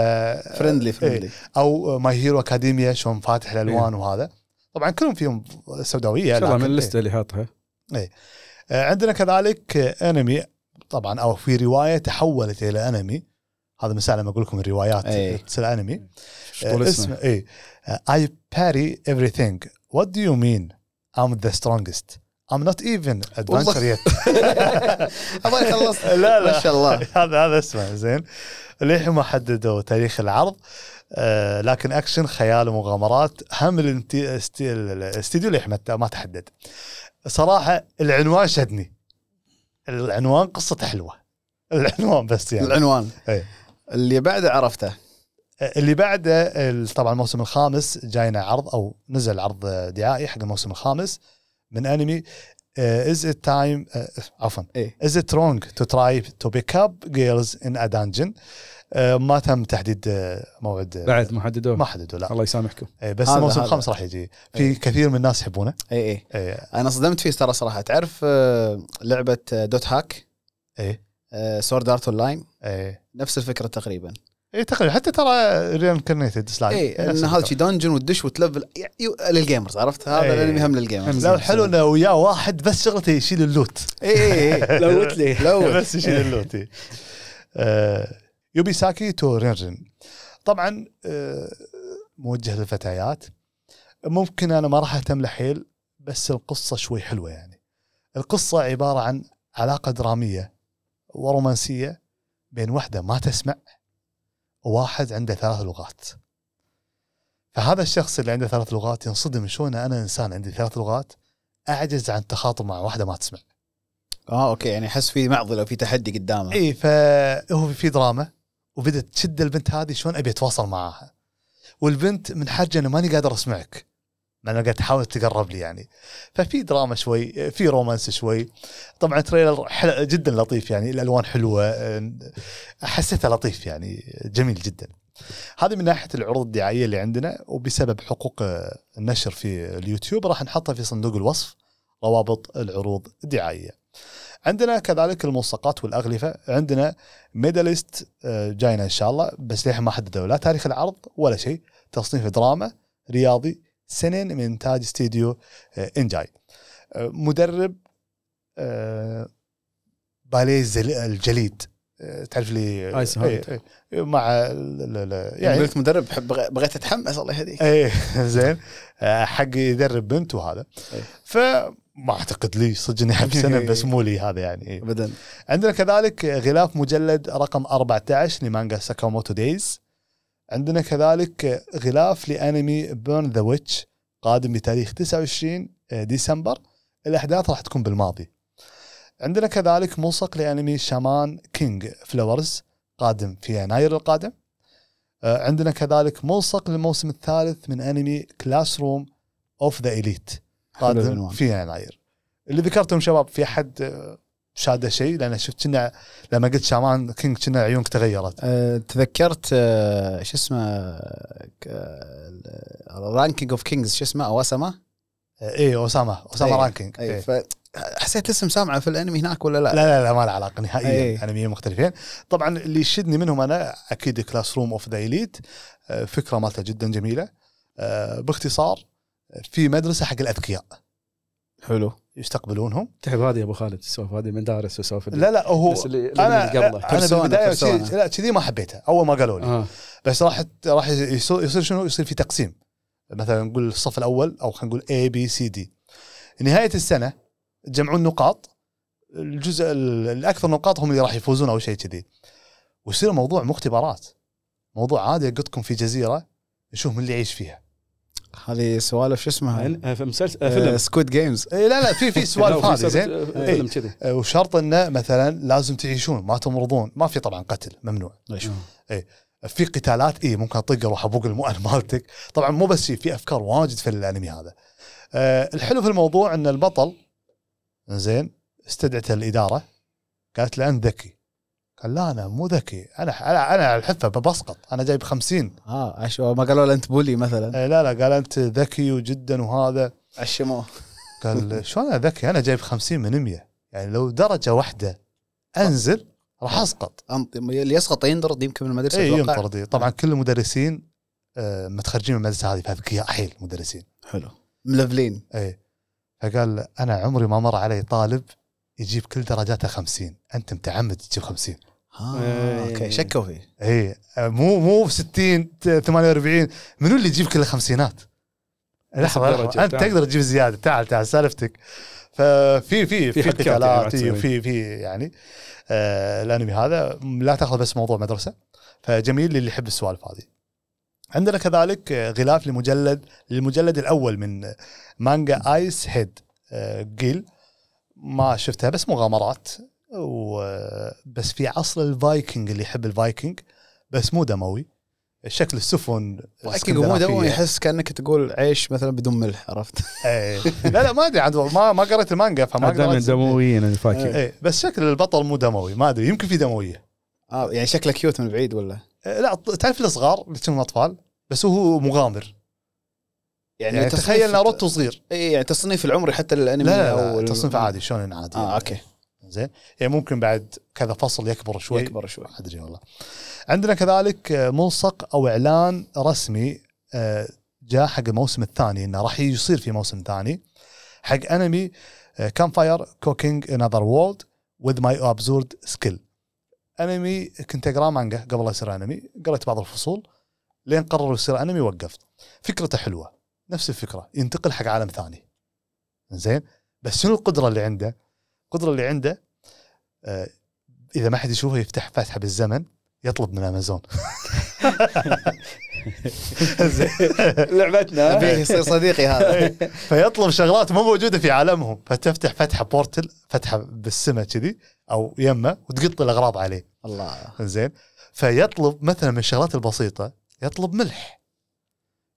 friendly friendly أو My Hero Academia شلون فاتح الألوان وهذا. طبعا كلهم فيهم سوداوية ان شاء الله من لكن- اللسته اللي حاطها. آه، عندنا كذلك أنمي. طبعا أو في رواية تحولت إلى أنمي. هذا من ساعه لما أقول لكم الروايات أي. تصير أنمي. شو طول آه، اسمه؟ اسمه إي. I parry everything. What do you mean? I'm the strongest. I'm not even adventurer yet. الله يخلص. لا لا. ما شاء الله. هذا هذا اسمه زين. للحين ما حددوا تاريخ العرض آه لكن أكشن خيال ومغامرات هم الاستديو للحين ما- ما تحدد. صراحة العنوان شدني. العنوان قصته حلوة. العنوان بس يعني. العنوان. إيه. اللي بعده عرفته. اللي بعده طبعا الموسم الخامس جاينا عرض أو نزل عرض دعائي حق الموسم الخامس. من انمي is it time عفوا. إيه. is it wrong to try to pick up girls in a dungeon ما تم تحديد آه، موعد آه، بعد ما حددوه ما حددوا لا. الله يسامحكم. إيه، بس الموسم. الخامس راح يجي. في إيه. كثير من الناس يحبونه. اي اي إيه أنا صدمت فيه ترى صراحة. تعرف لعبة dot hack؟ إيه. Sword Art Online إيه. نفس الفكرة تقريبا. إيه تقريبا حتى ترى reincarnated slime اي إن هذا شي dungeon وتدش وتلفل. لل gamers عرفت؟ هذا إيه. الأنمي هم لل gamers لا الحلو إنه وياه واحد بس شغلته يشيل ال loot. اي اي اي loot لي. لو بس يشيل ال loot يوبي ساكي تو رينجن طبعا آه، موجه للفتيات. ممكن أنا ما راح أهتم له حيل بس القصة شوي حلوة يعني. القصة عبارة عن علاقة درامية ورومانسية بين واحدة ما تسمع وواحد عنده ثلاث لغات. فهذا الشخص اللي عنده ثلاث لغات ينصدم شلون أنا إنسان عندي ثلاث لغات أعجز عن التخاطب مع واحدة ما تسمع. آه أوكي يعني أحس في معضلة وفي تحدي قدامه. إي فهو في دراما وبدت تشد البنت هذه شلون أبي أتواصل معاها. والبنت من حاجة أنا ماني قادر أسمعك. مع انها قاعد تحاول تقرب لي يعني. ففي دراما شوي في رومانس شوي. طبعا trailer حل... جدا لطيف يعني الألوان حلوة حسيته لطيف يعني جميل جدا. هذه من ناحية العروض الدعائية اللي عندنا وبسبب حقوق النشر في اليوتيوب راح نحطها في صندوق الوصف روابط العروض الدعائية. عندنا كذلك الملصقات والأغلفة. عندنا ميداليست آه، جاينا إن شاء الله بس للحين ما حددوا لا تاريخ العرض ولا شيء. تصنيف دراما رياضي سنين من انتاج استديو آه، إنجاي. آه، مدرب آه، باليه الجليد. تعرف لي ice إيه،. إيه، مع ال- ال- ال- يعني يعني قلت مدرب بحب- بغ- بغيت أتحمس الله يهديك إيه زين. حق يدرب بنت وهذا إيه. فما أعتقد لي صدق إني أحب سنة بس مو لي هذا يعني. ابدا. عندنا كذلك غلاف مجلد رقم 14 لمانجا Sakamoto Days. عندنا كذلك غلاف لانمي Burn the Witch قادم بتاريخ 29 ديسمبر. الأحداث راح تكون بالماضي. عندنا كذلك ملصق لانمي Shaman King Flowers قادم في يناير القادم. آه، عندنا كذلك ملصق للموسم الثالث من انمي Classroom of the Elite قادم. في يناير. اللي ذكرتهم شباب في أحد آه، شاده شيء لأن شفت كنا لما قلت Shaman King كنا عيونك تغيرت أه تذكرت أه شو اسمه Ranking of Kings شو اسمه اواسما إيه أوساما أوساما إيه، Ranking اي إيه. فحسيت اسم سامعة في الأنمي هناك ولا لا؟ لا لا لا ما له علاقة نهائيا إيه. أنميين مختلفين طبعا اللي يشدني منهم أنا أكيد Classroom of the Elite فكرة مالته جدا جميلة آه، باختصار في مدرسة حق الأذكياء حلو يستقبلونهم. تحب هذه يا أبو خالد؟ السوالف هذه المدارس والسوالف اللي- لا لا هو اللي أنا اللي قبله. أنا بالبداية لا كذي ما حبيته أول ما قالوا لي. آه. بس راح راح يصير شنو؟ يصير في تقسيم. مثلا نقول الصف الأول أو خلينا نقول A B C D نهاية السنة تجمعون نقاط الجزء ال- الأكثر نقاط هم اللي راح يفوزون أو شيء كذي. ويصير موضوع مختبرات موضوع عادي يقطكم في جزيرة نشوف من اللي يعيش فيها. هذه سوالف شو اسمها؟ آه، في مسلسل آه، فيلم. Squid Games إيه لا لا في في سوالف هذه زين؟ إيه. فيلم كذي وشرط انه مثلا لازم تعيشون ما تمرضون. ما في طبعا قتل ممنوع. في قتالات اي ممكن أطق أروح ابوق المؤن مالتك. طبعا مو بس في أفكار واجد في الأنمي هذا. أه الحلو في الموضوع إن البطل زين استدعت الإدارة قالت له انت ذكي قال لا أنا مو ذكي. أنا أنا أنا على الحفة بسقط أنا جايب خمسين. آه عشو ما قالوا له أنت بولي مثلا. أه لا لا قال أنت ذكي وجدا وهذا. عشموه. قال شلون أنا ذكي؟ أنا جايب خمسين من 100 يعني لو درجة واحدة أنزل راح أسقط. أنط- اللي يسقط ينطرد يمكن من المدرسة اي. ينطرد طبعا كل المدرسين آه، متخرجين من المدرسة هذه فاذكياء حيل مدرسين حلو. ملفلين. اي فقال أنا عمري ما مر علي طالب يجيب كل درجاته 50 أنت متعمد تجيب 50 ها إيه. أوكي شكوا فيه اي مو مو 60 48 منو اللي يجيب كل الخمسينات؟ لحظة لحظة. أنت. تقدر تجيب زيادة تعال تعال سالفتك ففي في في في يعني قتالات. وفي في يعني آه الأنمي هذا لا تأخذ بس موضوع مدرسة فجميل للي يحب السوالف هذه. عندنا كذلك غلاف لمجلد للمجلد الأول من مانجا ايس هيد آه، جيل ما شفتها بس مغامرات. و- بس في عصر الفايكنج اللي يحب الفايكنج بس مو دموي. شكل السفن فايكنج مو. دموي يحس كأنك تقول عيش مثلا بدون ملح عرفت؟ إيه. لا لا ما أدري عاد ما ما قريت المانجا فما دائما دمويين فاكر إيه. بس شكل البطل مو دموي. ما أدري يمكن في دموية. آه يعني شكله cute من بعيد ولا؟ إيه، لا تعرف الصغار اللي كانوا أطفال بس هو مغامر. يعني, يعني تخيل ناروتو صغير. اي يعني تصنيف العمري حتى الانمي لا لا, لا ال- تصنيف عادي شلون عادي آه أوكي. زين. يعني ممكن بعد كذا فصل يكبر شوي. يكبر شوي. أدري والله. عندنا كذلك آه، ملصق أو إعلان رسمي آه، جاء حق الموسم الثاني إنه راح يصير في موسم ثاني. حق أنمي Campfire Cooking in Another World with My Absurd Skill أنمي كنت أقرأ مانجا قبل لا يصير أنمي. قريت بعض الفصول. لين قرروا يصير أنمي وقفت. فكرته حلوة. نفس الفكرة ينتقل حق عالم ثاني. زين بس شنو القدرة اللي عنده؟ القدرة اللي عنده آه، إذا ما حد يشوفه يفتح فتحه بالزمن يطلب من أمازون. زين لعبتنا. ابيه يصير صديقي هذا. فيطلب شغلات مو موجودة في عالمهم. فتفتح فتحة بورتل فتحة بالسماء كذي أو يمه وتقط الأغراض عليه. الله. زين فيطلب مثلا من الشغلات البسيطة يطلب ملح.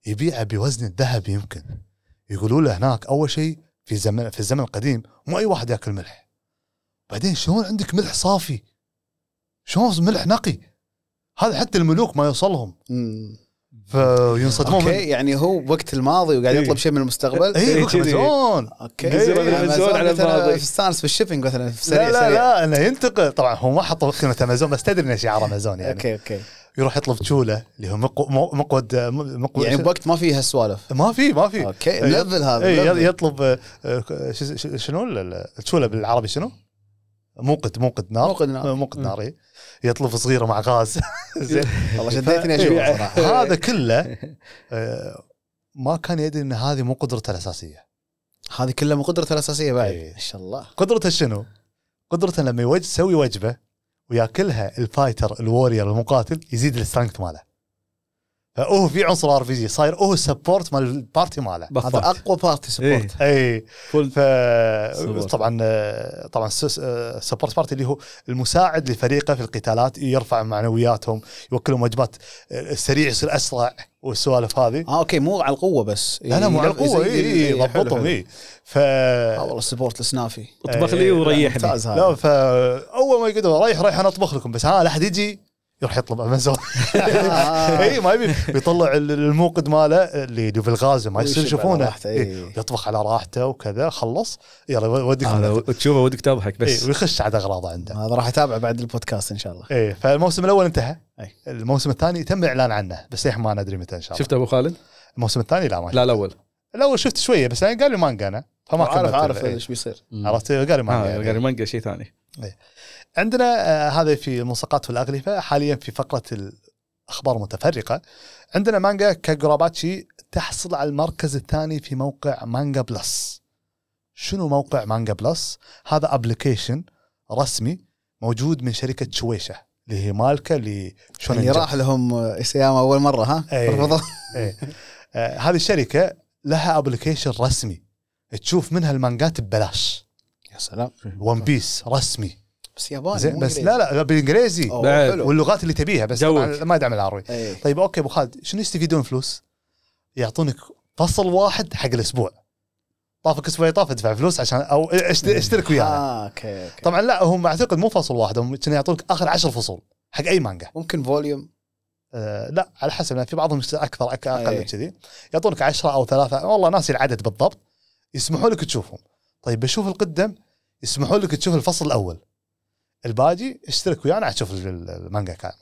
يبيعه بوزن الذهب يمكن. يقولوا له هناك أول شيء في زمن في الزمن القديم مو أي واحد يأكل ملح. بعدين شلون عندك ملح صافي؟ شلون ملح نقي؟ هذا حتى الملوك ما يوصلهم. فينصدمون أوكي يعني هو بوقت الماضي وقاعد إيه. يطلب شيء من المستقبل. اي إيه،. امازون أوكي. ينزل من يعني أمازون على الماضي. يستانس بال shipping مثلا في سريع لا لا سريع لا انه ينتقل. طبعا هو ما حط كلمه امازون بس تدري انه شعار امازون يعني. أوكي أوكي. يروح يطلب تشوله اللي هو مقو- مو- مقود مقود يعني بوقت ما فيه هالسوالف ما في ما في أوكي. ملفل هذا إيه،. يطلب آه، شنو ال- ال- التشوله بالعربي شنو؟ موقد موقد نار موقد نار. موقد نار إيه. يطلب صغيرة مع غاز زين والله شديتني ف- اشوفه إيه. صراحة هذا كله آه، ما كان يدري إن هذه مو قدرته الأساسية هذه كلها من قدرته الأساسية بعد. ما شاء الله قدرته شنو؟ قدرته لما يسوي وجبة وياكلها ال fighter ال warrior المقاتل يزيد ال strength ماله. فهو في عنصر RPG صاير هو ال support مال ال party ماله. هذا أقوى party support اي full ف support. طبعا طبعا ال support party اللي هو المساعد لفريقه في القتالات يرفع معنوياتهم يوكلهم وجبات السريع يصير أسرع والسوالف هذه. آه أوكي مو على القوة بس. لا لا مو على القوة. اي إيه، حلو، ضبطهم حلو. اي ف آه والله ال support السنافي اطبخ إيه، لي لا، وريحني. لا فاول ما يقدر رايح رايح أنا أطبخ لكم بس ها لا أحد يجي. يروح يطلب امازون آه. اي ما يبي. بيطلع الموقد ماله اللي في الغاز ما يصير على يشوفونه. إيه، إيه. يطبخ على راحته وكذا خلص. يلا وديك هذا وتشوفه ودك تضحك إيه بس ويخش عاد أغراضه عنده. هذا راح اتابعه بعد البودكاست إن شاء الله. إيه فالموسم الأول انتهى. أي. الموسم الثاني تم الاعلان عنه بس للحين ما ندري متى إن شاء الله. شفت أبو خالد؟ الموسم الثاني لا ما لا الأول. الأول شفت شوية بس يعني قال لي مانجا أنا فما عارف عارف إيه. إيش بيصير. عرفت؟ قال لي مانجا يعني. قال مانجا شيء ثاني. عندنا آه هذا في الملصقات والاغلفه حاليا في فقرة الأخبار المتفرقة. عندنا مانجا كاجوراباتشي تحصل على المركز الثاني في موقع Manga Plus. شنو موقع Manga Plus؟ هذا application رسمي موجود من شركة شويشة اللي هي مالكه ل Shonen اللي Jump. راح لهم اسياما أول مرة ها. رفضوا. إيه. آه هذه الشركة لها application رسمي. تشوف منها المانجات ببلاش. يا سلام. One Piece رسمي. بس ياباني بس إنجليزي. لا لا, لا بالانجليزي. واللغات اللي تبيها بس. طبعا ما يدعم العربي إيه. طيب okay أبو خالد شنو يستفيدون فلوس؟ يعطونك فصل واحد حق الأسبوع طافك أسبوع طاف ادفع فلوس عشان أو اشت- اشترك ويانا آه okay okay طبعا لا هم أعتقد مو فصل واحد هم كانوا يعطونك آخر عشر فصول حق أي مانجا ممكن volume آه لا على حسب لأن في بعضهم أكثر أقل. من كذي يعطونك عشرة أو ثلاثة والله ناسي العدد بالضبط يسمحوا لك تشوفهم طيب بشوف القدم يسمحوا لك تشوف الفصل الأول الباجي اشترك ويانا عاد تشوف ال- المانجا كامله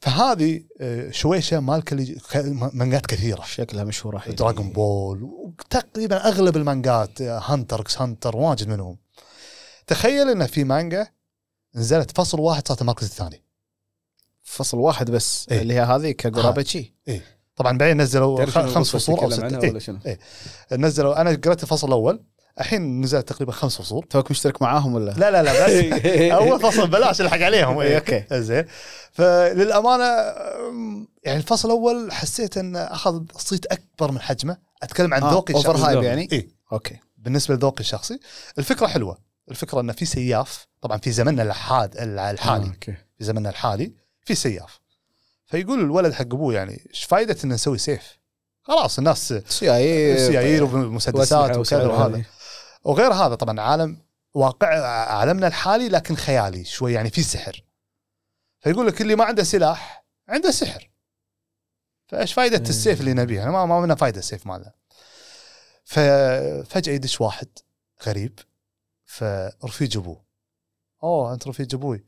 فهذه آه، شويشه مال كلي- ك- مانجات كثيرة. شكلها مشهوره الحين. Dragon Ball وتقريبا أغلب المانجات Hunter x Hunter واجد منهم. تخيل إن في مانجا نزلت فصل واحد صارت المركز الثاني. فصل واحد بس إيه. اللي هي هذه كاغوراباتشي طبعا بعدين نزلوا خمس فصول أو ست. إيه. شنو؟ نزلوا أنا قريت الفصل الأول. الحين نزل تقريبا خمس فصول. توك مشترك معاهم ولا؟ لا لا لا بس أول فصل بلاش الحق عليهم. إيه، okay. زين. فللأمانة يعني الفصل الأول حسيت انه أخذ صيت أكبر من حجمه. أتكلم عن آه، ذوقي over الشخصي hype يعني؟ إيه. okay. بالنسبة لذوقي الشخصي الفكرة حلوة. الفكرة انه في سياف. طبعا في زمننا الحاد الحالي. آه، okay. في زمننا الحالي في سياف. فيقول الولد حق أبوه يعني إيش فائده ان نسوي سيف؟ خلاص الناس سي اي سيايير ومسدسات وكذا وهذا. وغير هذا طبعا عالم واقع عالمنا الحالي لكن خيالي شوي يعني في سحر. فيقول لك اللي ما عنده سلاح عنده سحر. فإيش فائده إيه. السيف اللي نبيها؟ أنا ما ما منه فائده السيف مالنا ففجاه يدش واحد غريب فرفيج ابوه أوه أنت رفيج أبوي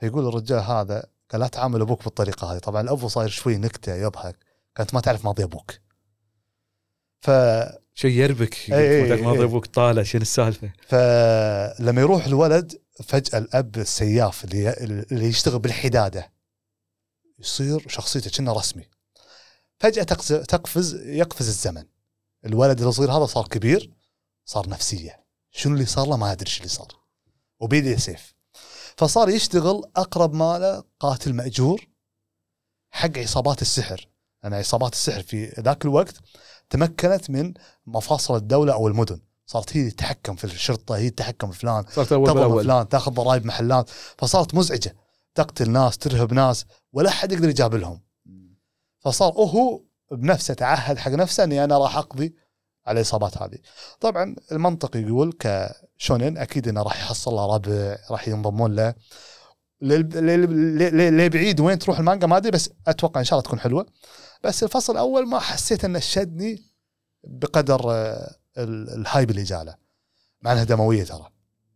فيقول الرجال هذا قال لا تعامل أبوك بالطريقة هذه. طبعا الابو صاير شوي نكتة يضحك. كانت ما تعرف ماضي أبوك. ف شيء يربك إيه، إيه، ما إيه. أبوك طالع شنو السالفة؟ فلما يروح الولد فجأة الأب السياف اللي, اللي يشتغل بالحدادة يصير شخصيته كأنه رسمي. تقز- تقفز يقفز الزمن. الولد الصغير هذا صار كبير صار نفسية. شنو اللي صار له؟ ما أدري شو اللي صار. وبيده سيف. فصار يشتغل أقرب ماله قاتل مأجور حق عصابات السحر. أنا عصابات السحر في ذاك الوقت تمكنت من مفاصل الدولة أو المدن. صارت هي تتحكم في الشرطة هي تتحكم في فلان صارت أول فلان تاخذ ضرائب محلات. فصارت مزعجة. تقتل ناس ترهب ناس ولا حد يقدر يجابلهم. فصار هو بنفسه تعهد حق نفسه إني أنا راح أقضي على الإصابات هذه. طبعا المنطق يقول كشونن أكيد إنه راح يحصل له ربع راح ينضمون له. لبعيد وين تروح المانجا ما أدري بس أتوقع إن شاء الله تكون حلوة. بس الفصل الأول ما حسيت أنه شدني بقدر آه، ال- الهايب اللي جاله. مع إنها دموية ترى.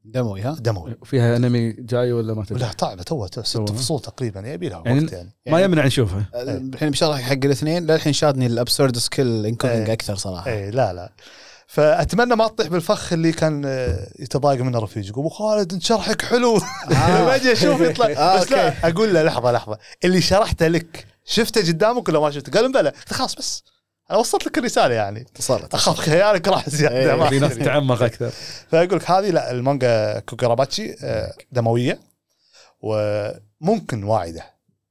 دموي ها؟ دموي. فيها انمي جاي ولا ما تدري؟ لا طعبه تو ست. فصول تقريبا يبي لها يعني- وقت يعني. ما يمنع نشوفها الحين بشرح حق الاثنين للحين شادني الابسورد سكيل انكودنج إيه. أكثر صراحة. اي لا لا. فأتمنى ما تطيح بالفخ اللي كان آه، يتضايق منه رفيج يقول أبو خالد أنت شرحك حلو. آه. بجي أشوف يطلع. آه، بس لا أقول له لحظة لحظة. اللي شرحته لك شفته قدامك ولا ما شفته؟ قال بلى. قلت خلاص بس. أنا وصلت لك الرسالة يعني. وصلت. أخاف خيالك راح زيادة إيه، ما في ناس. تتعمق أكثر. فأقول لك هذه لا المانجا كوكاراباتشي آه، دموية. وممكن واعدة.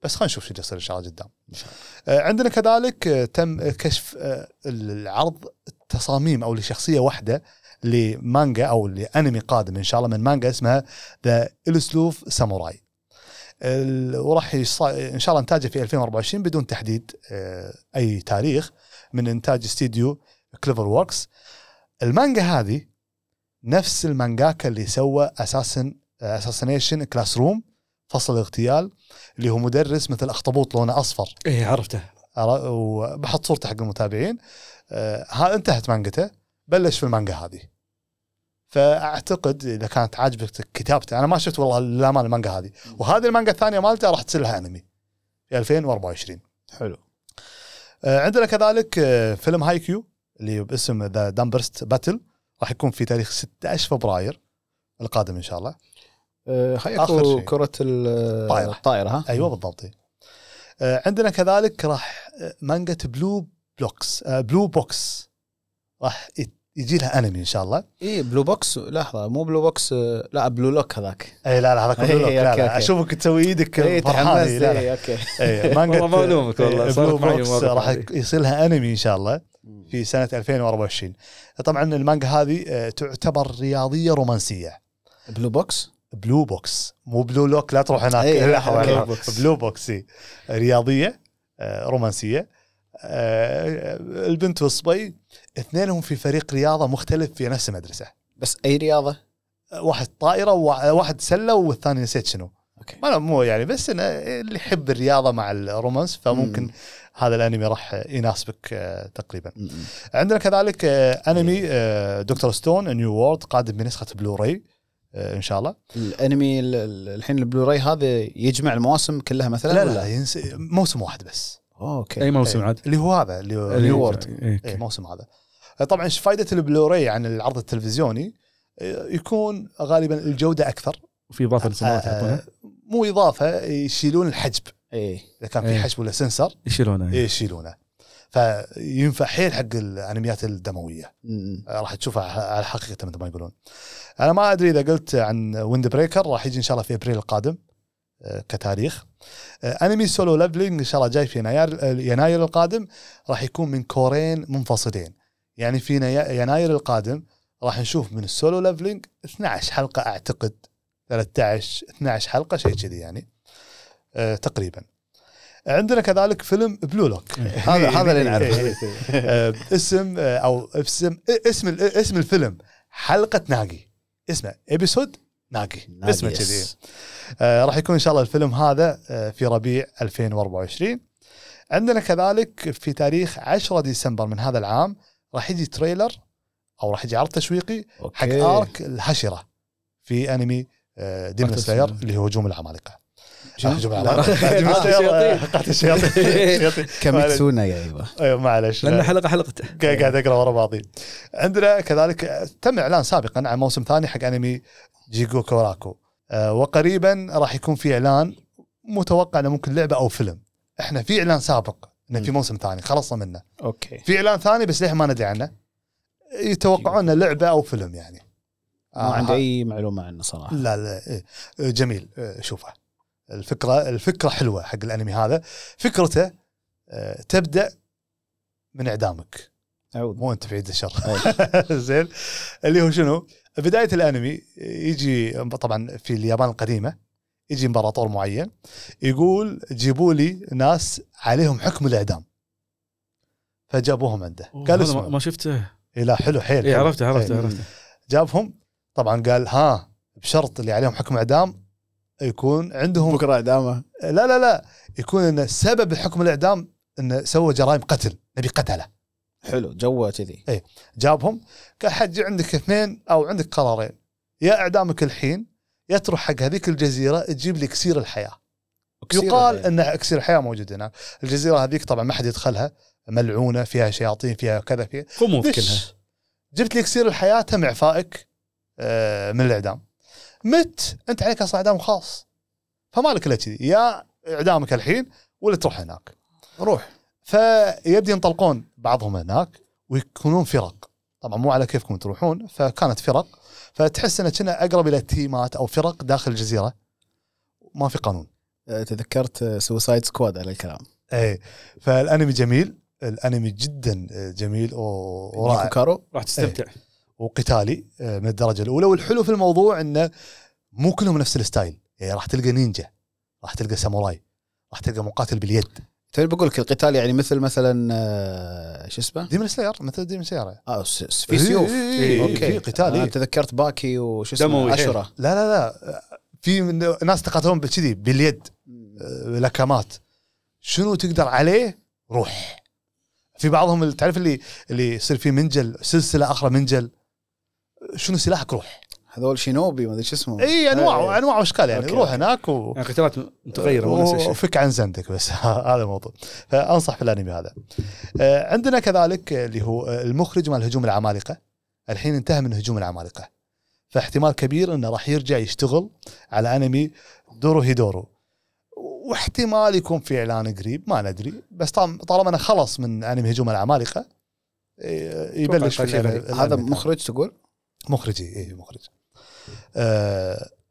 بس خلينا نشوف شو اللي يصير إن شاء الله قدام. آه، عندنا كذلك آه، تم كشف العرض التصاميم أو لشخصية واحدة لمانجا أو لأنمي قادم إن شاء الله من مانجا اسمها ذا السلوف ساموراي. وراح إن شاء الله إنتاجه في 2024 بدون تحديد آه، أي تاريخ من إنتاج استديو CloverWorks. المانجا هذه نفس المانجاكا اللي سوى Assassin Assassination Classroom فصل الاغتيال اللي هو مدرس مثل أخطبوط لونه أصفر. إيه عرفته. وبحط صورته حق المتابعين. آه، ها انتهت مانجته. بلش في المانجا هذه. فأعتقد إذا كانت عاجبك كتابته أنا ما شفت والله للامانه المانجا هذه وهذه المانجا الثانية مالته راح تصير لها أنمي في 2024 حلو آه، عندنا كذلك آه، فيلم Haikyuu اللي باسم The Dumpster Battle راح يكون في تاريخ 16 فبراير القادم إن شاء الله آه، Haikyuu. كرة ال- طائرة. الطائرة ها؟ أيوه بالضبط آه، عندنا كذلك راح مانجا Blue Blocks Blue Box راح يجي لها انمي إن شاء الله اي Blue Box لحظة مو Blue Box لا Blue Lock هذاك اي لا لا هذا إيه، كله لا لا. أشوفك تسوي إيدك اي تحمست لا لا اي okay إي، مانجا والله معلومك والله، Blue Box راح. يصير لها أنمي إن شاء الله في سنة 2024 طبعا المانجا هذه آه، تعتبر رياضية رومانسية Blue Box Blue Box مو Blue Lock لا تروح هناك لحظة، okay. لحظة. Box. Blue Box. رياضية آه، رومانسية آه، البنت والصبي اثنينهم في فريق رياضة مختلف في نفس المدرسة بس أي رياضة آه، واحد طائرة وواحد سلة والثاني نسيت شنو okay ما مو يعني بس إنه اللي يحب الرياضة مع ال romance فممكن مم. هذا الأنمي راح يناسبك آه، تقريبا م- م. عندنا كذلك أنمي Dr. Stone New World قادم بنسخة بلوراي إن شاء الله الأنمي ال- ال- الحين البلوراي هذا يجمع المواسم كلها مثلا لا ولا؟ لا ينس... موسم واحد بس okay أي موسم. عاد اللي هو هذا اللي هو هو- World إيه. اي موسم هذا طبعا إيش فائده البلوراي عن العرض التلفزيوني؟ آه، يكون غالبا الجودة أكثر. وفي إضافة للسماعات آه، يعطونها مو إضافة يشيلون الحجب. اي إذا كان في إيه. حجب ولا سنسر يشيلونها إيه، يشيلونه. فينفع حيل حق الأنميات الدموية. راح تشوفها على حقيقة مثل ما يقولون. أنا ما أدري إذا قلت عن Wind Breaker راح يجي إن شاء الله في أبريل القادم آه، كتاريخ. آه، أنمي Solo Leveling إن شاء الله جاي في يناير آه، يناير القادم راح يكون من كورين منفصلين. يعني في يناير القادم راح نشوف من ال Solo Leveling 12 حلقة أعتقد 13 12 حلقة شيء كذي يعني آه، تقريبا. عندنا كذلك فيلم Blue Lock. هذا هذا اللي نعرفه. آه، اسم آه، أو اسم اسم اسم الفيلم. حلقة ناقي. اسمه Episode ناقي. اسمه كذي. آه، راح يكون إن شاء الله الفيلم هذا آه، في ربيع 2024 عندنا كذلك في تاريخ 10 ديسمبر من هذا العام راح يجي trailer أو راح يجي عرض تشويقي حق. arc الحشره في أنمي Demon قاتل Slayer. اللي هو هجوم العمالقة؟ آه، هجوم. العمالقة آه، آه، الشياطين. الشياطين. كاميتسونا يا أيوه أيوه معلش لأن حلقة حلقته قاعد أقرأ ورا بعضي عندنا كذلك تم إعلان سابقا عن موسم ثاني حق أنمي جيجوكوراكو آه، وقريبا راح يكون في إعلان متوقع إنه ممكن لعبة أو فيلم إحنا في إعلان سابق إنه في موسم ثاني خلصنا منه. أوكي. في إعلان ثاني بس ليه ما ندري عنه. يتوقعون إنه لعبة أو فيلم يعني. ما آه، عندي أي معلومة عنه صراحة. لا لا إيه، جميل. إيه، شوفه. الفكرة الفكرة حلوة حق الأنمي هذا. فكرته آه، تبدأ من إعدامك. أعوذ مو أنت في عيد الشر زين. اللي هو شنو؟ بداية الأنمي يجي طبعا في اليابان القديمة. يجي امبراطور معين يقول جيبوا لي ناس عليهم حكم الإعدام. فجابوهم عنده. قال هذا ما- اسمه ما شفته. إيه لا حلو حيل إي. عرفته عرفته. عرفته. جابهم. طبعا قال ها بشرط اللي عليهم حكم إعدام يكون عندهم بكرة إعدامه. لا لا لا يكون ان سبب حكم الإعدام إنه سوى جرائم قتل نبي قتله. حلو جوه كذي. جابهم. قال حج عندك اثنين أو عندك قرارين. يا إعدامك الحين يا تروح حق هذيك الجزيرة تجيب لي اكسير الحياة. يقال ان اكسير الحياة موجود هناك. الجزيرة هذيك طبعا ما حد يدخلها ملعونة فيها شياطين فيها كذا فيها. دش. كلها جبت لي اكسير الحياة تم إعفائك آه، من الإعدام. مت أنت عليك أصلا إعدام خاص. فما لك إلا كذي. يا إعدامك الحين ولا تروح هناك. روح. فيبدي ينطلقون بعضهم هناك ويكونون فرق. طبعا مو على كيفكم تروحون فكانت فرق. فتحس انها كنا أقرب إلى تيمات أو فرق داخل الجزيرة. ما في قانون. آه، تذكرت Suicide Squad على الكلام. اي فالأنمي جميل. الأنمي جدا جميل و- ورائع. كارو راح تستمتع. وقتالي آه، من الدرجة الأولى. والحلو في الموضوع انه مو كلهم نفس ال style. يعني راح تلقى نينجا راح تلقى ساموراي راح تلقى مقاتل باليد. تبي بقول لك القتال يعني مثل مثلا آه، شو اسمه؟ Demon Slayer مثل Demon Slayer. آه في سيوف. إيه، أوكي. في قتال أنا إيه. تذكرت باكي وشو دموي اسمه حيل. اشوره لا لا لا. في من- ناس تقاتلون بكذي باليد آه، لكمات. شنو تقدر عليه؟ روح. في بعضهم تعرف اللي اللي يصير فيه منجل سلسلة أخرى منجل. شنو سلاحك؟ روح. هذول شينوبي ما أدري شو اسمه اي انواع إيه. أنواع واشكال يعني. روح. هناك و... يعني قتالات متغيرة وفك عن زندك بس. هذا الموضوع. فأنصح في الأنمي هذا. آه، عندنا كذلك اللي هو المخرج مال هجوم العمالقة. الحين انتهى من هجوم العمالقة. فاحتمال كبير إنه راح يرجع يشتغل على أنمي دورو هيدورو. واحتمال يكون في إعلان قريب ما ندري. بس طالما طالما إنه خلص من أنمي هجوم العمالقة آه، يبلش هذا. مخرج تقول؟ مخرجي اي مخرج.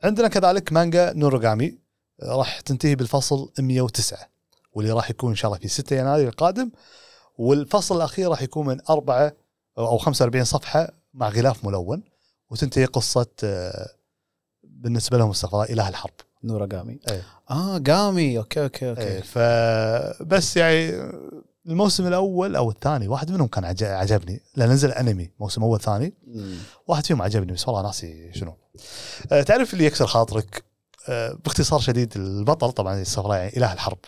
عندنا كذلك مانجا نوروغامي آه، راح تنتهي بالفصل 109 واللي راح يكون إن شاء الله في 6 يناير القادم والفصل الأخير راح يكون من 4 أو 45 صفحة مع غلاف ملون وتنتهي قصة آه بالنسبة لهم الله إله الحرب. نوراقامي إيه. آه قامي أوكي أوكي أوكي. إيه فبس يعني الموسم الأول أو الثاني واحد منهم كان عج- عجبني لأن نزل أنمي موسم أول ثاني. واحد فيهم عجبني بس والله ناسي شنو. أه تعرف اللي يكسر خاطرك؟ أه باختصار شديد البطل طبعا الصفراء يعني إله الحرب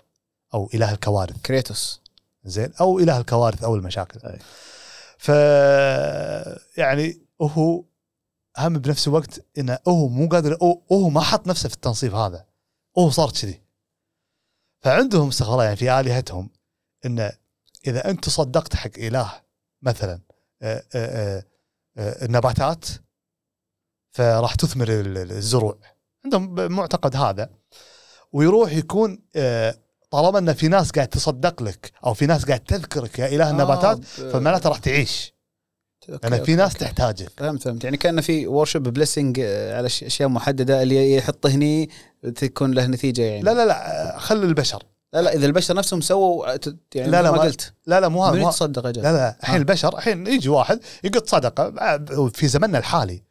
أو إله الكوارث. كريتوس. زين أو إله الكوارث أو المشاكل. أي. ف يعني هو هم بنفس الوقت إنه هو مو قادر هو ما حط نفسه في التنصيب هذا. هو صار كذي. فعندهم استغفار يعني في آلهتهم إنه إذا أنت صدقت حق إله مثلا آه، آه، آه، النباتات فراح تثمر ال- ال- الزروع. عندهم معتقد هذا. ويروح يكون طالما إن في ناس قاعد تصدق لك أو في ناس قاعد تذكرك يا إله النباتات آه، فمعناته راح تعيش. أوكي، لأن في ناس. تحتاجك. فهمت فهمت. يعني كان في worship blessing على أشياء محددة اللي يحط هني تكون له نتيجة يعني. لا لا لا خل البشر. لا, لا إذا البشر نفسهم سووا ت- يعني لا، لا، ما ما- قلت. لا لا مو هذا. يتصدق أجل؟ لا لا الحين آه. البشر الحين يجي واحد يقط صدقه آه، في زمننا الحالي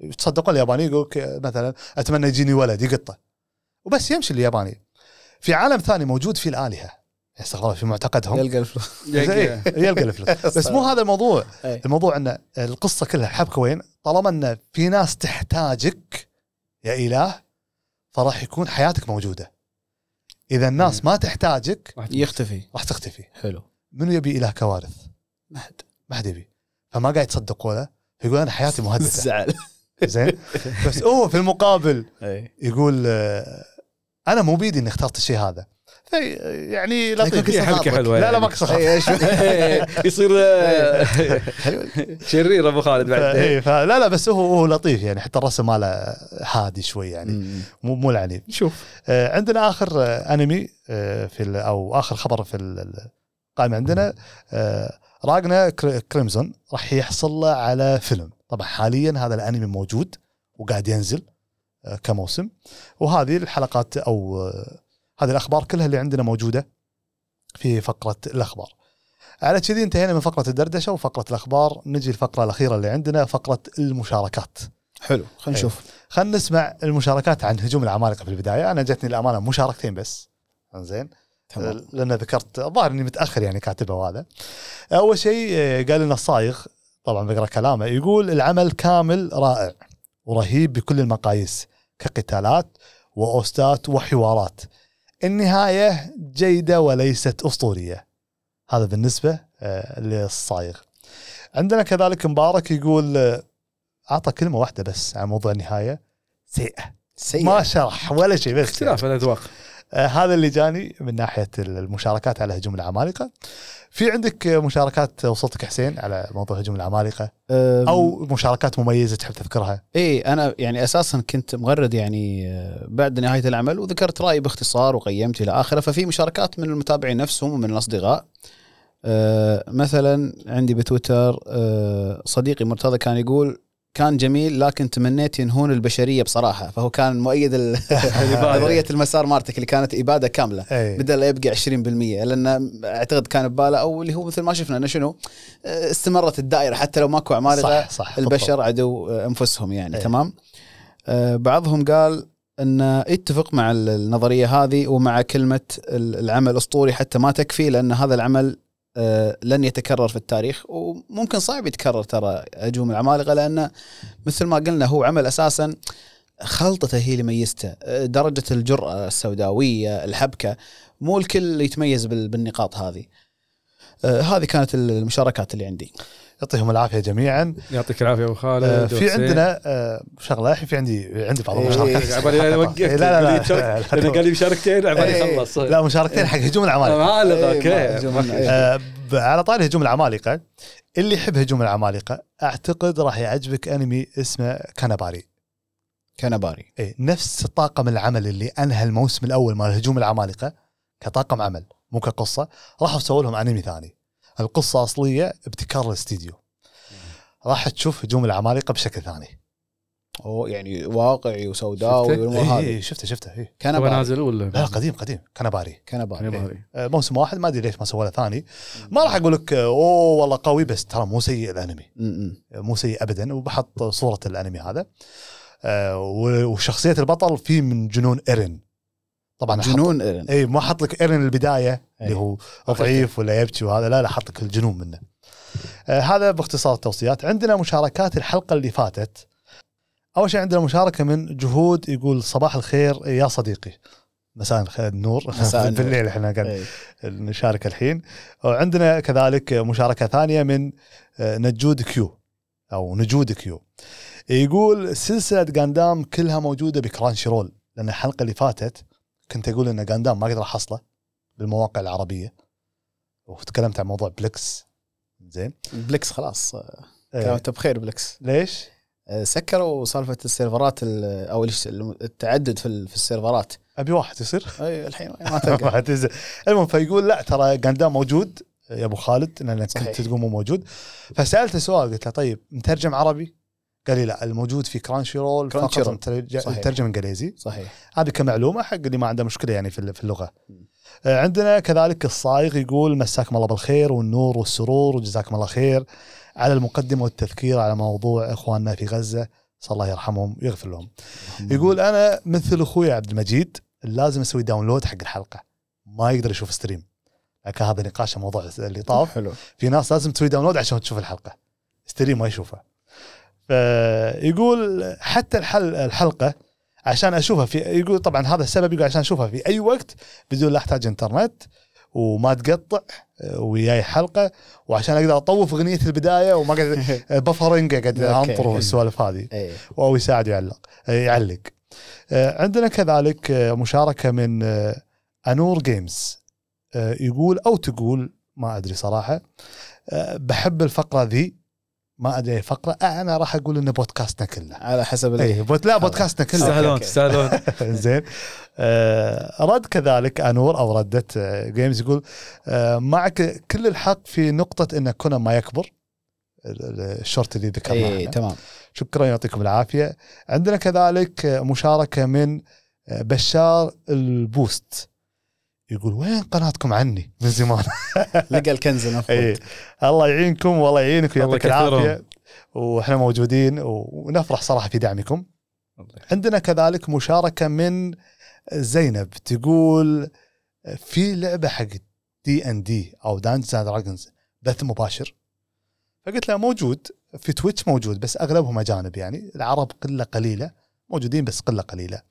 يتصدقون الياباني يقول لك مثلا أتمنى يجيني ولد يقطه. وبس يمشي الياباني. في عالم ثاني موجود فيه الآلهة. استغفر الله في معتقدهم. يلقى الفلوس. إيه، يلقى. الفلوس. بس مو هذا الموضوع. الموضوع إن القصة كلها الحبكه وين طالما إن في ناس تحتاجك يا إله فراح يكون حياتك موجودة. إذا الناس ما تحتاجك يختفي. راح تختفي. حلو. منو يبي إله كوارث؟ ما حد. ما حد يبي. فما قاعد يتصدقوا له فيقول أنا حياتي مهددة. زعل. زين؟ بس هو في المقابل. يقول آه، أنا مو بيدي إني اخترت الشيء هذا. يعني لطيف. قصة حبكه. حلوة. لا لا. ما قصة خاطر. إيه، يصير حلو شرير أبو خالد بعد. إيه، فلا لا بس هو هو لطيف يعني حتى الرسم ماله هادي شوي يعني. مو مو العنيف. شوف. عندنا آخر أنمي في أو آخر خبر في ال- ال- القائمه عندنا. راجنا كر- كريمزون راح يحصل له على فيلم. طبعا حاليا هذا الأنمي موجود وقاعد ينزل كموسم. وهذه الحلقات أو هذه الأخبار كلها اللي عندنا موجودة في فقرة الأخبار. على كذي انتهينا من فقرة الدردشة وفقرة الأخبار. نجي الفقرة الأخيرة اللي عندنا فقرة المشاركات. حلو خلينا إيه. نشوف. خلينا نسمع المشاركات عن هجوم العمالقة في البداية. أنا جتني الأمانة مشاركتين بس. زين لأن ذكرت الظاهر إني متأخر يعني كاتبه وهذا أول شيء آه، قال لنا الصايغ طبعا بقرأ كلامه يقول العمل كامل رائع ورهيب بكل المقاييس كقتالات وأوستات وحوارات. النهاية جيدة وليست أسطورية. هذا بالنسبة آه، للصايغ. عندنا كذلك مبارك يقول آه، أعطى كلمة واحدة بس عن موضوع النهاية. سيئة. سيء ما شرح ولا شيء بس اختلاف الأذواق. هذا اللي جاني من ناحية المشاركات على هجوم العمالقة. في عندك آه، مشاركات وصلتك حسين على موضوع هجوم العمالقة؟ أو مشاركات مميزة تحب تذكرها؟ إيه أنا يعني أساسا كنت مغرد يعني آه، بعد نهاية العمل وذكرت رأيي باختصار وقيمت إلى آخره. ففي مشاركات من المتابعين نفسهم ومن الأصدقاء. آه، مثلا عندي بتويتر آه، صديقي مرتضى كان يقول كان جميل لكن تمنيت ينهون البشرية بصراحة. فهو كان مؤيد نظريه المسار مارتك اللي كانت إبادة كاملة. أي. بدل لا يبقى 20% لأن أعتقد كان ببالة أو اللي هو مثل ما شفنا إنه شنو؟ آه، استمرت الدائرة. حتى لو ماكو عمالقة صح صح البشر عدو أنفسهم يعني. إيه. تمام؟ آه بعضهم قال إن يتفق مع ال- النظرية هذه ومع كلمة ال- العمل أسطوري حتى ما تكفي لأن هذا العمل آه لن يتكرر في التاريخ وممكن صعب يتكرر ترى هجوم العمالقة لأنه مثل ما قلنا هو عمل أساسا خلطته هي اللي ميزته. آه، درجة الجرأة السوداوية الحبكة مو الكل يتميز بال- بالنقاط هذه. آه هذه كانت المشاركات اللي عندي. يعطيهم العافية جميعا. يعطيك العافية أبو خالد آه، في وحسين. عندنا آه، شغلة الحين في عندي عندي بعض إيه، المشاركات عبالي وقفت. إيه، لا لا لا, قال لي مشاركتين عبالي إيه. خلص. لا مشاركتين حق هجوم العمالقه عمالقه إيه، أوكي. إيه. آه، على طاري هجوم العمالقه اللي يحب هجوم العمالقه أعتقد راح يعجبك أنمي اسمه كاناباري. كنباري اي نفس طاقم العمل اللي أنهى الموسم الأول مال هجوم العمالقه كطاقم عمل مو كقصة راحوا سووا لهم أنمي ثاني. القصة أصلية ابتكار الاستديو. راح تشوف هجوم العمالقة بشكل ثاني. أو يعني واقعي وسوداوي شفته؟ والأمور اي هذه. إيه شفته شفته اي هو كنباري نازل ولا؟ لا قديم قديم. كاناباري كنباري. كنباري. آه، موسم واحد ما أدري ليش ما سوى له ثاني. ما راح أقول لك أوه والله قوي بس ترى مو سيء الأنمي. مو سيء ابدا وبحط صورة الأنمي هذا. آه، وشخصية البطل فيه من جنون ايرن طبعا جنون إيرن. اي ما حط لك إيرن البداية اللي أي. هو ضعيف ولا يبكي وهذا لا لا حط لك الجنون منه. آه هذا باختصار التوصيات. عندنا مشاركات الحلقة اللي فاتت. أول شيء عندنا مشاركة من جهود يقول صباح الخير يا صديقي. مساء الخير النور مساء. بالليل إحنا قاعد إيه. نشارك الحين. وعندنا كذلك مشاركة ثانية من آه، نجود Q أو نجود Q يقول سلسلة جاندام كلها موجودة ب Crunchyroll لأن الحلقة اللي فاتت كنت أقول إن جاندام ما أقدر احصله بالمواقع العربية وتكلمت عن موضوع بلكس زين بلكس خلاص إيه. كلامته بخير Plex ليش؟ آه، سكروا سالفة السيرفرات ال- أو التعدد في ال- في السيرفرات أبي واحد يصير أي الحين ما تلقى. المهم فيقول لا ترى جاندام موجود يا أبو خالد لانك كنت. تقول مو موجود فسألته سؤال قلت له طيب مترجم عربي؟ قال لي لا الموجود في Crunchyroll Crunchy فقط roll. مترج- صحيح. مترجم إنجليزي. صحيح. هذه كمعلومة حق اللي ما عنده مشكلة يعني في اللغة. آه، عندنا كذلك الصايغ يقول مساكم الله بالخير والنور والسرور وجزاكم الله خير على المقدمة والتذكير على موضوع إخواننا في غزة. عسى الله يرحمهم ويغفر لهم. يقول أنا مثل أخوي عبد المجيد لازم أسوي download حق الحلقة. ما يقدر يشوف stream لكن هذا نقاش موضوع اللي طاف. حلو. في ناس لازم تسوي download عشان تشوف الحلقة. stream ما يشوفها فيقول حتى الحل الحلقة عشان أشوفها في يقول طبعا هذا السبب يقول عشان أشوفها في أي وقت بدون لا أحتاج إنترنت وما تقطع آه، وياي حلقة وعشان أقدر أطوف أغنية البداية وما قاعد بفرنج قاعد أوكي. أنطر والسوالف هذه. أو يساعد يعلق يعلق. آه، عندنا كذلك آه، مشاركة من آه، أنور جيمز. آه، يقول أو تقول ما أدري صراحة آه، بحب الفقرة ذي ما أدري فقرة آه، أنا راح أقول ان بودكاستنا كله. على حسب اي بوت لا بودكاستنا كله. تستاهلون. تستاهلون. زين. آه، رد كذلك أنور أو ردت آه، جيمز يقول آه، معك كل الحق في نقطة إن كنا ما يكبر ال- ال- الشورت اللي ذكرناه اي. تمام. شكرا يعطيكم العافية. عندنا كذلك مشاركة من بشار البوست. يقول وين قناتكم عني من زمان؟ لقى الكنز اي المفروض الله يعينكم والله يعينك الله ويعطيك. العافية. وإحنا موجودين ونفرح صراحة في دعمكم. عندنا كذلك مشاركة من زينب تقول في لعبة حق D&D أو Dungeons and Dragons بث مباشر. فقلت له موجود في تويتش موجود بس أغلبهم أجانب يعني العرب قلة قليلة موجودين بس قلة قليلة.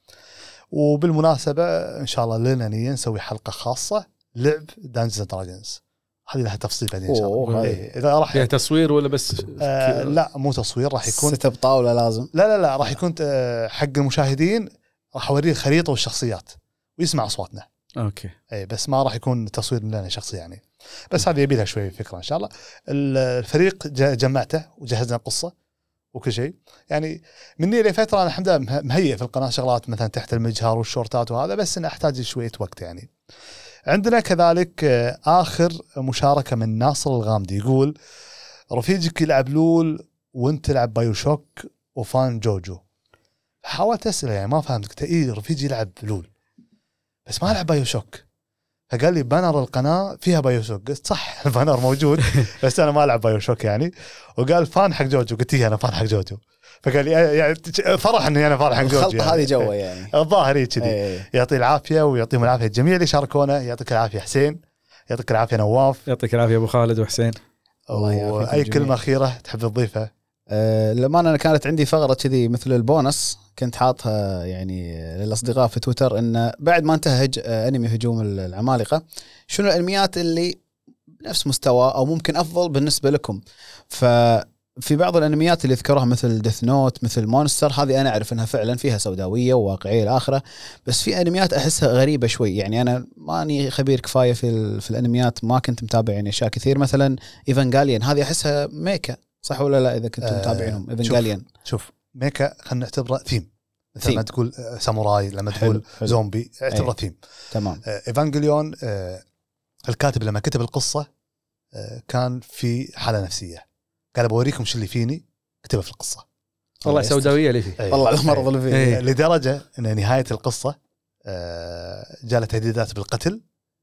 وبالمناسبة إن شاء الله لنا نية نسوي حلقة خاصة لعب Dungeons and Dragons هذه لها تفصيل بعدين إن شاء الله. إيه، إذا راح فيها تصوير ولا بس آه لا مو تصوير راح يكون ست بطاولة لازم. لا لا لا راح يكون آه، حق المشاهدين راح اوريه الخريطة والشخصيات ويسمع أصواتنا. أوكي. اي بس ما راح يكون تصوير لنا شخصي يعني. بس هذه يبي لها شوي فكرة إن شاء الله. ال- الفريق ج- جمعته وجهزنا قصه وكل شيء. يعني مني لفتره أنا الحمد لله مه- مهيئ في القناة شغلات مثلا تحت المجهر وال shorts ات وهذا بس أنا أحتاج شوية وقت يعني. عندنا كذلك آه، آخر مشاركة من ناصر الغامدي يقول رفيجك يلعب لول وأنت تلعب بايو شوك و fan جوجو. حاولت أسأله يعني ما فهمت قلت إيه رفيجي يلعب لول بس ما لعب بايو شوك فقال لي banner القناة فيها بايو شوك قلت صح ال banner موجود بس أنا ما ألعب بايو شوك يعني. وقال fan حق جوجو. قلت إيه أنا fan حق جوجو. فقال لي يعني فرح إني أنا fan حق جوجو الخلطه يعني. هذه جوا يعني. الظاهر هي كذي. إيه. يعطيه العافية ويعطيهم العافية الجميع اللي شاركونا. يعطيك العافية حسين. يعطيك العافية نواف. يعطيك العافية أبو خالد وحسين. الله واي. كلمة أخيرة تحب تضيفها؟ أه للأمانة أنا كانت عندي فقرة كذي مثل البونس كنت حاطها يعني للأصدقاء في تويتر إن بعد ما انتهى هج... آه، أنمي هجوم العمالقة شنو الأنميات اللي بنفس مستوى أو ممكن أفضل بالنسبة لكم ففي بعض الأنميات اللي ذكروها مثل ديث نوت مثل مونستر هذه أنا أعرف إنها فعلا فيها سوداوية وواقعية الآخرة بس في أنميات أحسها غريبة شوي يعني أنا ماني خبير كفاية في. في الأنميات ما كنت متابع يعني أشياء كثير مثلا إيفانجليون هذه أحسها ميكا صح ولا لا إذا كنتم آه، متابعينهم شوف. إيفانجليون شوف ميكا خلينا نعتبره ثيم مثل. ما تقول آه، ساموراي لما حلو، تقول حلو. زومبي اعتبره أي. ثيم تمام آه، إيفانجليون آه، الكاتب لما كتب القصة آه، كان في حالة نفسية قال بوريكم شو اللي فيني كتبه في القصة والله سوداوية اللي فيه. والله المرض اللي فيه إيه. آه، لدرجة إن نهاية القصة آه، جاله تهديدات بالقتل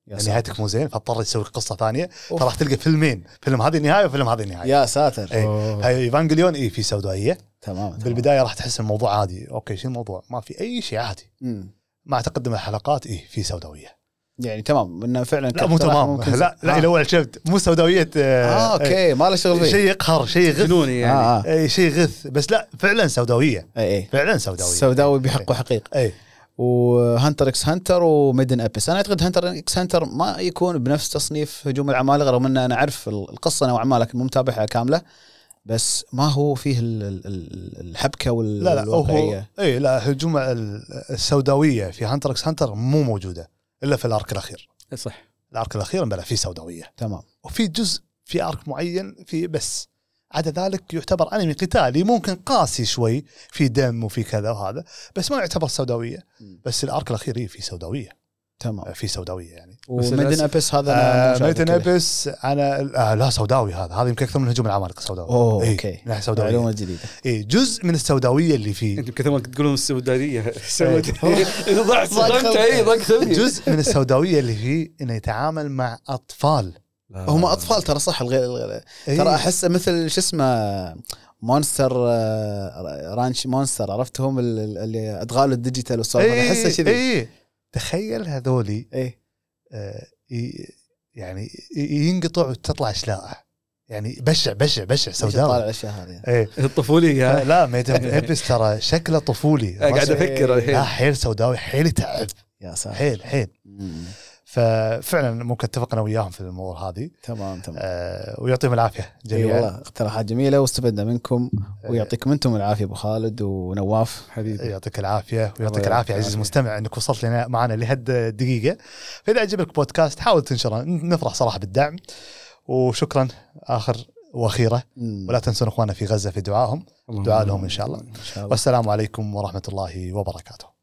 يعني نهايتك مو زين فاضطر يسوي قصة ثانية. فراح تلقى فيلمين. فيلم هذه النهاية وفيلم هذه النهاية. يا ساتر. أوه. هاي إيفانجليون اي في سوداويه تمام. بالبداية راح تحس الموضوع عادي. أوكي شو الموضوع؟ ما في أي شيء عادي. مم. مع تقدم الحلقات إيه في سوداويه يعني تمام. انه فعلا لا مو تمام. لا لا آه. إلى اول شفت مو سوداويه آه أوكي ما له شغل فيه. شيء يقهر شيء غث جنوني يعني. آه آه. اي شيء غث بس لا فعلا سوداويه اي اي فعلا سوداويه سوداوي بحقه حقيق اي وهنتر إكس هنتر وميد إن أبيس. أنا أعتقد هنتر إكس هنتر ما يكون بنفس تصنيف هجوم العمالقة رغم إن أنا أعرف القصة نوعا ما لكن مو متابعها كاملة. بس ما هو فيه ال- ال- ال- الحبكة وال- لا لا هو والواقعية. اي لا هجوم ال- السوداوية في هانتر إكس هانتر مو موجودة إلا في ال arc الأخير. صح. ال arc الأخير بلا في سوداوية. تمام. وفي جزء في arc معين في بس. عدا ذلك يعتبر أنمي قتالي ممكن قاسي شوي في دم وفي كذا وهذا بس ما يعتبر سوداوية. بس ال arc الأخير إيه في سوداوية. تمام. في سوداوية يعني. بس وميد إن أبيس هذا ميد إن كذا. أبيس أنا آه لا سوداوي هذا. هذا يمكن أكثر من هجوم العمالقة سوداوي. أوه إيه، أوكي. ناحيه سوداوية. معلومة جديدة. اي جزء من السوداوية اللي فيه. أنتم كثر ما تقولون السودانية. سودانيه ضعت صدمت. اي ضاق خلقي. جزء من السوداوية اللي فيه إنه يتعامل مع أطفال. هم أطفال ترى صح الغير الغير- إيه. ترى احسه مثل شو اسمه مونستر آه، رانش مونستر عرفتهم؟ ال- ال- اللي أدغال الديجيتال والسوالف هذه احسه كذي. اي تخيل هذولي إيه. آه، ي- يعني ينقطع وتطلع اشلاءه يعني بشع بشع بشع ليش طالع سوداوي الأشياء هذه؟ إيه. الطفوليه لا ميتن ابس ترى شكله طفولي. قاعد أفكر لا الحين حيل سوداوي حيل يتعب. يا ساتر. حيل حيل. مم. ففعلا ممكن اتفقنا وياهم في الأمور هذه. تمام تمام. آه، ويعطيهم العافية إي جميعا. والله اقتراحات جميلة واستفدنا منكم ويعطيكم أنتم العافية أبو خالد ونواف. حبيبي. يعطيك العافية ويعطيك العافية عزيزي. المستمع إنك وصلت لنا معنا لهد الدقيقه فإذا عجبك بودكاست حاول تنشره نفرح صراحة بالدعم. وشكرا آخر وأخيرة. مم. ولا تنسون إخواننا في غزة في دعائهم. دعاء لهم إن شاء الله. إن شاء الله. والسلام عليكم ورحمة الله وبركاته.